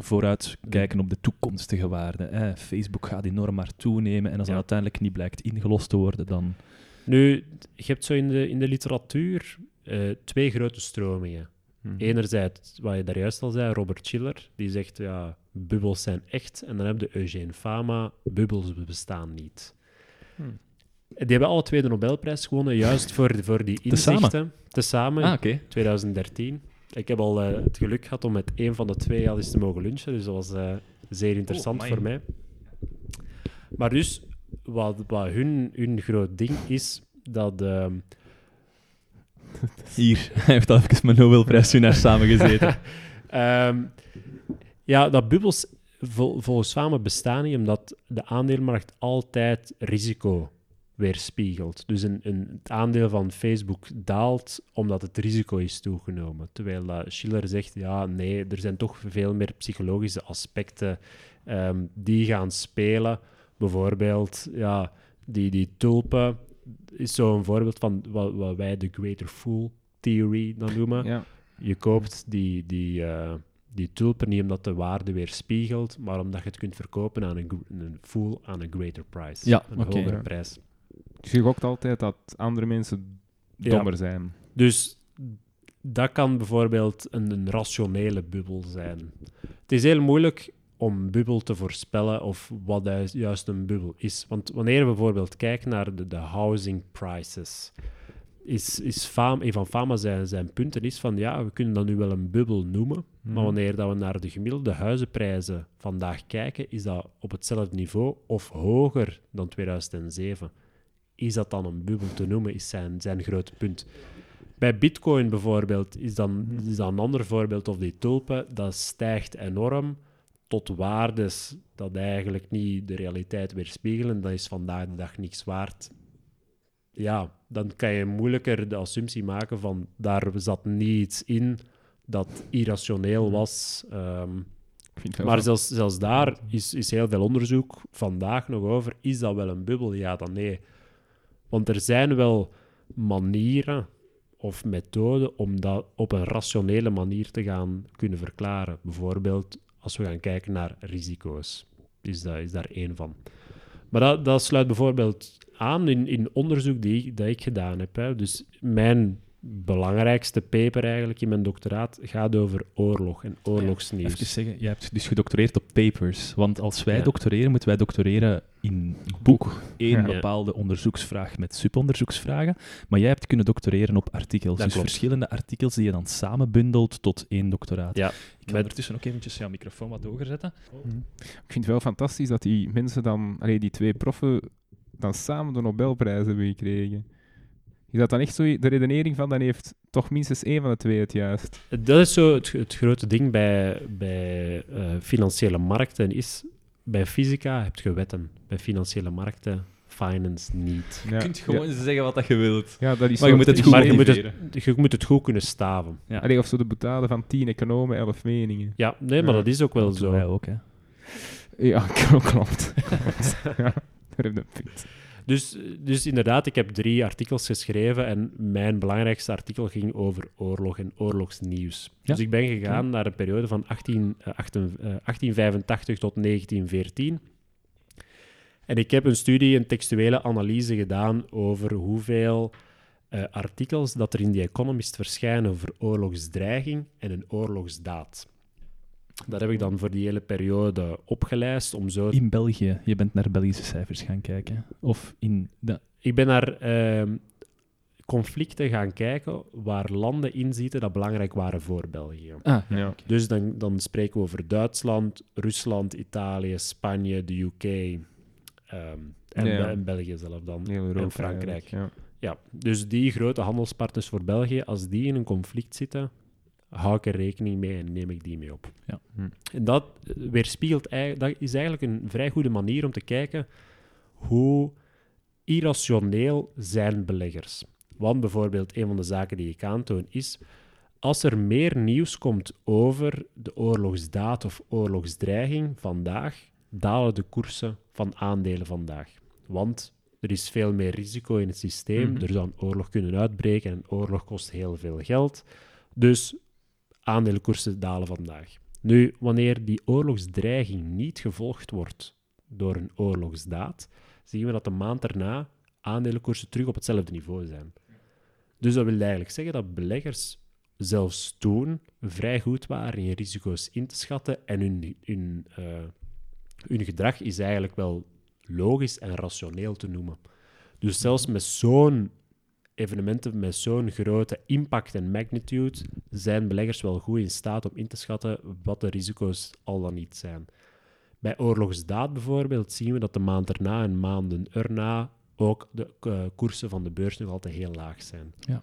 S1: vooruit kijken op de toekomstige waarde. hè. Facebook gaat enorm maar toenemen en als
S2: Ja.
S1: dat uiteindelijk niet blijkt ingelost te worden, dan...
S2: Nu, je hebt zo in de, in de literatuur eh, twee grote stromingen.
S3: Mhm.
S2: Enerzijds, wat je daar juist al zei, Robert Schiller, die zegt, ja, bubbels zijn echt. En dan heb je Eugene Fama, bubbels bestaan niet.
S3: Hmm.
S2: Die hebben alle twee de Nobelprijs gewonnen, juist voor, voor die
S1: Tezamen?
S2: inzichten. Tezamen,
S1: Ah, oké.
S2: 2013. Ik heb al eh, het geluk gehad om met een van de twee al eens te mogen lunchen, dus dat was eh, zeer interessant
S1: amai.
S2: voor mij. Maar dus, wat, wat hun, hun groot ding is, dat... ehm, [laughs]
S1: Hier, hij heeft al even met Nobelprijswinnaar [laughs] samengezeten.
S2: Ehm, ja, dat bubbels vol- volgens Fama bestaan niet, omdat de aandeelmarkt altijd risico weerspiegelt. Dus een, een, het aandeel van Facebook daalt omdat het risico is toegenomen. Terwijl Schiller zegt, ja, nee, er zijn toch veel meer psychologische aspecten ehm, die gaan spelen. Bijvoorbeeld, ja, die, die tulpen is zo'n voorbeeld van wat, wat wij de greater fool theory dan noemen.
S3: Ja.
S2: Je koopt die, die, eh, die tulpen niet omdat de waarde weerspiegelt, maar omdat je het kunt verkopen aan een, een full aan een greater price.
S1: Ja,
S2: een hogere
S3: Ja.
S2: prijs.
S3: Je gokt altijd dat andere mensen
S2: Ja.
S3: dommer zijn.
S2: Dus dat kan bijvoorbeeld een, een rationele bubbel zijn. Het is heel moeilijk om bubbel te voorspellen of wat juist- een bubbel is. Want wanneer we bijvoorbeeld kijken naar de, de housing prices, is, is Fama, een van Fama zijn, zijn punten is van ja, we kunnen dat nu wel een bubbel noemen,
S3: Mhm.
S2: maar wanneer dat we naar de gemiddelde huizenprijzen vandaag kijken, is dat op hetzelfde niveau of hoger dan 2007. Is dat dan een bubbel te noemen, is zijn, zijn grote punt. Bij Bitcoin bijvoorbeeld is, dan, is dat een ander voorbeeld, of die tulpen, dat stijgt enorm tot waardes dat eigenlijk niet de realiteit weerspiegelen. Dat is vandaag de dag niks waard. Ja, dan kan je moeilijker de assumptie maken van daar zat niets in dat irrationeel was. Ehm, maar zelfs, zelfs daar is, is heel veel onderzoek vandaag nog over. Is dat wel een bubbel? Ja, dan nee. Want er zijn wel manieren of methoden om dat op een rationele manier te gaan kunnen verklaren. Bijvoorbeeld als we gaan kijken naar risico's. Is, dat, is daar één van. Maar dat, dat sluit bijvoorbeeld aan in, in onderzoek die, dat ik gedaan heb. Hè. Dus mijn belangrijkste paper eigenlijk in mijn doctoraat gaat over oorlog en oorlogsnieuws.
S1: Even zeggen, jij hebt dus gedoctoreerd op papers. Want als wij
S2: Ja.
S1: doctoreren, moeten wij doctoreren in boek. Eén
S3: Ja.
S1: bepaalde onderzoeksvraag met subonderzoeksvragen. Maar jij hebt kunnen doctoreren op artikels.
S2: Dat
S1: dus
S2: klopt.
S1: verschillende artikels die je dan samen bundelt tot één doctoraat.
S2: Ja,
S1: Ik ga
S2: met-
S1: ondertussen ook eventjes jouw microfoon wat hoger zetten.
S3: Ik vind het wel fantastisch dat die mensen dan, allee, die twee proffen, dan samen de Nobelprijs hebben gekregen. Is dat dan echt zo de redenering van, dan heeft toch minstens één van de twee het juist?
S2: Dat is zo het, het grote ding bij, bij eh, financiële markten is, bij fysica heb je wetten. Bij financiële markten, finance niet.
S3: Ja,
S1: Je kunt gewoon zeggen wat dat je wilt.
S3: ja, dat is
S1: Maar je
S3: zo-
S1: moet het goed
S2: maar je moet het, je moet het goed kunnen staven.
S1: Ja.
S3: Allee, of zo de boetade van tien economen, elf meningen.
S2: Ja, nee, maar
S3: Ja.
S2: dat is ook wel
S1: Dat doen wij
S2: zo.
S1: ook, hè.
S3: Ja, [laughs] klopt. klopt. [laughs] ja, daar heb je een punt.
S2: Dus, dus inderdaad, ik heb drie artikels geschreven en mijn belangrijkste artikel ging over oorlog en oorlogsnieuws.
S1: Ja.
S2: Dus ik ben gegaan naar een periode van 18, eh, 18, eh, 1885 tot 1914. En ik heb een studie, een textuele analyse gedaan over hoeveel eh, artikels dat er in The Economist verschijnen over oorlogsdreiging en een oorlogsdaad. Dat heb ik dan voor die hele periode opgelijst om zo
S1: In België. Je bent naar Belgische cijfers gaan kijken. Of in de...
S2: Ik ben naar ehm, conflicten gaan kijken waar landen in zitten dat belangrijk waren voor België.
S1: Ah,
S3: Ja.
S2: Dus dan, dan spreken we over Duitsland, Rusland, Italië, Spanje, de UK ehm, en,
S3: Ja.
S2: en België zelf dan.
S3: Europa
S2: En Frankrijk.
S3: Ja,
S2: dus die grote handelspartners voor België, als die in een conflict zitten, hou ik er rekening mee en neem ik die mee op.
S1: Ja.
S3: Hm.
S2: En dat eh, weerspiegelt, dat is eigenlijk een vrij goede manier om te kijken hoe irrationeel zijn beleggers. Want bijvoorbeeld, een van de zaken die ik aantoon is, als er meer nieuws komt over de oorlogsdaad of oorlogsdreiging vandaag, dalen de koersen van aandelen vandaag. Want er is veel meer risico in het systeem.
S3: Mhm.
S2: Er zou een oorlog kunnen uitbreken en een oorlog kost heel veel geld. Dus aandelenkoersen dalen vandaag. Nu, wanneer die oorlogsdreiging niet gevolgd wordt door een oorlogsdaad, zien we dat de maand daarna aandelenkoersen terug op hetzelfde niveau zijn. Dus dat wil eigenlijk zeggen dat beleggers zelfs toen vrij goed waren in risico's in te schatten en hun, hun, eh, hun gedrag is eigenlijk wel logisch en rationeel te noemen. Dus zelfs met zo'n evenementen met zo'n grote impact en magnitude zijn beleggers wel goed in staat om in te schatten wat de risico's al dan niet zijn. Bij oorlogsdaad bijvoorbeeld zien we dat de maand erna en maanden erna ook de eh, koersen van de beurs nog altijd heel laag zijn.
S1: Ja.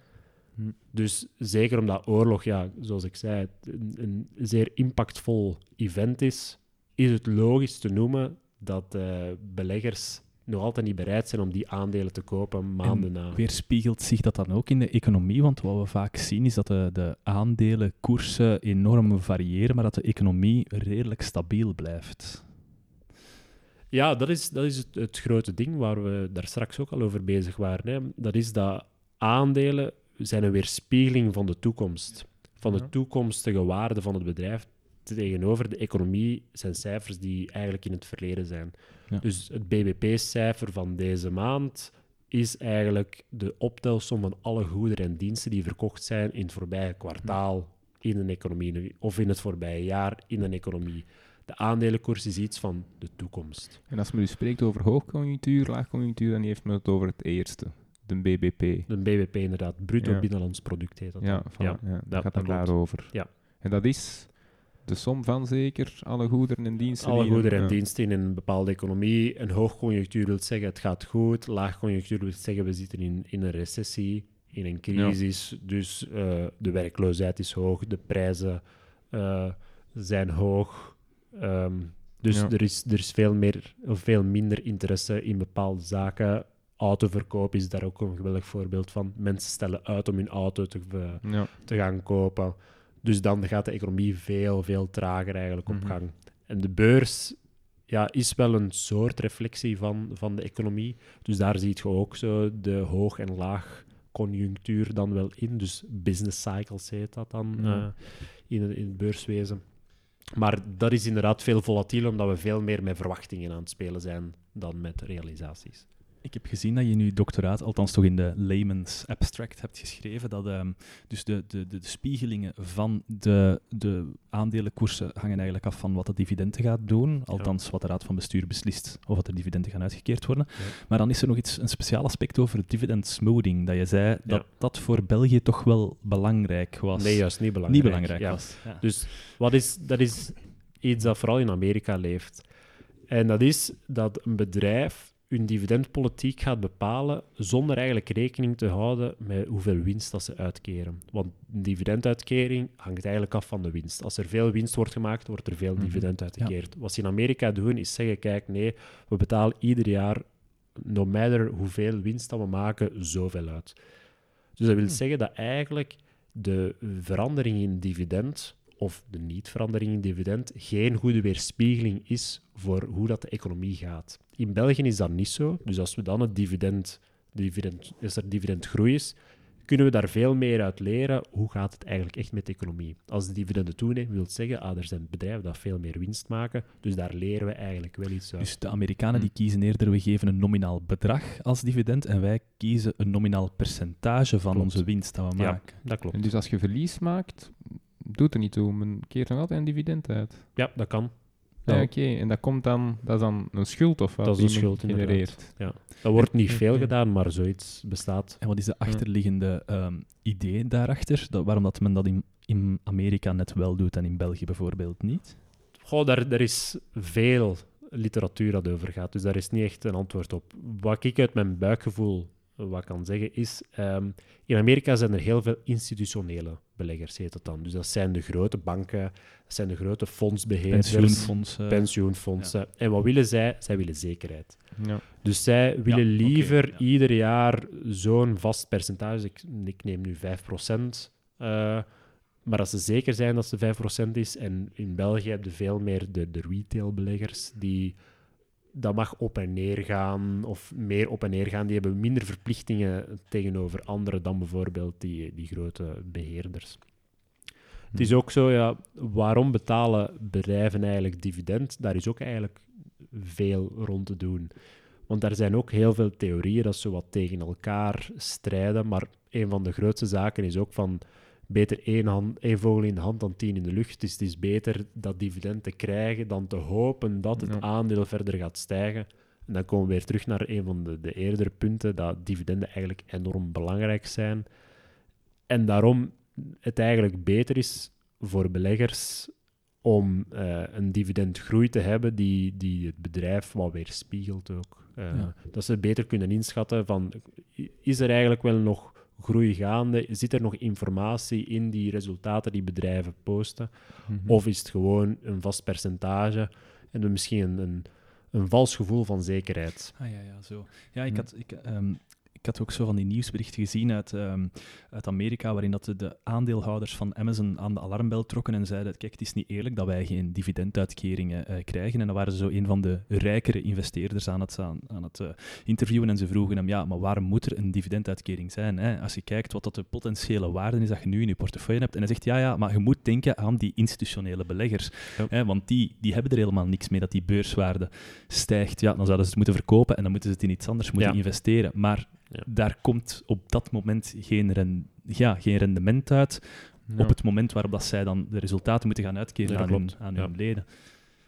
S3: Hm.
S2: Dus zeker omdat oorlog, ja, zoals ik zei, een, een zeer impactvol event is, is het logisch te noemen dat eh, beleggers nog altijd niet bereid zijn om die aandelen te kopen maanden na.
S1: Weerspiegelt zich dat dan ook in de economie? Want wat we vaak zien is dat de, de aandelenkoersen enorm variëren, maar dat de economie redelijk stabiel blijft.
S2: Ja, dat is, dat is het, het grote ding waar we daar straks ook al over bezig waren. Hè. Dat is dat aandelen zijn een weerspiegeling van de toekomst. Van de toekomstige waarde van het bedrijf tegenover de economie zijn cijfers die eigenlijk in het verleden zijn.
S1: Ja.
S2: Dus het BBP-cijfer van deze maand is eigenlijk de optelsom van alle goederen en diensten die verkocht zijn in het voorbije kwartaal in een economie, of in het voorbije jaar in een economie. De aandelenkoers is iets van de toekomst.
S3: En als men nu spreekt over hoogconjunctuur, laagconjunctuur, dan heeft men het over het eerste, de BBP.
S2: De BBP inderdaad, bruto
S3: Ja.
S2: binnenlands product heet dat.
S3: Ja, voilà,
S2: ja.
S3: ja. dat
S2: dat
S3: gaat dan
S2: klopt.
S3: daarover.
S2: Ja.
S3: En dat is de som van zeker alle goederen en diensten.
S2: Alle
S3: er-
S2: goederen en
S3: ja.
S2: diensten in een bepaalde economie. Een hoogconjunctuur wil zeggen het gaat goed. Laagconjunctuur wil zeggen we zitten in, in een recessie, in een crisis. Dus eh, de werkloosheid is hoog, de prijzen eh, zijn hoog. Ehm, dus
S3: Ja.
S2: er, is, er is veel, meer, of veel minder interesse in bepaalde zaken. Autoverkoop is daar ook een geweldig voorbeeld van. Mensen stellen uit om hun auto te, eh, te gaan kopen. Dus dan gaat de economie veel, veel trager eigenlijk op
S3: Mhm.
S2: gang. En de beurs ja, is wel een soort reflectie van, van de economie. Dus daar zie je ook zo de hoog- en laag conjunctuur dan wel in. Dus business cycles heet dat dan eh, in, het, in het beurswezen. Maar dat is inderdaad veel volatieler, omdat we veel meer met verwachtingen aan het spelen zijn dan met realisaties.
S1: Ik heb gezien dat je in je doctoraat, althans toch in de layman's abstract, hebt geschreven dat ehm, dus de, de, de, de spiegelingen van de, de aandelenkoersen hangen eigenlijk af van wat de dividenden gaat doen. Althans, wat de raad van bestuur beslist of dat er dividenden gaan uitgekeerd worden.
S2: Ja.
S1: Maar dan is er nog iets, een speciaal aspect over dividend smoothing. Dat je zei dat
S2: Ja.
S1: dat voor België toch wel belangrijk was.
S2: Nee, juist niet belangrijk.
S1: niet belangrijk
S2: Ja.
S1: was.
S2: Dus wat is, dat is iets dat vooral in Amerika leeft. En dat is dat een bedrijf hun dividendpolitiek gaat bepalen zonder eigenlijk rekening te houden met hoeveel winst dat ze uitkeren. Want een dividenduitkering hangt eigenlijk af van de winst. Als er veel winst wordt gemaakt, wordt er veel
S3: Mhm.
S2: dividend uitgekeerd. Wat ze in Amerika doen, is zeggen, kijk, nee, we betalen ieder jaar, no matter hoeveel winst dat we maken, zoveel uit. Dus dat wil zeggen dat eigenlijk de verandering in dividend of de niet-verandering in dividend geen goede weerspiegeling is voor hoe dat de economie gaat. In België is dat niet zo. Dus als we dan het dividend, dividend als er dividendgroei is, kunnen we daar veel meer uit leren hoe gaat het eigenlijk echt met de economie. Als de dividenden toenemen, wil het zeggen, ah, er zijn bedrijven dat veel meer winst maken, dus daar leren we eigenlijk wel iets uit.
S1: Dus de Amerikanen die
S3: Hm.
S1: kiezen eerder, we geven een nominaal bedrag als dividend en wij kiezen een nominaal percentage van
S2: Klopt.
S1: onze winst dat we
S2: Ja.
S1: maken.
S2: Dat klopt.
S3: En dus als je verlies maakt, doet er niet toe. Men keert nog altijd een dividend uit.
S2: Ja, dat kan.
S3: Ja,
S2: Ja.
S3: oké. En dat komt dan, dat is dan een schuld of wat?
S2: Dat is een schuld,
S3: genereert.
S2: Dat wordt niet veel gedaan, maar zoiets bestaat.
S1: En wat is de achterliggende ehm, idee daarachter? Dat, waarom dat men dat in, in Amerika net wel doet en in België bijvoorbeeld niet?
S2: Goh, daar, daar is veel literatuur dat over gaat, dus daar is niet echt een antwoord op. Wat ik uit mijn buikgevoel wat kan zeggen is, ehm, in Amerika zijn er heel veel institutionele beleggers, heet het dan. Dus dat zijn de grote banken, dat zijn de grote fondsbeheerders,
S1: Pensioenfondsen.
S2: pensioenfondsen. En wat willen zij? Zij willen zekerheid.
S3: Ja.
S2: Dus zij willen liever
S1: ja.
S2: ieder jaar zo'n vast percentage. Ik, ik neem nu 5%. eh maar als ze zeker zijn dat ze 5% is, en in België heb je veel meer de, de retailbeleggers, die dat mag op en neer gaan, of meer op en neer gaan. Die hebben minder verplichtingen tegenover anderen dan bijvoorbeeld die, die grote beheerders. Het is ook zo, ja, waarom betalen bedrijven eigenlijk dividend? Daar is ook eigenlijk veel rond te doen. Want daar zijn ook heel veel theorieën dat ze wat tegen elkaar strijden. Maar een van de grootste zaken is ook van beter één, hand, één vogel in de hand dan tien in de lucht. Dus het is beter dat dividend te krijgen dan te hopen dat het
S3: Ja.
S2: aandeel verder gaat stijgen. En dan komen we weer terug naar een van de, de eerdere punten, dat dividenden eigenlijk enorm belangrijk zijn. En daarom het eigenlijk beter is voor beleggers om eh, een dividendgroei te hebben die, die het bedrijf wat weerspiegelt ook. Eh,
S1: Ja.
S2: Dat ze beter kunnen inschatten van, is er eigenlijk wel nog groei gaande? Zit er nog informatie in die resultaten die bedrijven posten?
S3: Mhm.
S2: Of is het gewoon een vast percentage en misschien een, een, een vals gevoel van zekerheid?
S1: Ah ja, ja, zo. Ja, ik
S3: Hm.
S1: had, ik, ehm, ik had ook zo van die nieuwsberichten gezien uit, ehm, uit Amerika, waarin dat de, de aandeelhouders van Amazon aan de alarmbel trokken en zeiden, kijk, het is niet eerlijk dat wij geen dividenduitkeringen eh, krijgen. En dan waren ze zo een van de rijkere investeerders aan het, aan, aan het eh, interviewen en ze vroegen hem, ja, maar waarom moet er een dividenduitkering zijn? Hè? Als je kijkt wat dat de potentiële waarde is dat je nu in je portefeuille hebt. En hij zegt, ja, ja, maar je moet denken aan die institutionele beleggers.
S2: Ja.
S1: Hè? Want die, die hebben er helemaal niks mee dat die beurswaarde stijgt. Ja, dan zouden ze het moeten verkopen en dan moeten ze het in iets anders moeten
S2: Ja.
S1: investeren. Maar
S2: Ja.
S1: daar komt op dat moment geen, ren, ja, geen rendement uit
S3: Ja.
S1: op het moment waarop dat zij dan de resultaten moeten gaan uitkeren
S2: Nee,
S1: aan, hun, aan leden.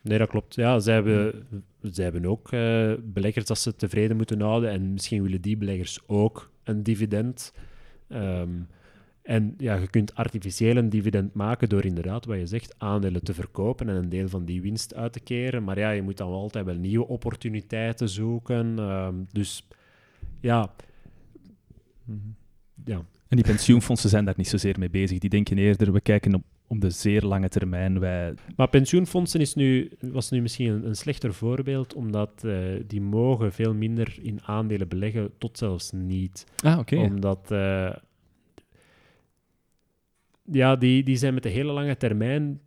S2: Nee, dat klopt. Ja, zij hebben, zij hebben ook eh, beleggers dat ze tevreden moeten houden. En misschien willen die beleggers ook een dividend. Ehm, en ja, je kunt artificieel een dividend maken door inderdaad, wat je zegt, aandelen te verkopen en een deel van die winst uit te keren. Maar ja, je moet dan wel altijd wel nieuwe opportuniteiten zoeken. Ehm, dus ja. Ja,
S1: En die pensioenfondsen zijn daar niet zozeer mee bezig. Die denken eerder, we kijken op, op de zeer lange termijn. Wij,
S2: Maar pensioenfondsen is nu, was nu misschien een, een slechter voorbeeld, omdat eh, die mogen veel minder in aandelen beleggen, tot zelfs niet.
S1: ah, oké.
S2: Omdat eh, ja, die, die zijn met de hele lange termijn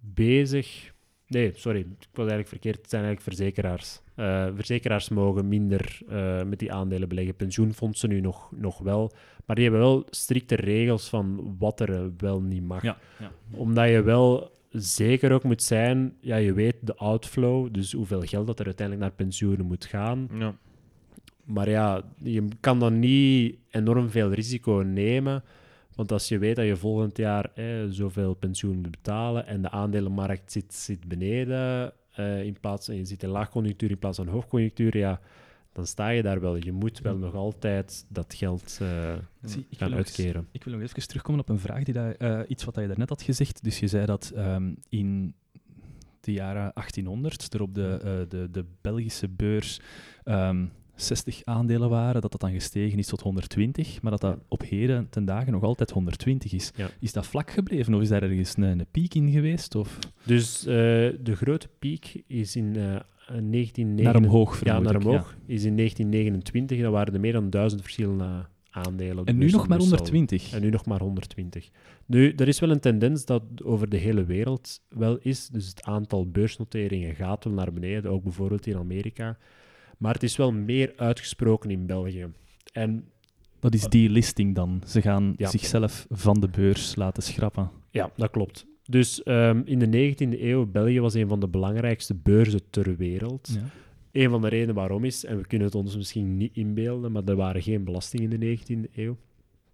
S2: bezig. Nee, sorry, ik was eigenlijk verkeerd. Het zijn eigenlijk verzekeraars. Eh, verzekeraars mogen minder eh, met die aandelen beleggen. Pensioenfondsen nu nog, nog wel. Maar die hebben wel strikte regels van wat er eh, wel niet mag
S1: Ja, ja.
S2: omdat je wel zeker ook moet zijn, ja, je weet de outflow, dus hoeveel geld dat er uiteindelijk naar pensioenen moet gaan.
S3: Ja.
S2: Maar ja, je kan dan niet enorm veel risico nemen, want als je weet dat je volgend jaar eh, zoveel pensioen moet betalen en de aandelenmarkt zit, zit beneden, eh, in plaats, en je zit in laagconjunctuur in plaats van hoogconjunctuur, ja, dan sta je daar wel. Je moet wel nog altijd dat geld eh,
S1: Zie,
S2: gaan
S1: eens-
S2: uitkeren.
S1: Ik wil nog even terugkomen op een vraag, die dat, eh, iets wat je daarnet had gezegd. Dus je zei dat ehm, in de jaren 1800 er op de, de, de Belgische beurs ehm, 60 aandelen waren, dat dat dan gestegen is tot 120, maar dat dat op heden ten dagen nog altijd 120 is.
S2: Ja.
S1: Is dat vlak gebleven of is daar ergens een, een piek in geweest? Of
S2: Dus eh, de grote piek is in eh 1929.
S1: naar omhoog,
S2: Ja, naar omhoog. Is in 1929. Dat waren er meer dan duizend verschillende aandelen.
S1: En nu
S2: beurs
S1: nog maar
S2: Brussel.
S1: 120.
S2: En nu nog maar 120. Nu, er is wel een tendens dat over de hele wereld wel is. Dus het aantal beursnoteringen gaat wel naar beneden, ook bijvoorbeeld in Amerika. Maar het is wel meer uitgesproken in België. En
S1: Dat is die listing dan. Ze gaan
S2: Ja.
S1: zichzelf van de beurs laten schrappen.
S2: ja, dat klopt. Dus ehm, in de 19e eeuw, België was een van de belangrijkste beurzen ter wereld.
S1: Ja.
S2: Een van de redenen waarom is, en we kunnen het ons misschien niet inbeelden, maar er waren geen belastingen in de 19e eeuw.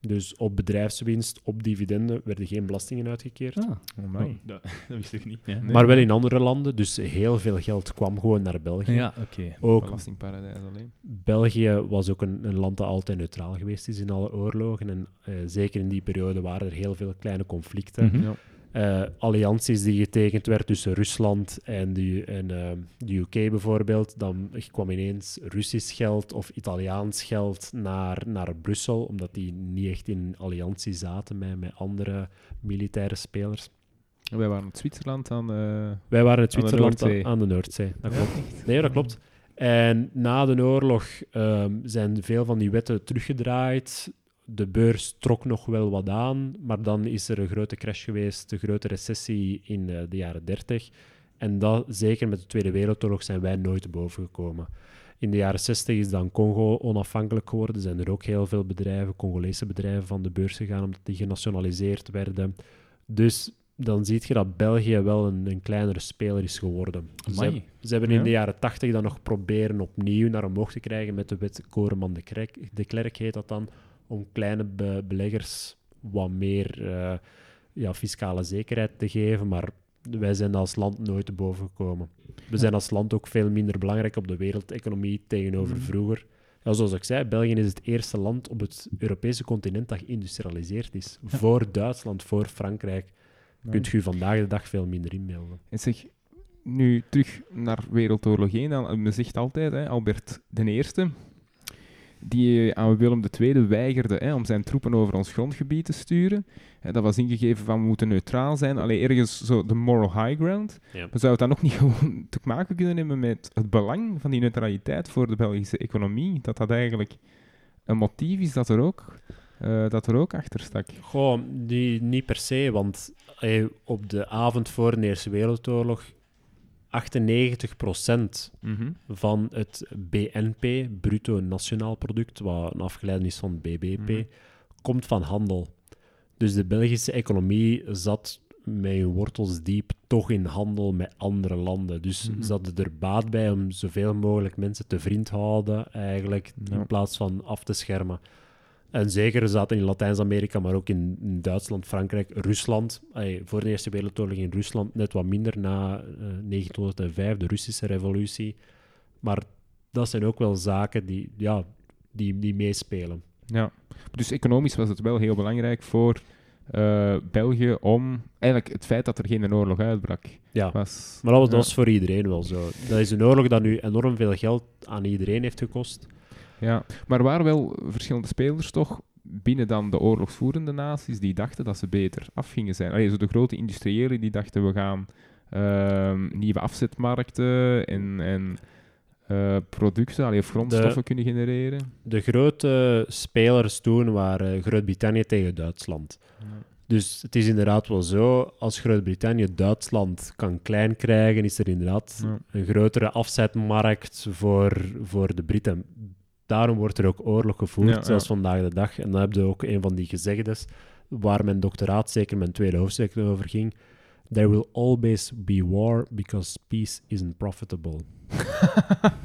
S2: Dus op bedrijfswinst, op dividenden werden geen belastingen uitgekeerd.
S1: Ah, oh, dat, [laughs] dat wist ik niet. Ja,
S3: Nee.
S2: Maar wel in andere landen, dus heel veel geld kwam gewoon naar België.
S1: ja oké.
S3: Belastingparadijs alleen.
S2: België was ook een, een land dat altijd neutraal geweest is in alle oorlogen. En eh, zeker in die periode waren er heel veel kleine conflicten.
S1: Mhm.
S3: Ja.
S2: Eh, allianties die getekend werd tussen Rusland en de, en, eh, de UK bijvoorbeeld. Dan kwam ineens Russisch geld of Italiaans geld naar, naar Brussel, omdat die niet echt in alliantie zaten met, met andere militaire spelers.
S3: Wij waren in Zwitserland aan... eh,
S2: Wij waren in
S3: Aan de
S2: Zwitserland aan,
S3: Noordzee.
S2: aan de Noordzee. Dat
S3: Ja,
S2: klopt. Nee, dat klopt. En na de oorlog ehm, zijn veel van die wetten teruggedraaid. De beurs trok nog wel wat aan, maar dan is er een grote crash geweest, een grote recessie in eh, de jaren 30. En dat, zeker met de Tweede Wereldoorlog zijn wij nooit te boven gekomen. In de jaren 60 is dan Congo onafhankelijk geworden. Er zijn er ook heel veel bedrijven, Congolese bedrijven, van de beurs gegaan omdat die genationaliseerd werden. Dus dan zie je dat België wel een, een kleinere speler is geworden. Ze, ze hebben in
S3: Ja.
S2: de jaren 80 dan nog proberen opnieuw naar omhoog te krijgen met de wet Koreman de Klerk, de Klerk heet dat dan, om kleine be- beleggers wat meer eh, ja, fiscale zekerheid te geven. Maar wij zijn als land nooit te boven gekomen. We zijn als land ook veel minder belangrijk op de wereldeconomie tegenover
S3: Mhm.
S2: vroeger. Ja, zoals ik zei, België is het eerste land op het Europese continent dat geïndustrialiseerd is.
S1: Ja.
S2: Voor Duitsland, voor Frankrijk.
S3: Ja.
S2: Kunt je vandaag de dag veel minder inbeelden.
S3: En zeg, nu terug naar Wereldoorlog 1. Dan, men zegt altijd, hè, Albert I, die aan Willem II weigerde hè, om zijn troepen over ons grondgebied te sturen. Hè, dat was ingegeven van we moeten neutraal zijn. Alleen ergens zo de moral high ground.
S2: Ja.
S3: Maar zou het dan nog niet [laughs] gewoon te maken kunnen hebben met het belang van die neutraliteit voor de Belgische economie? Dat dat eigenlijk een motief is dat er ook, eh, dat er ook achter stak.
S2: Goh, die, niet per se, want eh, op de avond voor de Eerste Wereldoorlog 98% van het BNP, bruto nationaal product, wat een afgeleide is van BBP,
S3: Mhm.
S2: komt van handel. Dus de Belgische economie zat met hun wortels diep toch in handel met andere landen. Dus
S3: Mhm.
S2: ze hadden er baat bij om zoveel mogelijk mensen te vriend houden, eigenlijk,
S3: Ja.
S2: in plaats van af te schermen. En zeker zaten in Latijns-Amerika, maar ook in, in Duitsland, Frankrijk, Rusland. Voor de Eerste Wereldoorlog in Rusland net wat minder na eh 1905, de Russische revolutie. Maar dat zijn ook wel zaken die, ja, die, die meespelen.
S3: Ja, dus economisch was het wel heel belangrijk voor eh, België om eigenlijk het feit dat er geen oorlog uitbrak
S2: Ja.
S3: was.
S2: Maar dat was,
S3: Ja.
S2: dat is voor iedereen wel zo. Dat is een oorlog dat nu enorm veel geld aan iedereen heeft gekost.
S3: Ja, maar waren wel verschillende spelers toch binnen dan de oorlogsvoerende naties die dachten dat ze beter af gingen zijn. Allee, zo de grote industriëlen die dachten we gaan ehm, nieuwe afzetmarkten en, en eh, producten, allee, of grondstoffen kunnen genereren.
S2: De grote spelers toen waren Groot-Brittannië tegen Duitsland. Dus het is inderdaad wel zo, als Groot-Brittannië Duitsland kan klein krijgen, is er inderdaad
S3: Ja.
S2: een grotere afzetmarkt voor, voor de Britten. Daarom wordt er ook oorlog gevoerd,
S3: Ja, ja.
S2: zelfs vandaag de dag. En dan heb je ook een van die gezegdes, waar mijn doctoraat, zeker mijn tweede hoofdstuk over ging. There will always be war because peace isn't profitable. [laughs]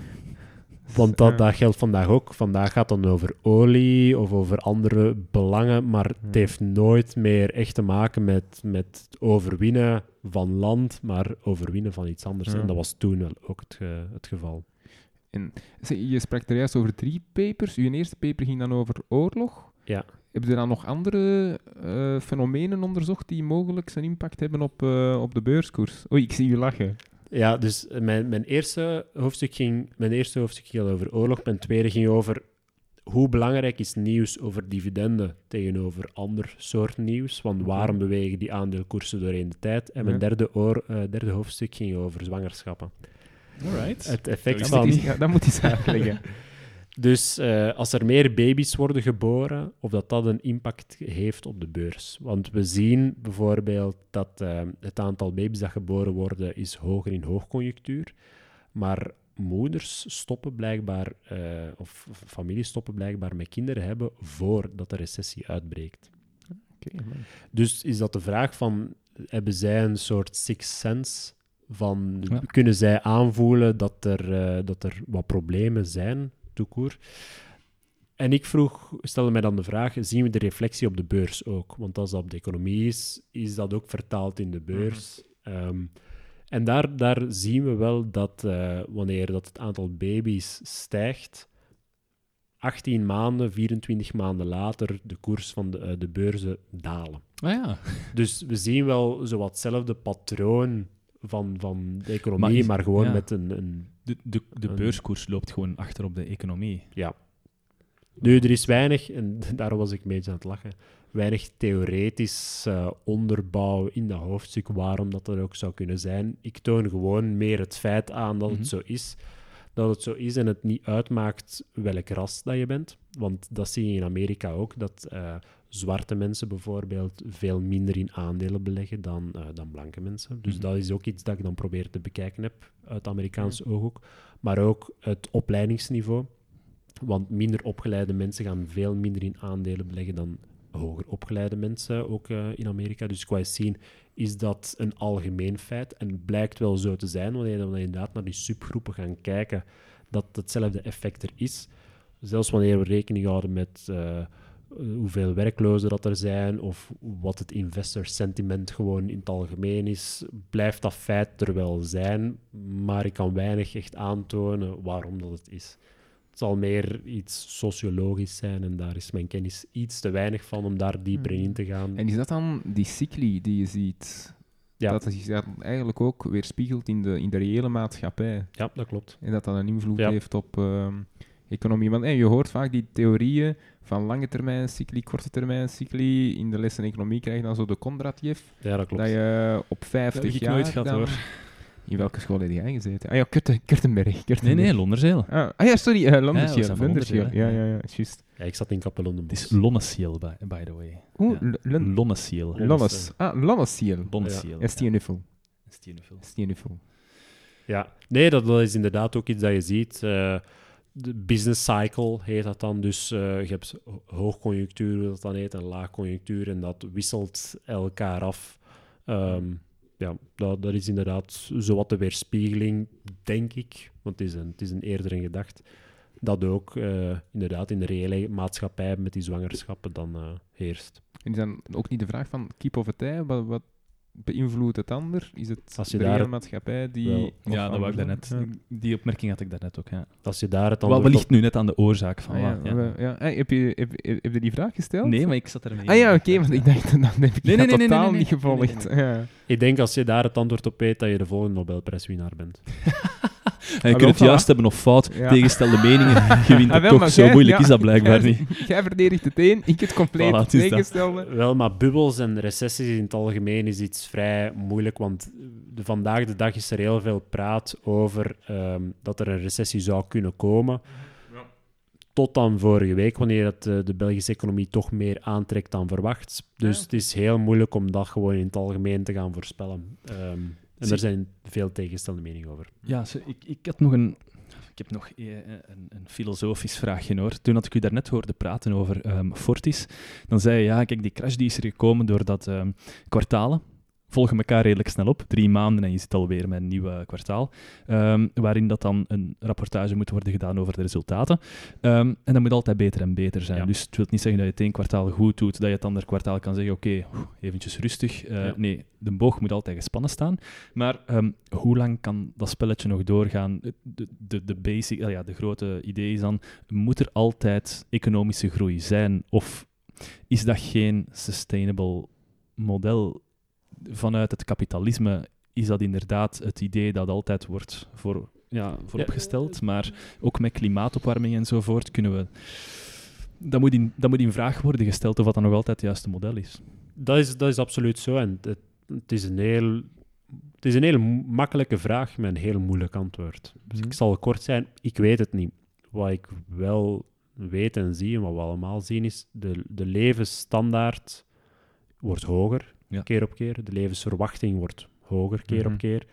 S2: Want dat, dat geldt vandaag ook. Vandaag gaat het dan over olie of over andere belangen, maar het
S3: Ja.
S2: heeft nooit meer echt te maken met, met het overwinnen van land, maar overwinnen van iets anders.
S3: Ja.
S2: En dat was toen wel ook het, het geval.
S3: Je sprak er juist over drie papers. Uw eerste paper ging dan over oorlog.
S2: Ja.
S3: Hebben er dan nog andere eh, fenomenen onderzocht die mogelijk zijn impact hebben op, eh, op de beurskoers? Oei, ik zie u lachen.
S2: Ja, dus mijn, mijn, eerste hoofdstuk ging, mijn eerste hoofdstuk ging al over oorlog. Mijn tweede ging over hoe belangrijk is nieuws over dividenden tegenover ander soort nieuws. Want waarom bewegen die aandeelkoersen doorheen de tijd? En mijn
S3: Ja.
S2: derde, oor, eh, derde hoofdstuk ging over zwangerschappen.
S1: Alright.
S2: Het effect
S1: Sorry,
S2: van...
S3: moet, iets, dat moet iets uitleggen.
S2: Dus eh, als er meer baby's worden geboren, of dat dat een impact heeft op de beurs. Want we zien bijvoorbeeld dat eh, het aantal baby's dat geboren worden is hoger in hoogconjunctuur. Maar moeders stoppen blijkbaar, eh, of families stoppen blijkbaar met kinderen hebben voordat de recessie uitbreekt.
S3: Oké, man.
S2: Dus is dat de vraag van, hebben zij een soort sixth sense? Van,
S1: Ja.
S2: Kunnen zij aanvoelen dat er, eh, dat er wat problemen zijn, toekoer? En ik vroeg, stelde mij dan de vraag, zien we de reflectie op de beurs ook? Want als dat op de economie is, is dat ook vertaald in de beurs. Ehm, en daar, daar zien we wel dat eh, wanneer dat het aantal baby's stijgt, 18 maanden, 24 maanden later de koers van de, eh, de beurzen dalen.
S1: Ah ja.
S2: Dus we zien wel zo wat hetzelfde patroon van, van de economie,
S1: Maar
S2: gewoon
S1: ja.
S2: met een, een...
S1: De, de, de
S2: Een-
S1: beurskoers loopt gewoon achter op de economie.
S2: Ja. Nu, er is weinig, en [laughs] daar was ik een beetje aan het lachen, weinig theoretisch onderbouw in dat hoofdstuk waarom dat er ook zou kunnen zijn. Ik toon gewoon meer het feit aan dat
S1: Mhm.
S2: het zo is. Dat het zo is en het niet uitmaakt welk ras dat je bent. Want dat zie je in Amerika ook, dat eh, zwarte mensen bijvoorbeeld veel minder in aandelen beleggen dan, eh, dan blanke mensen. Dus
S1: Mhm.
S2: dat is ook iets dat ik dan probeer te bekijken heb uit Amerikaanse ooghoek. Maar ook het opleidingsniveau. Want minder opgeleide mensen gaan veel minder in aandelen beleggen dan hoger opgeleide mensen, ook eh, in Amerika. Dus qua zien is dat een algemeen feit. En het blijkt wel zo te zijn, wanneer we inderdaad naar die subgroepen gaan kijken, dat hetzelfde effect er is. Zelfs wanneer we rekening houden met eh, hoeveel werklozen dat er zijn, of wat het investor sentiment gewoon in het algemeen is, blijft dat feit er wel zijn, maar ik kan weinig echt aantonen waarom dat het is. Het zal meer iets sociologisch zijn en daar is mijn kennis iets te weinig van om daar dieper in te gaan.
S3: En is dat dan die cycli die je ziet?
S2: Ja.
S3: Dat zich dat eigenlijk ook weerspiegelt in de, in de reële maatschappij.
S2: Ja, dat klopt.
S3: En dat dat een invloed
S2: Ja.
S3: heeft op ehm, economie. Want hey, je hoort vaak die theorieën van lange termijn cycli, korte termijn cycli. In de lessen economie krijg je dan zo de Kondratjev.
S2: Ja, dat klopt.
S3: Dat je op 50
S1: heb ik
S3: jaar...
S1: nooit gehad, hoor. [laughs]
S3: In welke school heb jij gezeten? Ah ja, Kurten- Kurtenberg.
S1: Nee,
S3: Kurtenberg.
S1: nee, Londerzeel.
S3: Ah, ah ja, sorry, uh,
S1: Ja, zijn van
S3: Londersjeel.
S1: Londersjeel,
S3: Ja, ja, ja, juist.
S2: Ja, ik zat in Kapel
S1: Het is. Lonnesiel, by, by the way.
S3: Oeh,
S1: Ja. Lonnesiel.
S3: Lonnes. Ah, Lonnesiel.
S1: Lonnesiel.
S3: Ja, Stienuffel.
S1: Stienuffel.
S3: Stienuffel.
S2: Ja, nee, dat, dat is inderdaad ook iets dat je ziet. eh, de business cycle heet dat dan. Dus eh, je hebt ho- hoogconjunctuur, hoe dat dan heet, en laagconjunctuur. En dat wisselt elkaar af. Ehm, ja, dat, dat is inderdaad zowat de weerspiegeling, denk ik. Want het is een, het is een eerder gedacht. Dat ook eh, inderdaad in de reële maatschappij met die zwangerschappen dan eh, heerst.
S3: En is dan ook niet de vraag van kiep of het wat beïnvloedt het ander? Is het
S2: Als je
S3: de
S2: daar-
S3: maatschappij die...
S2: Wel.
S1: Ja, dat wou ik daarnet. Die opmerking had ik daarnet ook, ja.
S2: Als je daar het
S1: Wel,
S2: antwoord
S1: wellicht nu net aan de oorzaak van
S3: Ah, ja,
S1: ja.
S3: Hey, heb, je, heb, heb, heb je die vraag gesteld?
S1: Nee, maar ik zat ermee.
S3: Ah ja, oké, want ik dacht, dan heb ik
S1: Nee, nee, nee, nee,
S3: totaal
S1: nee, nee,
S3: niet
S1: nee.
S3: gevolgd.
S1: Nee, nee,
S3: Ja.
S2: Ik denk als je daar het antwoord op weet, dat je de volgende Nobelprijswinnaar bent. [laughs]
S1: En je kunt het juist hebben of fout.
S3: Ja.
S1: Tegenstelde meningen. [laughs] Je wint
S3: Ah,
S1: toch. Zo moeilijk
S3: ja,
S1: is dat blijkbaar
S3: jij-
S1: niet.
S3: Jij verdedigt het een, ik het compleet
S1: Voilà, het is dat.
S3: tegengestelde.
S2: Wel, maar bubbels en recessies in het algemeen is iets vrij moeilijk, want de, vandaag de dag is er heel veel praat over ehm, dat er een recessie zou kunnen komen. Tot dan vorige week, wanneer het, eh, de Belgische economie toch meer aantrekt dan verwacht. Dus
S3: Ja.
S2: het is heel moeilijk om dat gewoon in het algemeen te gaan voorspellen. Ehm, en er zijn veel tegenstelde meningen over.
S1: Ja, ik, ik had nog een... Ik heb nog eh, een, een filosofisch vraagje hoor. Toen had ik u daarnet hoorde praten over ehm, Fortis, dan zei je, ja, kijk, die crash die is er gekomen doordat ehm, kwartalen volgen elkaar redelijk snel op. Drie maanden en je zit alweer met een nieuw eh, kwartaal, ehm, waarin dat dan een rapportage moet worden gedaan over de resultaten. Ehm, en dat moet altijd beter en beter zijn.
S2: Ja.
S1: Dus het wil niet zeggen dat je het één kwartaal goed doet, dat je het andere kwartaal kan zeggen, oké, eventjes rustig. Eh,
S2: Ja.
S1: Nee, de boog moet altijd gespannen staan. Maar ehm, hoe lang kan dat spelletje nog doorgaan? De, de, de basic, ah ja, de grote idee is dan, moet er altijd economische groei zijn? Of is dat geen sustainable model? Vanuit het kapitalisme is dat inderdaad het idee dat altijd wordt voor, ja, vooropgesteld. Maar ook met klimaatopwarming enzovoort kunnen we... Dat moet, in, dat moet in vraag worden gesteld of dat dan nog altijd het juiste model is.
S2: Dat is, dat is absoluut zo. En het, het is een heel... Het is een heel makkelijke vraag met een heel moeilijk antwoord. Dus ik zal kort zijn, ik weet het niet. Wat ik wel weet en zie, en wat we allemaal zien, is de, de levensstandaard wordt hoger,
S1: Ja.
S2: keer op keer. De levensverwachting wordt hoger, keer
S3: Mhm.
S2: op keer.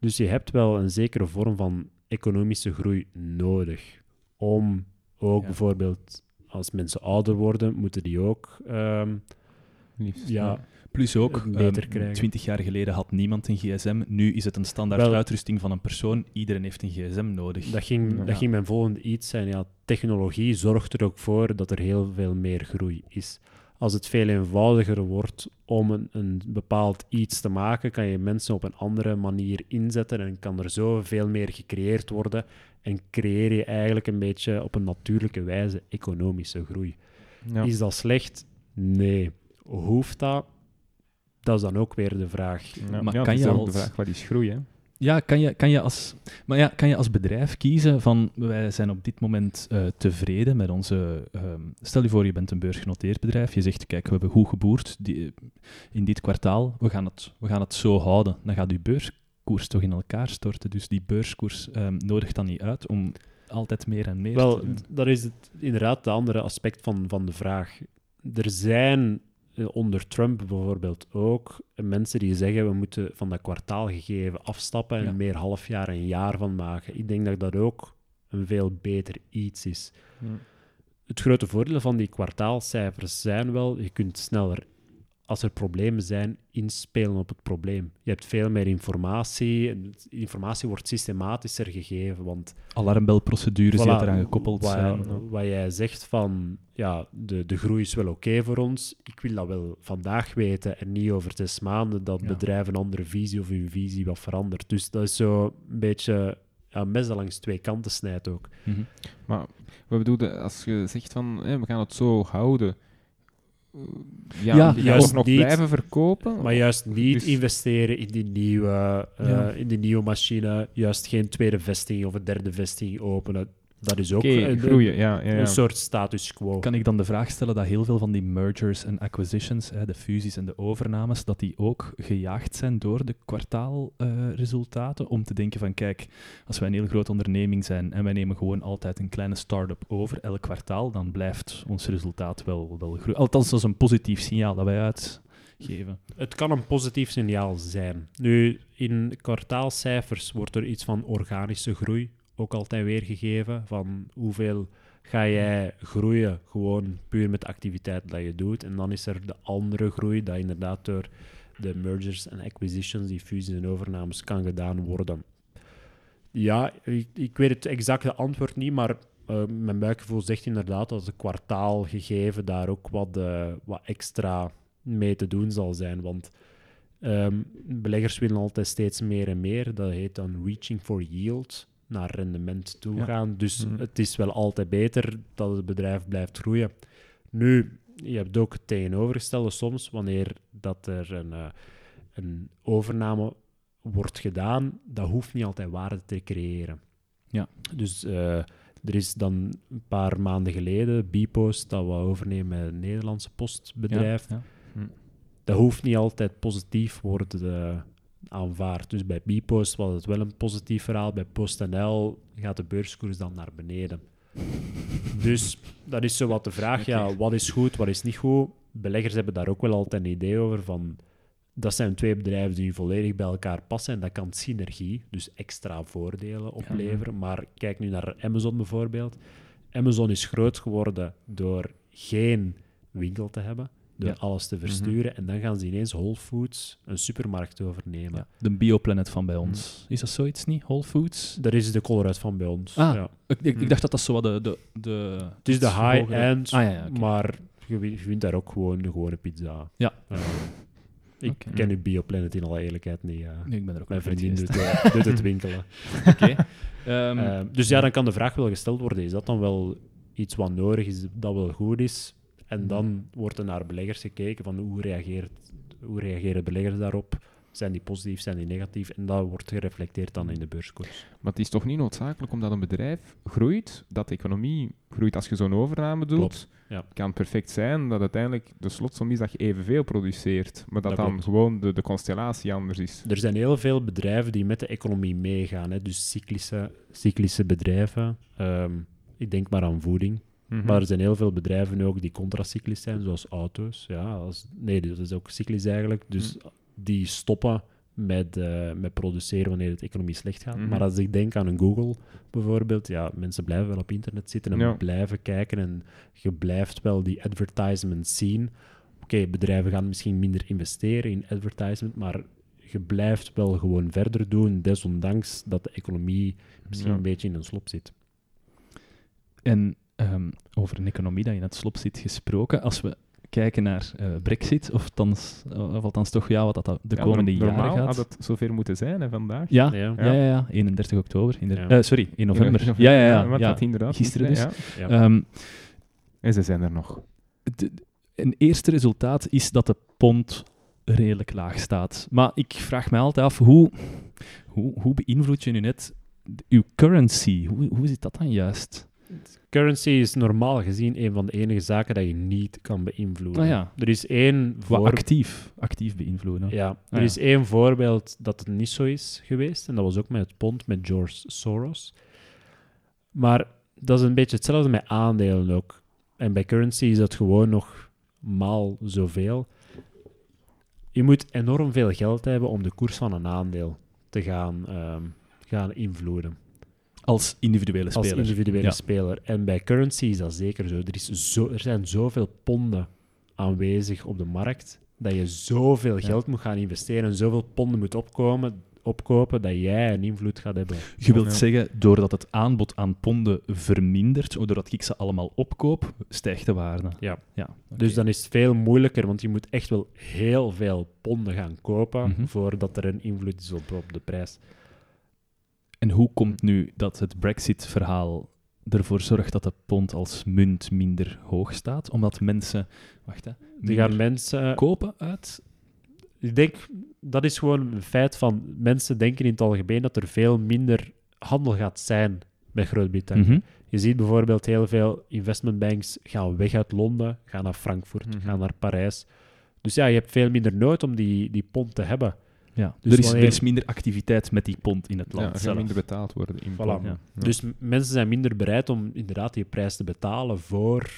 S2: Dus je hebt wel een zekere vorm van economische groei nodig. Om ook
S1: Ja.
S2: bijvoorbeeld, als mensen ouder worden, moeten die ook... ehm,
S3: Liefst,
S2: ja,
S1: Plus ook,
S2: Het beter
S1: ehm,
S2: krijgen.
S1: 20 jaar geleden had niemand een gsm. Nu is het een standaard
S2: Wel-
S1: uitrusting van een persoon. Iedereen heeft een gsm nodig.
S2: Dat ging,
S3: Ja.
S2: dat ging mijn volgende iets zijn. Ja, technologie zorgt er ook voor dat er heel veel meer groei is. Als het veel eenvoudiger wordt om een, een bepaald iets te maken, kan je mensen op een andere manier inzetten en kan er zo veel meer gecreëerd worden. En creëer je eigenlijk een beetje op een natuurlijke wijze economische groei.
S3: Ja.
S2: Is dat slecht? Nee. Hoeft dat? Dat is dan ook weer de vraag.
S3: Ja,
S1: Maar
S3: ja,
S1: kan je
S3: ook
S1: als-
S3: de vraag, wat is groei, hè?
S1: Ja, kan je, kan je als, maar ja, kan je als bedrijf kiezen van wij zijn op dit moment eh, tevreden met onze. ehm, stel je voor, je bent een beursgenoteerd bedrijf. Je zegt, kijk, we hebben goed geboerd die, in dit kwartaal. We gaan, het, we gaan het zo houden. Dan gaat je beurskoers toch in elkaar storten. Dus die beurskoers ehm, nodigt dan niet uit om altijd meer en meer
S2: Wel,
S1: te doen.
S2: dat is het, inderdaad de andere aspect van, van de vraag. Er zijn onder Trump bijvoorbeeld ook eh, mensen die zeggen we moeten van dat kwartaalgegeven afstappen en
S1: Ja.
S2: meer half jaar en jaar van maken. Ik denk dat dat ook een veel beter iets is. Het grote voordeel van die kwartaalcijfers zijn wel, je kunt sneller, als er problemen zijn, inspelen op het probleem. Je hebt veel meer informatie. en Informatie wordt systematischer gegeven, want
S1: Alarmbelprocedures die
S2: Voilà,
S1: eraan gekoppeld
S2: wat,
S1: zijn.
S2: Wat jij zegt van, ja, de, de groei is wel oké voor ons. Ik wil dat wel vandaag weten en niet over zes maanden dat
S1: Ja.
S2: bedrijf een andere visie of hun visie wat verandert. Dus dat is zo een beetje ja, een mes dat langs twee kanten snijdt ook.
S1: Mhm.
S3: Maar wat bedoel je, als je zegt van, hè, we gaan het zo houden, ja,
S1: Ja,
S3: die
S2: juist
S3: nog
S2: niet.
S3: blijven verkopen?
S2: Maar juist niet
S3: Dus-
S2: investeren in die, nieuwe, eh,
S1: Ja.
S2: in die nieuwe machine, juist geen tweede vestiging of een derde vestiging openen. Dat is ook een,
S3: groeien, ja. ja, ja.
S2: een soort status quo.
S1: Kan ik dan de vraag stellen dat heel veel van die mergers en acquisitions, hè, de fusies en de overnames, dat die ook gejaagd zijn door de kwartaalresultaten? om te denken van, kijk, als wij een heel grote onderneming zijn en wij nemen gewoon altijd een kleine start-up over elk kwartaal, dan blijft ons resultaat wel, wel groeien. Althans, dat is een positief signaal dat wij uitgeven.
S2: Het kan een positief signaal zijn. Nu, in kwartaalcijfers wordt er iets van organische groei ook altijd weergegeven. Van hoeveel ga jij groeien, gewoon puur met de activiteit dat je doet. En dan is er de andere groei, dat inderdaad door de mergers en acquisitions, die fusies en overnames, kan gedaan worden. Ja, ik, ik weet het exacte antwoord niet, maar eh, mijn buikgevoel zegt inderdaad dat het kwartaalgegeven daar ook wat, eh, wat extra mee te doen zal zijn. Want ehm, beleggers willen altijd steeds meer en meer. Dat heet dan reaching for yield, naar rendement toe
S1: Ja.
S2: gaan. Dus
S3: Mhm.
S2: het is wel altijd beter dat het bedrijf blijft groeien. Nu, je hebt ook het tegenovergestelde soms, wanneer dat er een, eh, een overname wordt gedaan, dat hoeft niet altijd waarde te creëren.
S1: Ja.
S2: Dus eh, er is dan een paar maanden geleden Bpost dat we overnemen met een Nederlandse postbedrijf.
S1: Ja,
S2: Dat hoeft niet altijd positief worden Dus bij Bpost was het wel een positief verhaal. Bij PostNL gaat de beurskoers dan naar beneden. Dus dat is zo wat de vraag. Ja, wat is goed, wat is niet goed? Beleggers hebben daar ook wel altijd een idee over van... Dat zijn twee bedrijven die volledig bij elkaar passen en dat kan synergie, dus extra voordelen opleveren. Maar kijk nu naar Amazon bijvoorbeeld. Amazon is groot geworden door geen winkel te hebben, door
S1: Ja.
S2: alles te versturen. En dan gaan ze ineens Whole Foods, een supermarkt, overnemen.
S1: Ja. De bioplanet van bij ons. Is dat zoiets niet? Whole Foods?
S2: Daar is de Colruyt van bij ons.
S1: Ah.
S2: Ja.
S1: Ik, ik,
S3: Hm.
S1: ik dacht dat dat zo wat de... de, de
S2: Het is de high-end,
S1: Ah,
S2: maar je vindt daar ook gewoon de gewone pizza.
S1: Ja.
S2: Eh, ik ken uw Bioplanet in alle eerlijkheid niet. eh.
S1: Nee, ik ben er ook
S2: Mijn vriendin doet,
S1: geweest.
S2: eh, doet het [laughs] winkelen.
S1: Oké. [laughs] Ehm,
S2: Eh, dus ja, dan kan de vraag wel gesteld worden: is dat dan wel iets wat nodig is, dat wel goed is? En dan wordt er naar beleggers gekeken van hoe, reageert, hoe reageren beleggers daarop? Zijn die positief, zijn die negatief? En dat wordt gereflecteerd dan in de beurskoers.
S3: Maar het is toch niet noodzakelijk omdat een bedrijf groeit, dat de economie groeit als je zo'n overname doet.
S2: Klopt, ja.
S3: kan perfect zijn dat uiteindelijk de slotsom is dat je evenveel produceert, maar dat,
S2: Dat
S3: dan
S2: klopt.
S3: gewoon de, de constellatie anders is.
S2: Er zijn heel veel bedrijven die met de economie meegaan. Hè? Dus cyclische, cyclische bedrijven. Ehm, ik denk maar aan voeding.
S3: Mhm.
S2: Maar er zijn heel veel bedrijven ook die contracyclisch zijn, zoals auto's. Ja, als, nee, dat is ook cyclisch eigenlijk. Dus die stoppen met, eh, met produceren wanneer het economie slecht gaat.
S3: Mhm.
S2: Maar als ik denk aan een Google bijvoorbeeld, ja, mensen blijven wel op internet zitten en
S3: Ja.
S2: blijven kijken en je blijft wel die advertisement zien. Oké, bedrijven gaan misschien minder investeren in advertisement, maar je blijft wel gewoon verder doen, desondanks dat de economie misschien
S3: Ja.
S2: een beetje in een slop zit.
S1: En ehm, over een economie dat in het slop zit gesproken, als we kijken naar eh, Brexit, of althans, of althans toch ja, wat dat de
S3: Ja,
S1: komende jaren
S3: normaal
S1: gaat.
S3: had het zover moeten zijn hè, vandaag.
S1: Ja,
S2: Ja.
S1: ja, ja, ja, 31 oktober. In de,
S2: Ja.
S1: eh, sorry, in november. Ja, ja, ja.
S3: want
S1: ja.
S3: dat inderdaad
S1: Gisteren dus.
S3: ja.
S2: Ja.
S1: Ehm,
S3: En ze zijn er nog.
S1: de- een eerste resultaat is dat de pond redelijk laag staat. Maar ik vraag me altijd af, hoe, hoe, hoe beïnvloed je nu net uw currency? Hoe, hoe zit dat dan juist?
S2: Currency is normaal gezien een van de enige zaken dat je niet kan beïnvloeden.
S1: Ah ja.
S2: Er is één
S1: Wat
S2: voor...
S1: actief, actief beïnvloeden.
S2: Ja, er
S1: Ah ja.
S2: is één voorbeeld dat het niet zo is geweest. En dat was ook met het pond, met George Soros. Maar dat is een beetje hetzelfde met aandelen ook. En bij currency is dat gewoon nog maal zoveel. Je moet enorm veel geld hebben om de koers van een aandeel te gaan, ehm, gaan invloeden.
S1: Als individuele
S2: Als
S1: speler.
S2: individuele
S1: Ja.
S2: speler. En bij currency is dat zeker zo. Er, is zo. er zijn zoveel ponden aanwezig op de markt dat je zoveel
S1: Ja.
S2: geld moet gaan investeren en zoveel ponden moet opkomen, opkopen dat jij een invloed gaat hebben.
S1: Je wilt
S3: Ja.
S1: zeggen, doordat het aanbod aan ponden vermindert, doordat ik ze allemaal opkoop, stijgt de waarde.
S2: Ja.
S1: ja.
S2: Dus dan is het veel moeilijker, want je moet echt wel heel veel ponden gaan kopen
S1: Mhm.
S2: voordat er een invloed is op, op de prijs.
S1: En hoe komt nu dat het Brexit-verhaal ervoor zorgt dat de pond als munt minder hoog staat? Omdat mensen, wacht hè,
S2: Die gaan mensen
S1: kopen uit.
S2: Ik denk, dat is gewoon een feit van mensen denken in het algemeen dat er veel minder handel gaat zijn met Groot-Brittannië.
S1: Mhm.
S2: Je ziet bijvoorbeeld heel veel investmentbanks gaan weg uit Londen, gaan naar Frankfurt,
S3: Mhm.
S2: gaan naar Parijs. Dus ja, je hebt veel minder nood om die, die pond te hebben.
S1: Ja,
S2: Dus
S1: er, is,
S2: wanneer-
S1: er is minder activiteit met die pond in het
S3: Ja,
S1: land
S3: er gaat
S1: zelf.
S3: minder betaald worden in
S2: Voilà.
S3: pond.
S1: Ja.
S3: Ja.
S2: Dus mensen zijn minder bereid om inderdaad die prijs te betalen voor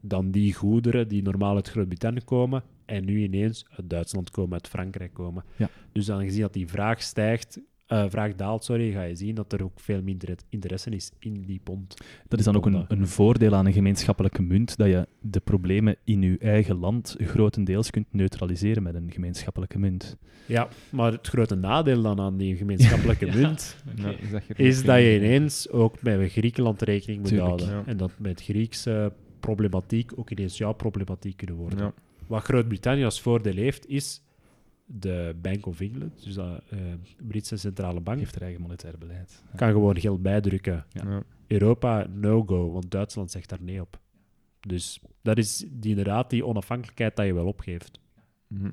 S2: dan die goederen die normaal uit Groot-Brittannië komen en nu ineens uit Duitsland komen, uit Frankrijk komen.
S1: Ja.
S2: Dus dan gezien dat die vraag stijgt, eh, vraag daalt, sorry, ga je zien dat er ook veel minder interesse is in die pond.
S1: Dat is dan ook een, een voordeel aan een gemeenschappelijke munt, dat je de problemen in je eigen land grotendeels kunt neutraliseren met een gemeenschappelijke munt.
S2: Ja, maar het grote nadeel dan aan die gemeenschappelijke [laughs]
S1: Ja.
S2: munt
S3: Ja, is dat je
S2: is
S3: nog
S2: dat je
S3: geen-
S2: ineens ook met Griekenland rekening moet
S1: Tuurlijk,
S2: houden.
S3: ja.
S2: En dat met Griekse problematiek ook ineens jouw problematiek kunnen worden.
S3: Ja.
S2: Wat Groot-Brittannië als voordeel heeft, is de Bank of England, dus de eh, Britse centrale bank,
S1: heeft er eigen monetair beleid. Ja.
S2: kan gewoon geld bijdrukken.
S1: Ja.
S3: Ja.
S2: Europa, no-go, want Duitsland zegt daar nee op. Dus dat is die, inderdaad die onafhankelijkheid dat je wel opgeeft.
S3: Mhm.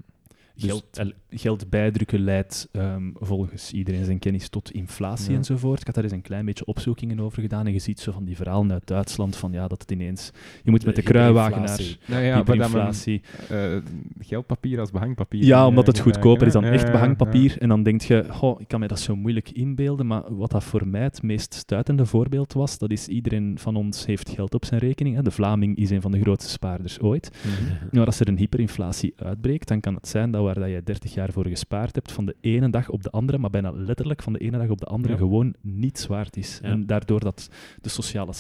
S2: Dus-
S1: Geld, geld bijdrukken leidt ehm, volgens iedereen zijn kennis tot inflatie
S3: Ja.
S1: enzovoort. Ik had daar eens een klein beetje opzoekingen over gedaan en je ziet zo van die verhalen uit Duitsland van ja, dat het ineens... Je moet met de, kruiwagen naar
S2: hyperinflatie.
S3: Nou ja,
S1: hyperinflatie.
S3: eh, geldpapier als behangpapier.
S1: Ja, omdat het goedkoper is dan echt behangpapier. En dan denk je, goh, ik kan me dat zo moeilijk inbeelden, maar wat dat voor mij het meest stuitende voorbeeld was, dat is iedereen van ons heeft geld op zijn rekening. Hè. De Vlaming is een van de grootste spaarders ooit.
S3: Mhm.
S1: Maar als er een hyperinflatie uitbreekt, dan kan het zijn dat waar dat je 30 jaar voor gespaard hebt, van de ene dag op de andere, maar bijna letterlijk van de ene dag op de andere,
S2: Ja.
S1: gewoon niets waard is.
S2: Ja.
S1: En daardoor dat de sociale,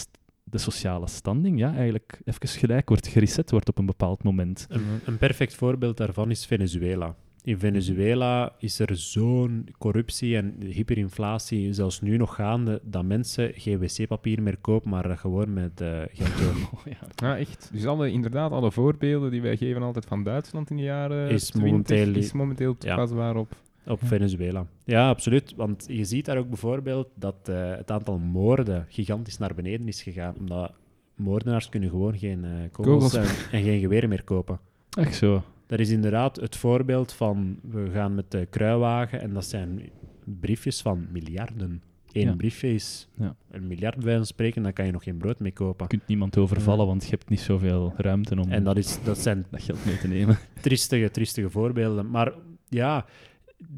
S1: de sociale standing ja, eigenlijk even gelijk wordt, gereset wordt op een bepaald moment.
S2: Een, een perfect voorbeeld daarvan is Venezuela. In Venezuela is er zo'n corruptie en hyperinflatie, zelfs nu nog gaande, dat mensen geen wc-papier meer kopen, maar gewoon met eh, geld. [laughs]
S1: Oh, ja.
S3: Ja, echt. Dus alle, inderdaad, alle voorbeelden die wij geven altijd van Duitsland in de jaren
S2: Is
S3: 20,
S2: momenteel-
S3: is momenteel
S2: Ja.
S3: toepasbaar op.
S2: Venezuela. Ja, absoluut. Want je ziet daar ook bijvoorbeeld dat eh, het aantal moorden gigantisch naar beneden is gegaan. Omdat moordenaars kunnen gewoon geen kogels
S3: Kogels.
S2: en, en geen geweren meer kopen.
S1: Echt zo.
S2: Dat is inderdaad het voorbeeld van we gaan met de kruiwagen en dat zijn briefjes van miljarden. Eén
S1: Ja.
S2: briefje is
S1: Ja.
S2: een miljard bij wijze van spreken, dan kan je nog geen brood mee kopen.
S1: Je kunt niemand overvallen, want je hebt niet zoveel ruimte om
S2: En dat, is, dat zijn [laughs]
S1: dat geld mee te nemen. [laughs]
S2: triestige, triestige voorbeelden. Maar ja,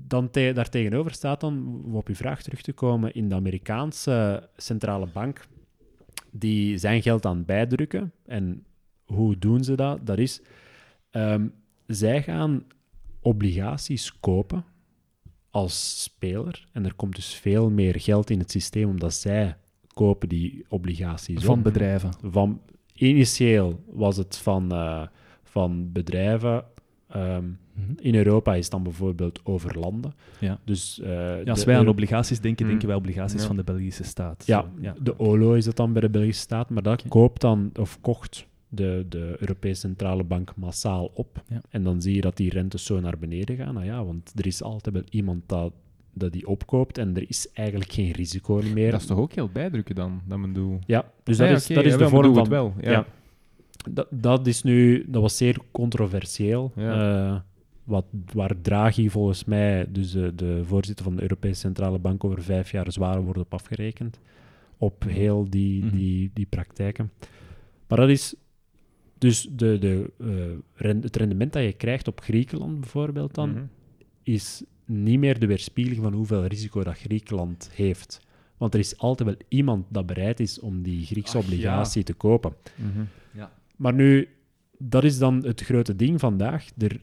S2: dan te, daartegenover staat dan, om op uw vraag terug te komen, in de Amerikaanse centrale bank, die zijn geld aan het bijdrukken. En hoe doen ze dat? Dat is, ehm, zij gaan obligaties kopen als speler. En er komt dus veel meer geld in het systeem, omdat zij kopen die obligaties
S1: Van
S2: op.
S1: bedrijven.
S2: Van, initieel was het van, eh, van bedrijven. ehm,
S1: Mhm.
S2: in Europa is het dan bijvoorbeeld over landen.
S1: Ja.
S2: Dus, eh,
S1: Ja, als wij aan obligaties denken,
S3: Hmm.
S1: denken wij obligaties
S3: Ja.
S1: van de Belgische staat.
S2: ja, de OLO is dat dan bij de Belgische staat, maar dat koopt dan, of kocht de, de Europese Centrale Bank massaal op.
S1: Ja.
S2: En dan zie je dat die rentes zo naar beneden gaan. Nou ja, want er is altijd wel iemand dat, dat die opkoopt en er is eigenlijk geen risico meer.
S3: Dat is toch ook geld bijdrukken dan, dat men doet?
S2: Ja, dus
S3: Ah
S2: dat
S3: ja,
S2: is, dat is
S3: ja,
S2: de vorm van...
S3: het wel. Ja.
S2: Ja. Dat, dat, is nu, dat was zeer controversieel.
S3: Ja.
S2: eh, wat, waar Draghi volgens mij, dus de, de voorzitter van de Europese Centrale Bank, over vijf jaar zwaar wordt op afgerekend. Op heel die,
S1: Mhm.
S2: die, die praktijken. Maar dat is dus de, de, eh, het rendement dat je krijgt op Griekenland bijvoorbeeld dan,
S3: Mhm.
S2: is niet meer de weerspiegeling van hoeveel risico dat Griekenland heeft. Want er is altijd wel iemand dat bereid is om die Griekse
S1: Ach, ja.
S2: obligatie te kopen.
S3: Mhm.
S2: Maar nu, dat is dan het grote ding vandaag. Er,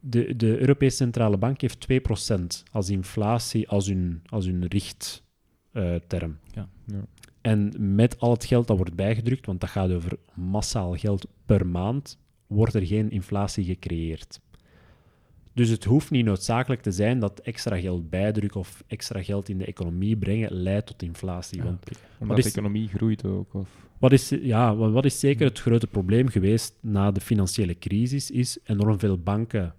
S2: de, de Europese Centrale Bank heeft 2% als inflatie als hun, als hun richtterm.
S1: Ja.
S3: Ja.
S2: En met al het geld dat wordt bijgedrukt, want dat gaat over massaal geld per maand, wordt er geen inflatie gecreëerd. Dus het hoeft niet noodzakelijk te zijn dat extra geld bijdrukken of extra geld in de economie brengen leidt tot inflatie.
S1: Ja,
S2: Want.
S3: Omdat
S2: is-
S3: de economie groeit ook. Of...
S2: wat is, ja, wa- wat is zeker het grote probleem geweest na de financiële crisis, is enorm veel banken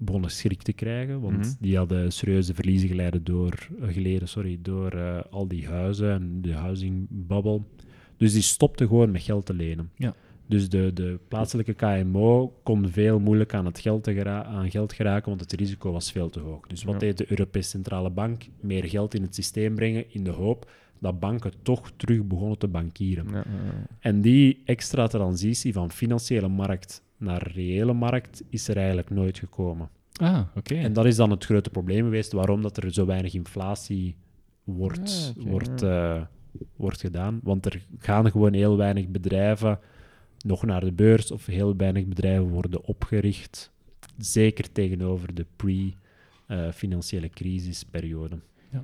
S2: begonnen schrik te krijgen, want
S3: Mhm.
S2: die hadden serieuze verliezen geleden door, eh, geleden sorry, door eh, al die huizen en de housing bubble. Dus die stopten gewoon met geld te lenen.
S1: Ja.
S2: Dus de, de plaatselijke KMO kon veel moeilijk aan, het geld te aan geld geraken, want het risico was veel te hoog. Dus wat
S3: Ja.
S2: deed de Europese Centrale Bank? Meer geld in het systeem brengen in de hoop dat banken toch terug begonnen te bankieren.
S3: Ja.
S2: En die extra transitie van financiële markt naar reële markt is er eigenlijk nooit gekomen.
S1: Ah, oké.
S2: En dat is dan het grote probleem geweest, waarom dat er zo weinig inflatie wordt,
S3: Ah,
S2: wordt, eh, wordt gedaan. Want er gaan gewoon heel weinig bedrijven nog naar de beurs, of heel weinig bedrijven worden opgericht, zeker tegenover de pre-financiële crisisperiode.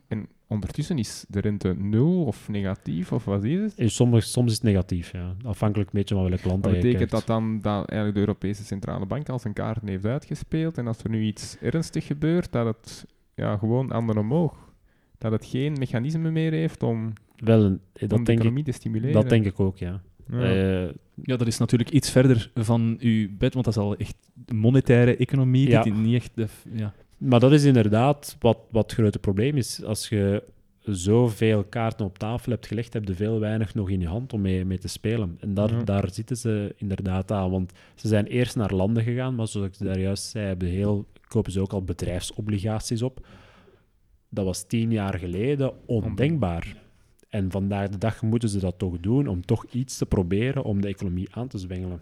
S3: En ondertussen is de rente nul of negatief, of wat is het?
S2: En soms, soms is het negatief, ja. afhankelijk een beetje van welk land
S3: Dat betekent dat dan dat eigenlijk de Europese Centrale Bank al zijn kaarten heeft uitgespeeld en als er nu iets ernstig gebeurt, dat het ja, gewoon aan omhoog. Dat het geen mechanisme meer heeft om,
S2: Wel, een-
S3: om
S2: dat,
S3: de
S2: denk ik,
S3: economie te stimuleren.
S2: dat denk ik ook, ja.
S3: Ja.
S2: Eh,
S1: Ja, dat is natuurlijk iets verder van uw bed, want dat is al echt monetaire economie.
S2: Ja.
S1: Dit is niet echt de, ja.
S2: Maar dat is inderdaad wat, wat het grote probleem is. Als je zoveel kaarten op tafel hebt gelegd, heb je veel weinig nog in je hand om mee, mee te spelen. En daar,
S3: Ja.
S2: daar zitten ze inderdaad aan. Want ze zijn eerst naar landen gegaan, maar zoals ik daar juist zei, hebben heel, kopen ze ook al bedrijfsobligaties op. Dat was tien jaar geleden ondenkbaar. En vandaag de dag moeten ze dat toch doen om toch iets te proberen om de economie aan te zwengelen.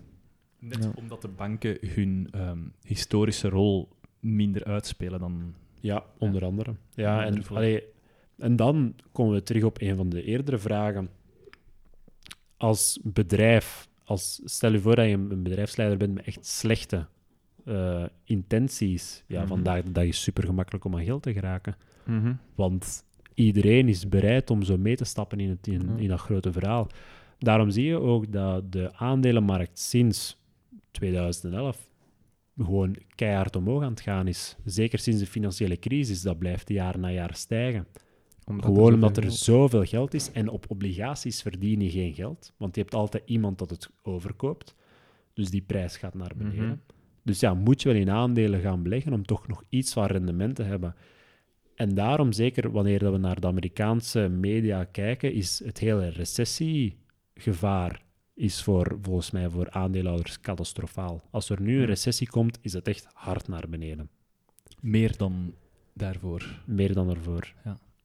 S1: Net
S3: Ja.
S1: omdat de banken hun ehm, historische rol minder uitspelen dan...
S2: Ja, onder andere. Ja, en, allee, en dan komen we terug op een van de eerdere vragen. Als bedrijf, als, stel je voor dat je een bedrijfsleider bent met echt slechte eh, intenties. Ja,
S3: Mhm.
S2: vandaag de dag is super gemakkelijk om aan geld te geraken.
S3: Mhm.
S2: Want iedereen is bereid om zo mee te stappen in, het, in, in dat grote verhaal. Daarom zie je ook dat de aandelenmarkt sinds 2011 gewoon keihard omhoog aan het gaan is. Zeker sinds de financiële crisis, dat blijft jaar na jaar stijgen.
S3: Omdat er
S2: gewoon
S3: zoveel
S2: omdat er
S3: geld-
S2: zoveel geld is en op obligaties verdien je geen geld. Want je hebt altijd iemand dat het overkoopt. Dus die prijs gaat naar beneden.
S3: Mhm.
S2: Dus ja, moet je wel in aandelen gaan beleggen om toch nog iets van rendement te hebben. En daarom, zeker wanneer dat we naar de Amerikaanse media kijken, is het hele recessiegevaar is voor, volgens mij voor aandeelhouders catastrofaal. Als er nu een
S3: Hmm.
S2: recessie komt, is het echt hard naar beneden.
S1: Meer dan daarvoor.
S2: Meer dan ervoor.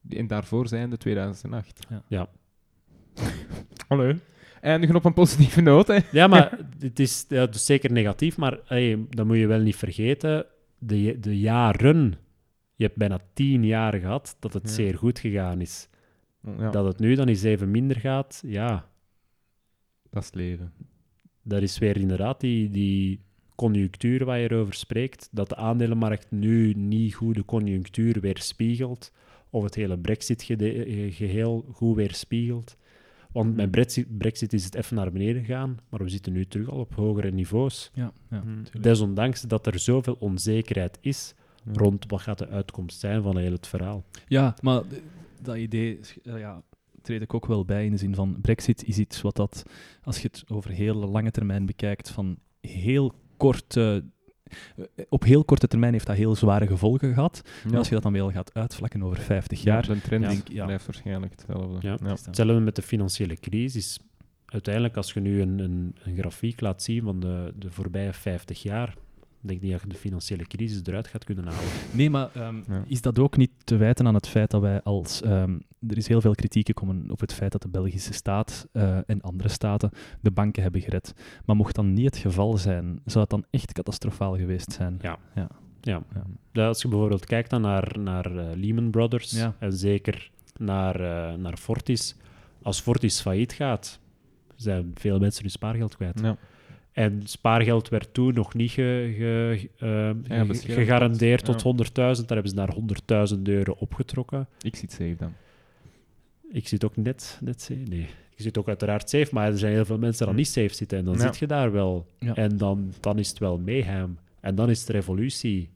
S3: En daarvoor zijn de 2008.
S2: Ja. [laughs]
S3: Hallo. Eindigen op een positieve noot, hè.
S2: Ja, maar [laughs] het is, ja, is zeker negatief, maar hey, dat moet je wel niet vergeten. De, de jaren, je hebt bijna tien jaar gehad dat het
S3: Ja.
S2: zeer goed gegaan is.
S3: Ja,
S2: Dat het nu dan eens even minder gaat, ja,
S3: dat is het leven.
S2: dat is weer inderdaad die, die conjunctuur waar je over spreekt. Dat de aandelenmarkt nu niet goed de conjunctuur weerspiegelt. Of het hele Brexit-geheel goed weerspiegelt. Want met Brexit, Brexit is het even naar beneden gegaan, maar we zitten nu terug al op hogere niveaus.
S1: Ja, ja
S3: Hmm.
S2: Desondanks dat er zoveel onzekerheid is
S3: Ja.
S2: rond wat gaat de uitkomst zijn van heel het verhaal.
S1: Ja, maar dat idee eh, ja, treed ik ook wel bij in de zin van Brexit is iets wat dat, als je het over heel lange termijn bekijkt, van heel korte, eh, op heel korte termijn heeft dat heel zware gevolgen gehad.
S3: Ja.
S1: En als je dat dan wel gaat uitvlakken over 50
S3: Ja,
S1: jaar,
S3: de trend
S1: denk ik, ja.
S3: blijft waarschijnlijk hetzelfde.
S2: Ja.
S3: Ja.
S2: Hetzelfde met de financiële crisis. Uiteindelijk, als je nu een, een, een grafiek laat zien van de, de voorbije 50 jaar, denk ik niet dat je de financiële crisis eruit gaat kunnen halen.
S1: Nee, maar ehm,
S3: Ja.
S1: is dat ook niet te wijten aan het feit dat wij als... ehm, er is heel veel kritiek gekomen op het feit dat de Belgische staat eh, en andere staten de banken hebben gered. Maar mocht dat niet het geval zijn, zou het dan echt catastrofaal geweest zijn?
S2: Ja.
S1: Ja.
S2: Ja. Als je bijvoorbeeld kijkt dan naar, naar eh, Lehman Brothers
S1: Ja.
S2: en zeker naar, eh, naar Fortis. Als Fortis failliet gaat, zijn veel mensen hun spaargeld kwijt.
S3: Ja.
S2: En spaargeld werd toen nog niet ge, ge- eh,
S3: Ja,
S2: ge-
S3: beschermd.
S2: gegarandeerd
S3: Ja.
S2: tot 100.000. Daar hebben ze naar 100.000 euro opgetrokken.
S3: Ik zit safe dan.
S2: Ik zit ook net, net safe. Nee, ik zit ook uiteraard safe, maar er zijn heel veel mensen die dan niet safe zitten. En dan
S3: Ja.
S2: zit je daar wel. En dan, dan is het wel mayhem. En dan is het revolutie.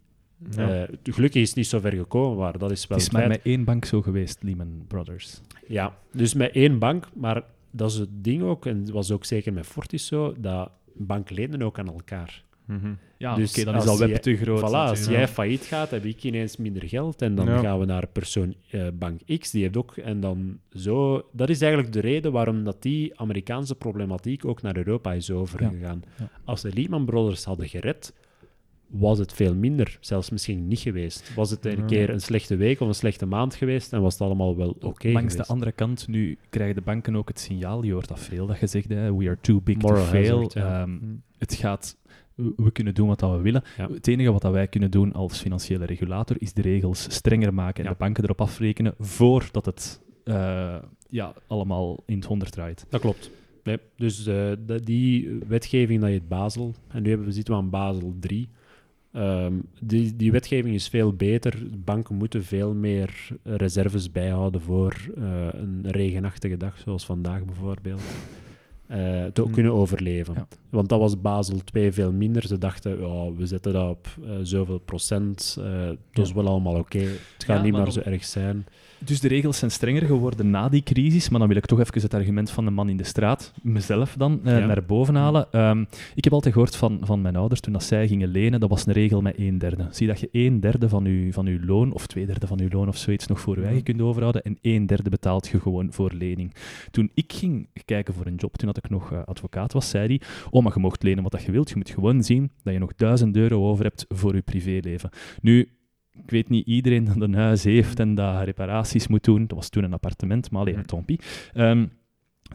S2: Eh, gelukkig is het niet zo ver gekomen, maar dat is wel
S1: Het is maar met één bank zo geweest, Lehman Brothers.
S2: Ja, dus met één bank, maar dat is het ding ook, en het was ook zeker met Fortis zo, dat banken lenen ook aan elkaar.
S3: Mhm.
S1: Ja,
S2: Dus
S1: oké, dan is web
S2: jij-
S1: te groot.
S2: voilà, als jij failliet gaat, heb ik ineens minder geld en dan
S3: Ja.
S2: gaan we naar persoon eh, bank X, die heeft ook, en dan zo... Dat is eigenlijk de reden waarom dat die Amerikaanse problematiek ook naar Europa is overgegaan.
S1: Ja.
S2: Als de Lehman Brothers hadden gered, was het veel minder, zelfs misschien niet geweest. Was het een keer een slechte week of een slechte maand geweest en was het allemaal wel oké
S1: Langs
S2: geweest.
S1: de andere kant, nu krijgen de banken ook het signaal, je hoort dat veel, dat je zegt, hè, we are too big
S2: Moral
S1: to fail.
S2: hazard, ja.
S1: Ehm,
S3: Mhm.
S1: het gaat, we kunnen doen wat dat we willen.
S2: Ja.
S1: Het enige wat dat wij kunnen doen als financiële regulator is de regels strenger maken en
S2: Ja.
S1: de banken erop afrekenen voordat het eh, ja, allemaal in het honderd draait.
S2: Dat klopt. Nee, dus eh, de- die wetgeving, dat heet Basel. En nu hebben we, zitten we aan Basel 3. Ehm, die, die wetgeving is veel beter. Banken moeten veel meer reserves bijhouden voor eh, een regenachtige dag, zoals vandaag bijvoorbeeld. eh, te
S3: Hmm.
S2: kunnen overleven.
S1: Ja.
S2: Want dat was Basel 2 veel minder. Ze dachten, ja, we zetten dat op eh, zoveel procent. dat is wel allemaal oké. Het gaat
S1: Ja,
S2: niet
S1: maar
S2: meer zo erg zijn.
S1: Dus de regels zijn strenger geworden na die crisis, maar dan wil ik toch even het argument van de man in de straat, mezelf dan, eh,
S2: Ja.
S1: naar boven halen. Ehm, ik heb altijd gehoord van, van mijn ouders, toen dat zij gingen lenen, dat was een regel met een derde. Zie dat je een derde van je, van uw loon, of twee derde van uw loon of zoiets, nog voor je eigen kunt overhouden, en een derde betaalt je gewoon voor lening. Toen ik ging kijken voor een job, toen dat ik nog eh, advocaat was, zei hij, oh, maar je mocht lenen wat dat je wilt, je moet gewoon zien dat je nog duizend euro over hebt voor je privéleven. Nu, ik weet niet iedereen dat een huis heeft en dat reparaties moet doen. Dat was toen een appartement, maar alleen
S3: Mhm.
S1: een tompie. Ehm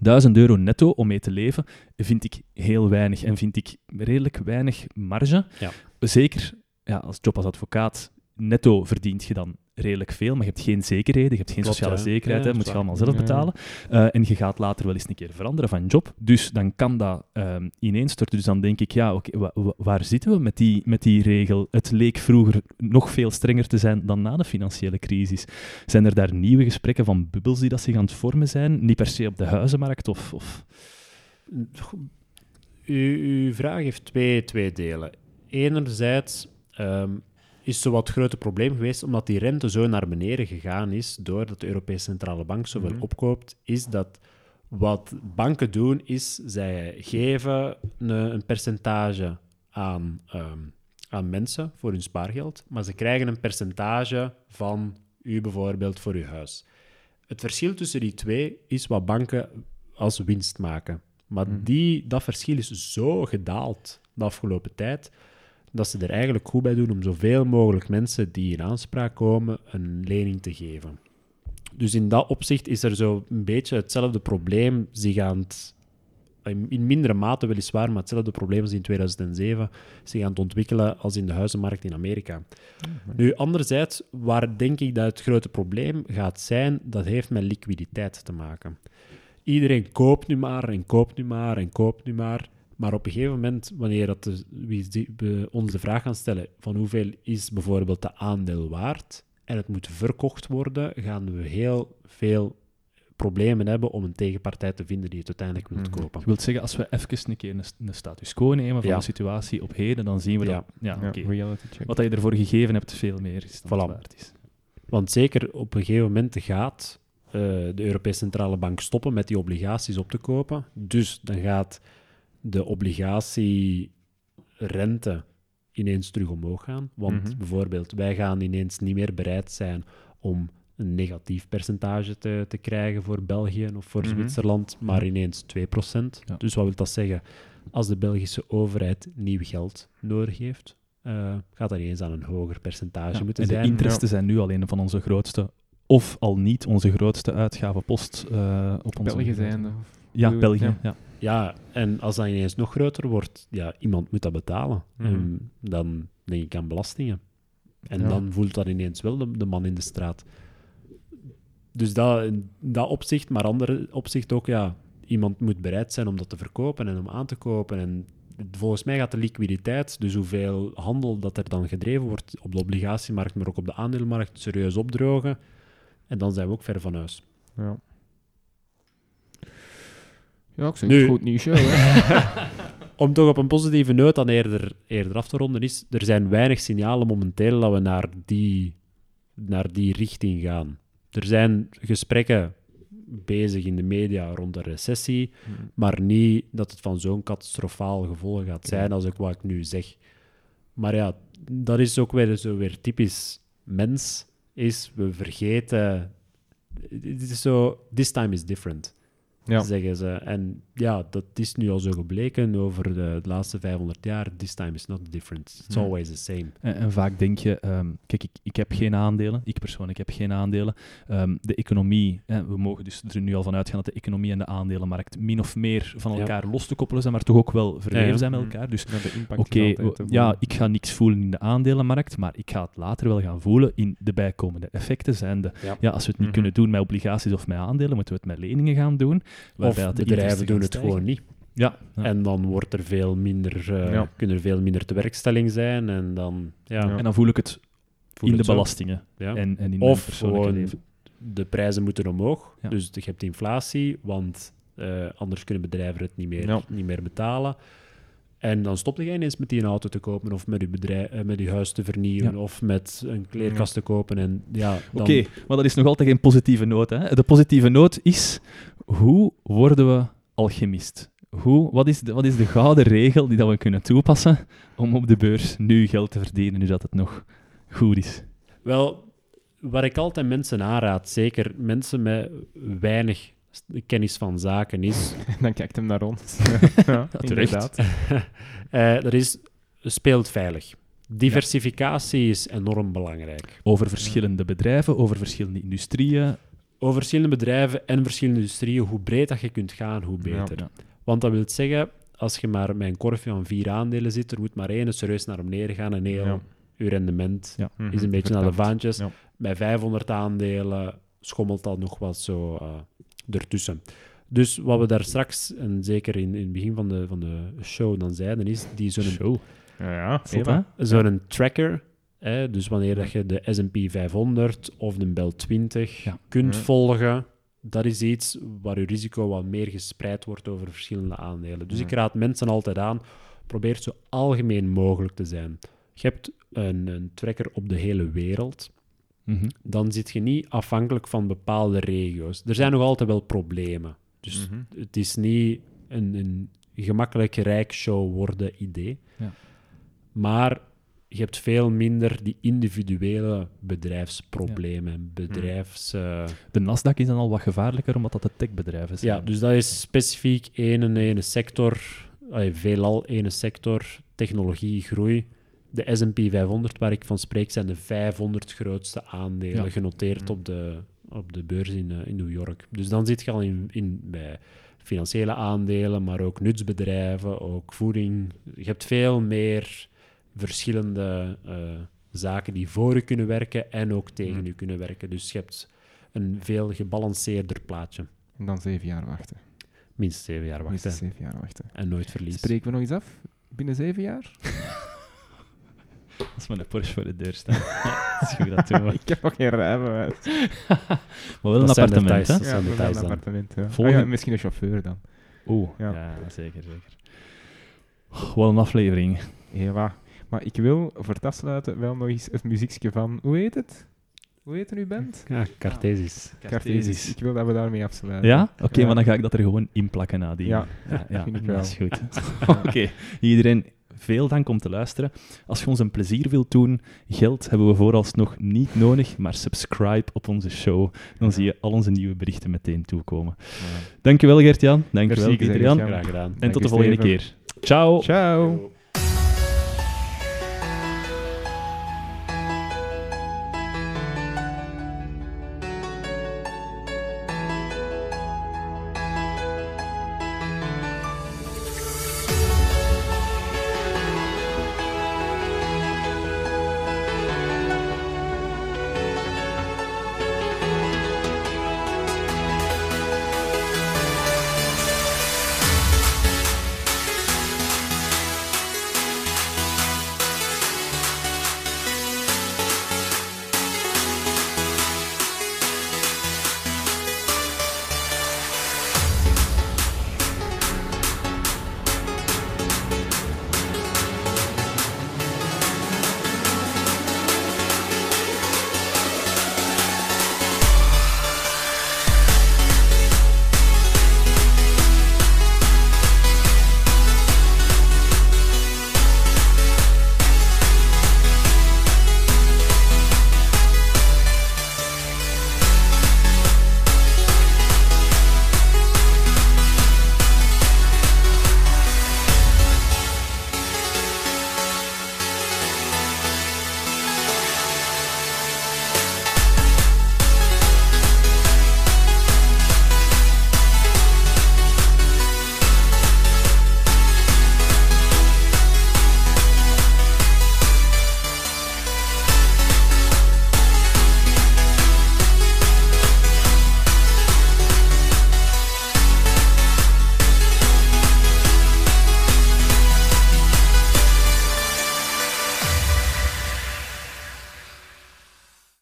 S1: 1000 euro netto om mee te leven vind ik heel weinig en vind ik redelijk weinig marge.
S2: Ja.
S1: Zeker ja, als job als advocaat, netto verdient je dan redelijk veel, maar je hebt geen zekerheden, je hebt geen
S2: Klopt,
S1: sociale
S2: ja.
S1: zekerheid,
S2: Ja,
S1: hè, moet je allemaal zelf betalen. Eh, en je gaat later wel eens een keer veranderen van job, dus dan kan dat ehm ineenstorten. Dus dan denk ik, ja, oké, wa- wa- waar zitten we met die, met die regel? Het leek vroeger nog veel strenger te zijn dan na de financiële crisis. Zijn er daar nieuwe gesprekken van bubbels die dat zich aan het vormen zijn? Niet per se op de huizenmarkt of... of...
S2: U, uw vraag heeft twee, twee delen. Enerzijds ehm, is zo wat het grote probleem geweest, omdat die rente zo naar beneden gegaan is, doordat de Europese Centrale Bank zoveel
S3: Mhm.
S2: opkoopt, is dat wat banken doen, is zij geven een, een percentage aan, ehm, aan mensen voor hun spaargeld, maar ze krijgen een percentage van u bijvoorbeeld voor uw huis. Het verschil tussen die twee is wat banken als winst maken. Maar
S3: Mhm.
S2: die, dat verschil is zo gedaald de afgelopen tijd, dat ze er eigenlijk goed bij doen om zoveel mogelijk mensen die in aanspraak komen een lening te geven. Dus in dat opzicht is er zo een beetje hetzelfde probleem zich aan het, in in mindere mate weliswaar, maar hetzelfde probleem als in 2007 zich aan het ontwikkelen als in de huizenmarkt in Amerika. Nu, anderzijds, waar denk ik dat het grote probleem gaat zijn, dat heeft met liquiditeit te maken. Iedereen koopt nu maar en koopt nu maar en koopt nu maar. Maar op een gegeven moment, wanneer dat de, wie die- we ons de vraag gaan stellen van hoeveel is bijvoorbeeld de aandeel waard en het moet verkocht worden, gaan we heel veel problemen hebben om een tegenpartij te vinden die het uiteindelijk wil
S3: Mhm.
S2: kopen.
S1: Je wilt zeggen, als we even een keer een, een status quo nemen van
S2: Ja.
S1: de situatie op heden, dan zien we
S2: Ja.
S1: dat... Ja,
S3: check.
S1: Wat dat je ervoor gegeven hebt, veel meer is dan
S2: Voilà.
S1: het waard is.
S2: Want zeker op een gegeven moment gaat eh, de Europese Centrale Bank stoppen met die obligaties op te kopen. Dus dan gaat de obligatierente ineens terug omhoog gaan. Want
S3: Mhm.
S2: bijvoorbeeld, wij gaan ineens niet meer bereid zijn om een negatief percentage te, te krijgen voor België of voor
S3: Mhm.
S2: Zwitserland, maar ineens 2%.
S1: Ja.
S2: Dus wat wil dat zeggen? Als de Belgische overheid nieuw geld nodig heeft, eh, gaat dat ineens aan een hoger percentage
S1: Ja,
S2: moeten
S1: en de
S2: zijn.
S1: interesten zijn nu al een van onze grootste, of al niet onze grootste uitgavenpost eh op onze...
S3: België zijnde.
S1: Ja, België.
S3: Ja.
S1: Ja,
S2: en als dat ineens nog groter wordt, ja, iemand moet dat betalen.
S3: Mhm.
S2: En dan denk ik aan belastingen. En
S3: Ja.
S2: dan voelt dat ineens wel de, de man in de straat. Dus dat, dat opzicht, maar andere opzicht ook, ja, iemand moet bereid zijn om dat te verkopen en om aan te kopen. En volgens mij gaat de liquiditeit, dus hoeveel handel dat er dan gedreven wordt op de obligatiemarkt, maar ook op de aandelenmarkt, serieus opdrogen. En dan zijn we ook ver van huis.
S3: Ja. Ja, ik zeg
S2: Nu-
S3: het goed nieuws. [laughs]
S2: Om toch op een positieve noot dan eerder, eerder af te ronden, is er zijn weinig signalen momenteel dat we naar die, naar die richting gaan. Er zijn gesprekken bezig in de media rond de recessie, maar niet dat het van zo'n catastrofaal gevolg gaat zijn als ik wat ik nu zeg. Maar ja, dat is ook weer zo weer typisch mens, is we vergeten... Het is zo, this time is different
S3: Ja.
S2: zeggen ze. En ja, dat is nu al zo gebleken over de, de laatste 500 jaar. This time is not different. It's always the same.
S1: En, en vaak denk je, ehm, kijk, ik, ik heb geen aandelen, ik persoonlijk heb geen aandelen. Ehm, de economie, hè, we mogen dus er nu al van uitgaan dat de economie en de aandelenmarkt min of meer van
S2: Ja.
S1: elkaar los te koppelen zijn, maar toch ook wel verweven
S2: Ja, ja.
S1: zijn met
S3: Mm.
S1: elkaar. Dus
S3: Ja, de impact
S1: Oké,
S3: is altijd te
S1: ja, ik ga niks voelen in de aandelenmarkt, maar ik ga het later wel gaan voelen in de bijkomende effecten. Zijn de,
S2: Ja.
S1: ja, als we het niet
S3: Mhm.
S1: kunnen doen met obligaties of met aandelen, moeten we het met leningen gaan doen.
S2: Of
S1: waarbij dat de
S2: bedrijven doen het gewoon niet.
S1: Ja, ja.
S2: En dan wordt er veel minder, eh,
S3: Ja.
S2: kunnen er veel minder te werkstelling zijn. En dan, ja,
S1: en dan voel ik het
S2: voel
S1: in de
S2: het
S1: belastingen
S2: Ja.
S1: en, en in mijn
S2: Of
S1: persoonlijke
S2: gewoon
S1: leven.
S2: de prijzen moeten omhoog.
S1: Ja.
S2: Dus je hebt inflatie, want eh, anders kunnen bedrijven het niet meer,
S3: Ja.
S2: niet meer betalen. En dan stopte jij ineens met die auto te kopen, of met je, bedrijf, eh, met je huis te vernieuwen,
S1: Ja.
S2: of met een kleerkast te kopen. En ja, dan,
S1: Oké, maar dat is nog altijd geen positieve noot. Hè? De positieve noot is, hoe worden we alchemist? Hoe, wat, is de, wat is de gouden regel die dat we kunnen toepassen om op de beurs nu geld te verdienen, nu dat het nog goed is?
S2: Wel, wat ik altijd mensen aanraad, zeker mensen met weinig kennis van zaken, is... [laughs]
S3: Dan kijkt hem naar ons. [laughs] ja, inderdaad. [laughs]
S2: eh er is speelt veilig. Diversificatie is enorm belangrijk.
S1: Over verschillende bedrijven, over verschillende industrieën.
S2: Over verschillende bedrijven en verschillende industrieën, hoe breed dat je kunt gaan, hoe beter.
S1: Ja.
S2: Want dat wil zeggen, als je maar met een korfje van vier aandelen zit, er moet maar één serieus naar beneden gaan en heel
S3: Ja.
S2: je rendement.
S3: Mhm,
S2: is een beetje naar de vaantjes. Bij 500 aandelen schommelt dat nog wat zo eh, ertussen. Dus wat we daar straks, en zeker in, in het begin van de, van de show dan zeiden, is die zo'n
S1: Show.
S3: Ja, ja.
S2: Zo'n tracker, hè, dus wanneer dat je de S&P 500 of de Bel 20
S1: Ja.
S2: kunt
S3: Ja.
S2: volgen, dat is iets waar je risico wat meer gespreid wordt over verschillende aandelen. Dus
S3: Ja.
S2: ik raad mensen altijd aan, probeer zo algemeen mogelijk te zijn. Je hebt een, een tracker op de hele wereld,
S1: Mhm.
S2: dan zit je niet afhankelijk van bepaalde regio's. Er zijn nog altijd wel problemen. Dus
S3: Mhm.
S2: het is niet een, een gemakkelijk rijk show worden idee.
S1: Ja.
S2: Maar je hebt veel minder die individuele bedrijfsproblemen, bedrijfs... eh,
S1: De Nasdaq is dan al wat gevaarlijker, omdat dat de techbedrijven zijn.
S2: ja, dus dat is specifiek één en ene sector, allee, veelal ene sector, technologie, groei. De S&P 500, waar ik van spreek, zijn de 500 grootste aandelen
S1: Ja.
S2: genoteerd
S3: Mhm.
S2: op, de, op de beurs in, eh, in New York. Dus dan zit je al in, in, bij financiële aandelen, maar ook nutsbedrijven, ook voeding. Je hebt veel meer verschillende eh, zaken die voor je kunnen werken en ook tegen
S3: Mhm.
S2: je kunnen werken. Dus je hebt een veel gebalanceerder plaatje.
S3: En dan zeven jaar wachten.
S2: Minstens zeven jaar wachten.
S3: Minstens zeven jaar wachten.
S2: En nooit verliezen.
S3: Spreken we nog iets af? Binnen zeven jaar? [laughs]
S1: Als mijn Porsche voor de deur staat. [laughs] ja, dat is goed, dat doen we. [laughs]
S3: Ik heb nog geen rijbewijs.
S1: Maar wel een
S2: Dat zijn
S1: appartement,
S2: details.
S1: hè?
S2: Dat zijn
S3: dat is
S2: details
S3: een
S2: dan.
S3: appartement. Ja.
S1: Volgende-
S3: Ah ja, misschien een chauffeur dan.
S1: Oeh,
S3: Ja.
S1: ja. zeker, zeker. Oh, wat een aflevering.
S3: Ja, maar ik wil voor het afsluiten wel nog eens het muziekje van... Hoe heet het? Hoe heet het uw band?
S2: Ja, Cartesisch.
S3: Cartesisch. Ik wil dat we daarmee afsluiten.
S1: Ja? Oké,
S3: Ja.
S1: maar dan ga ik dat er gewoon inplakken nadien.
S3: Ja,
S1: ja, ja
S3: vind ik
S1: dat
S3: wel.
S1: is goed. [laughs] Oké, iedereen, veel dank om te luisteren. Als je ons een plezier wilt doen, geld hebben we vooralsnog niet nodig, maar subscribe op onze show. Dan zie je al onze nieuwe berichten meteen toekomen.
S3: Ja.
S1: Dankjewel Gert-Jan, dankjewel.
S3: Gert-Jan.
S2: Graag gedaan.
S1: En
S3: Dank
S1: tot de volgende
S3: Steven.
S1: keer. Ciao!
S3: Ciao.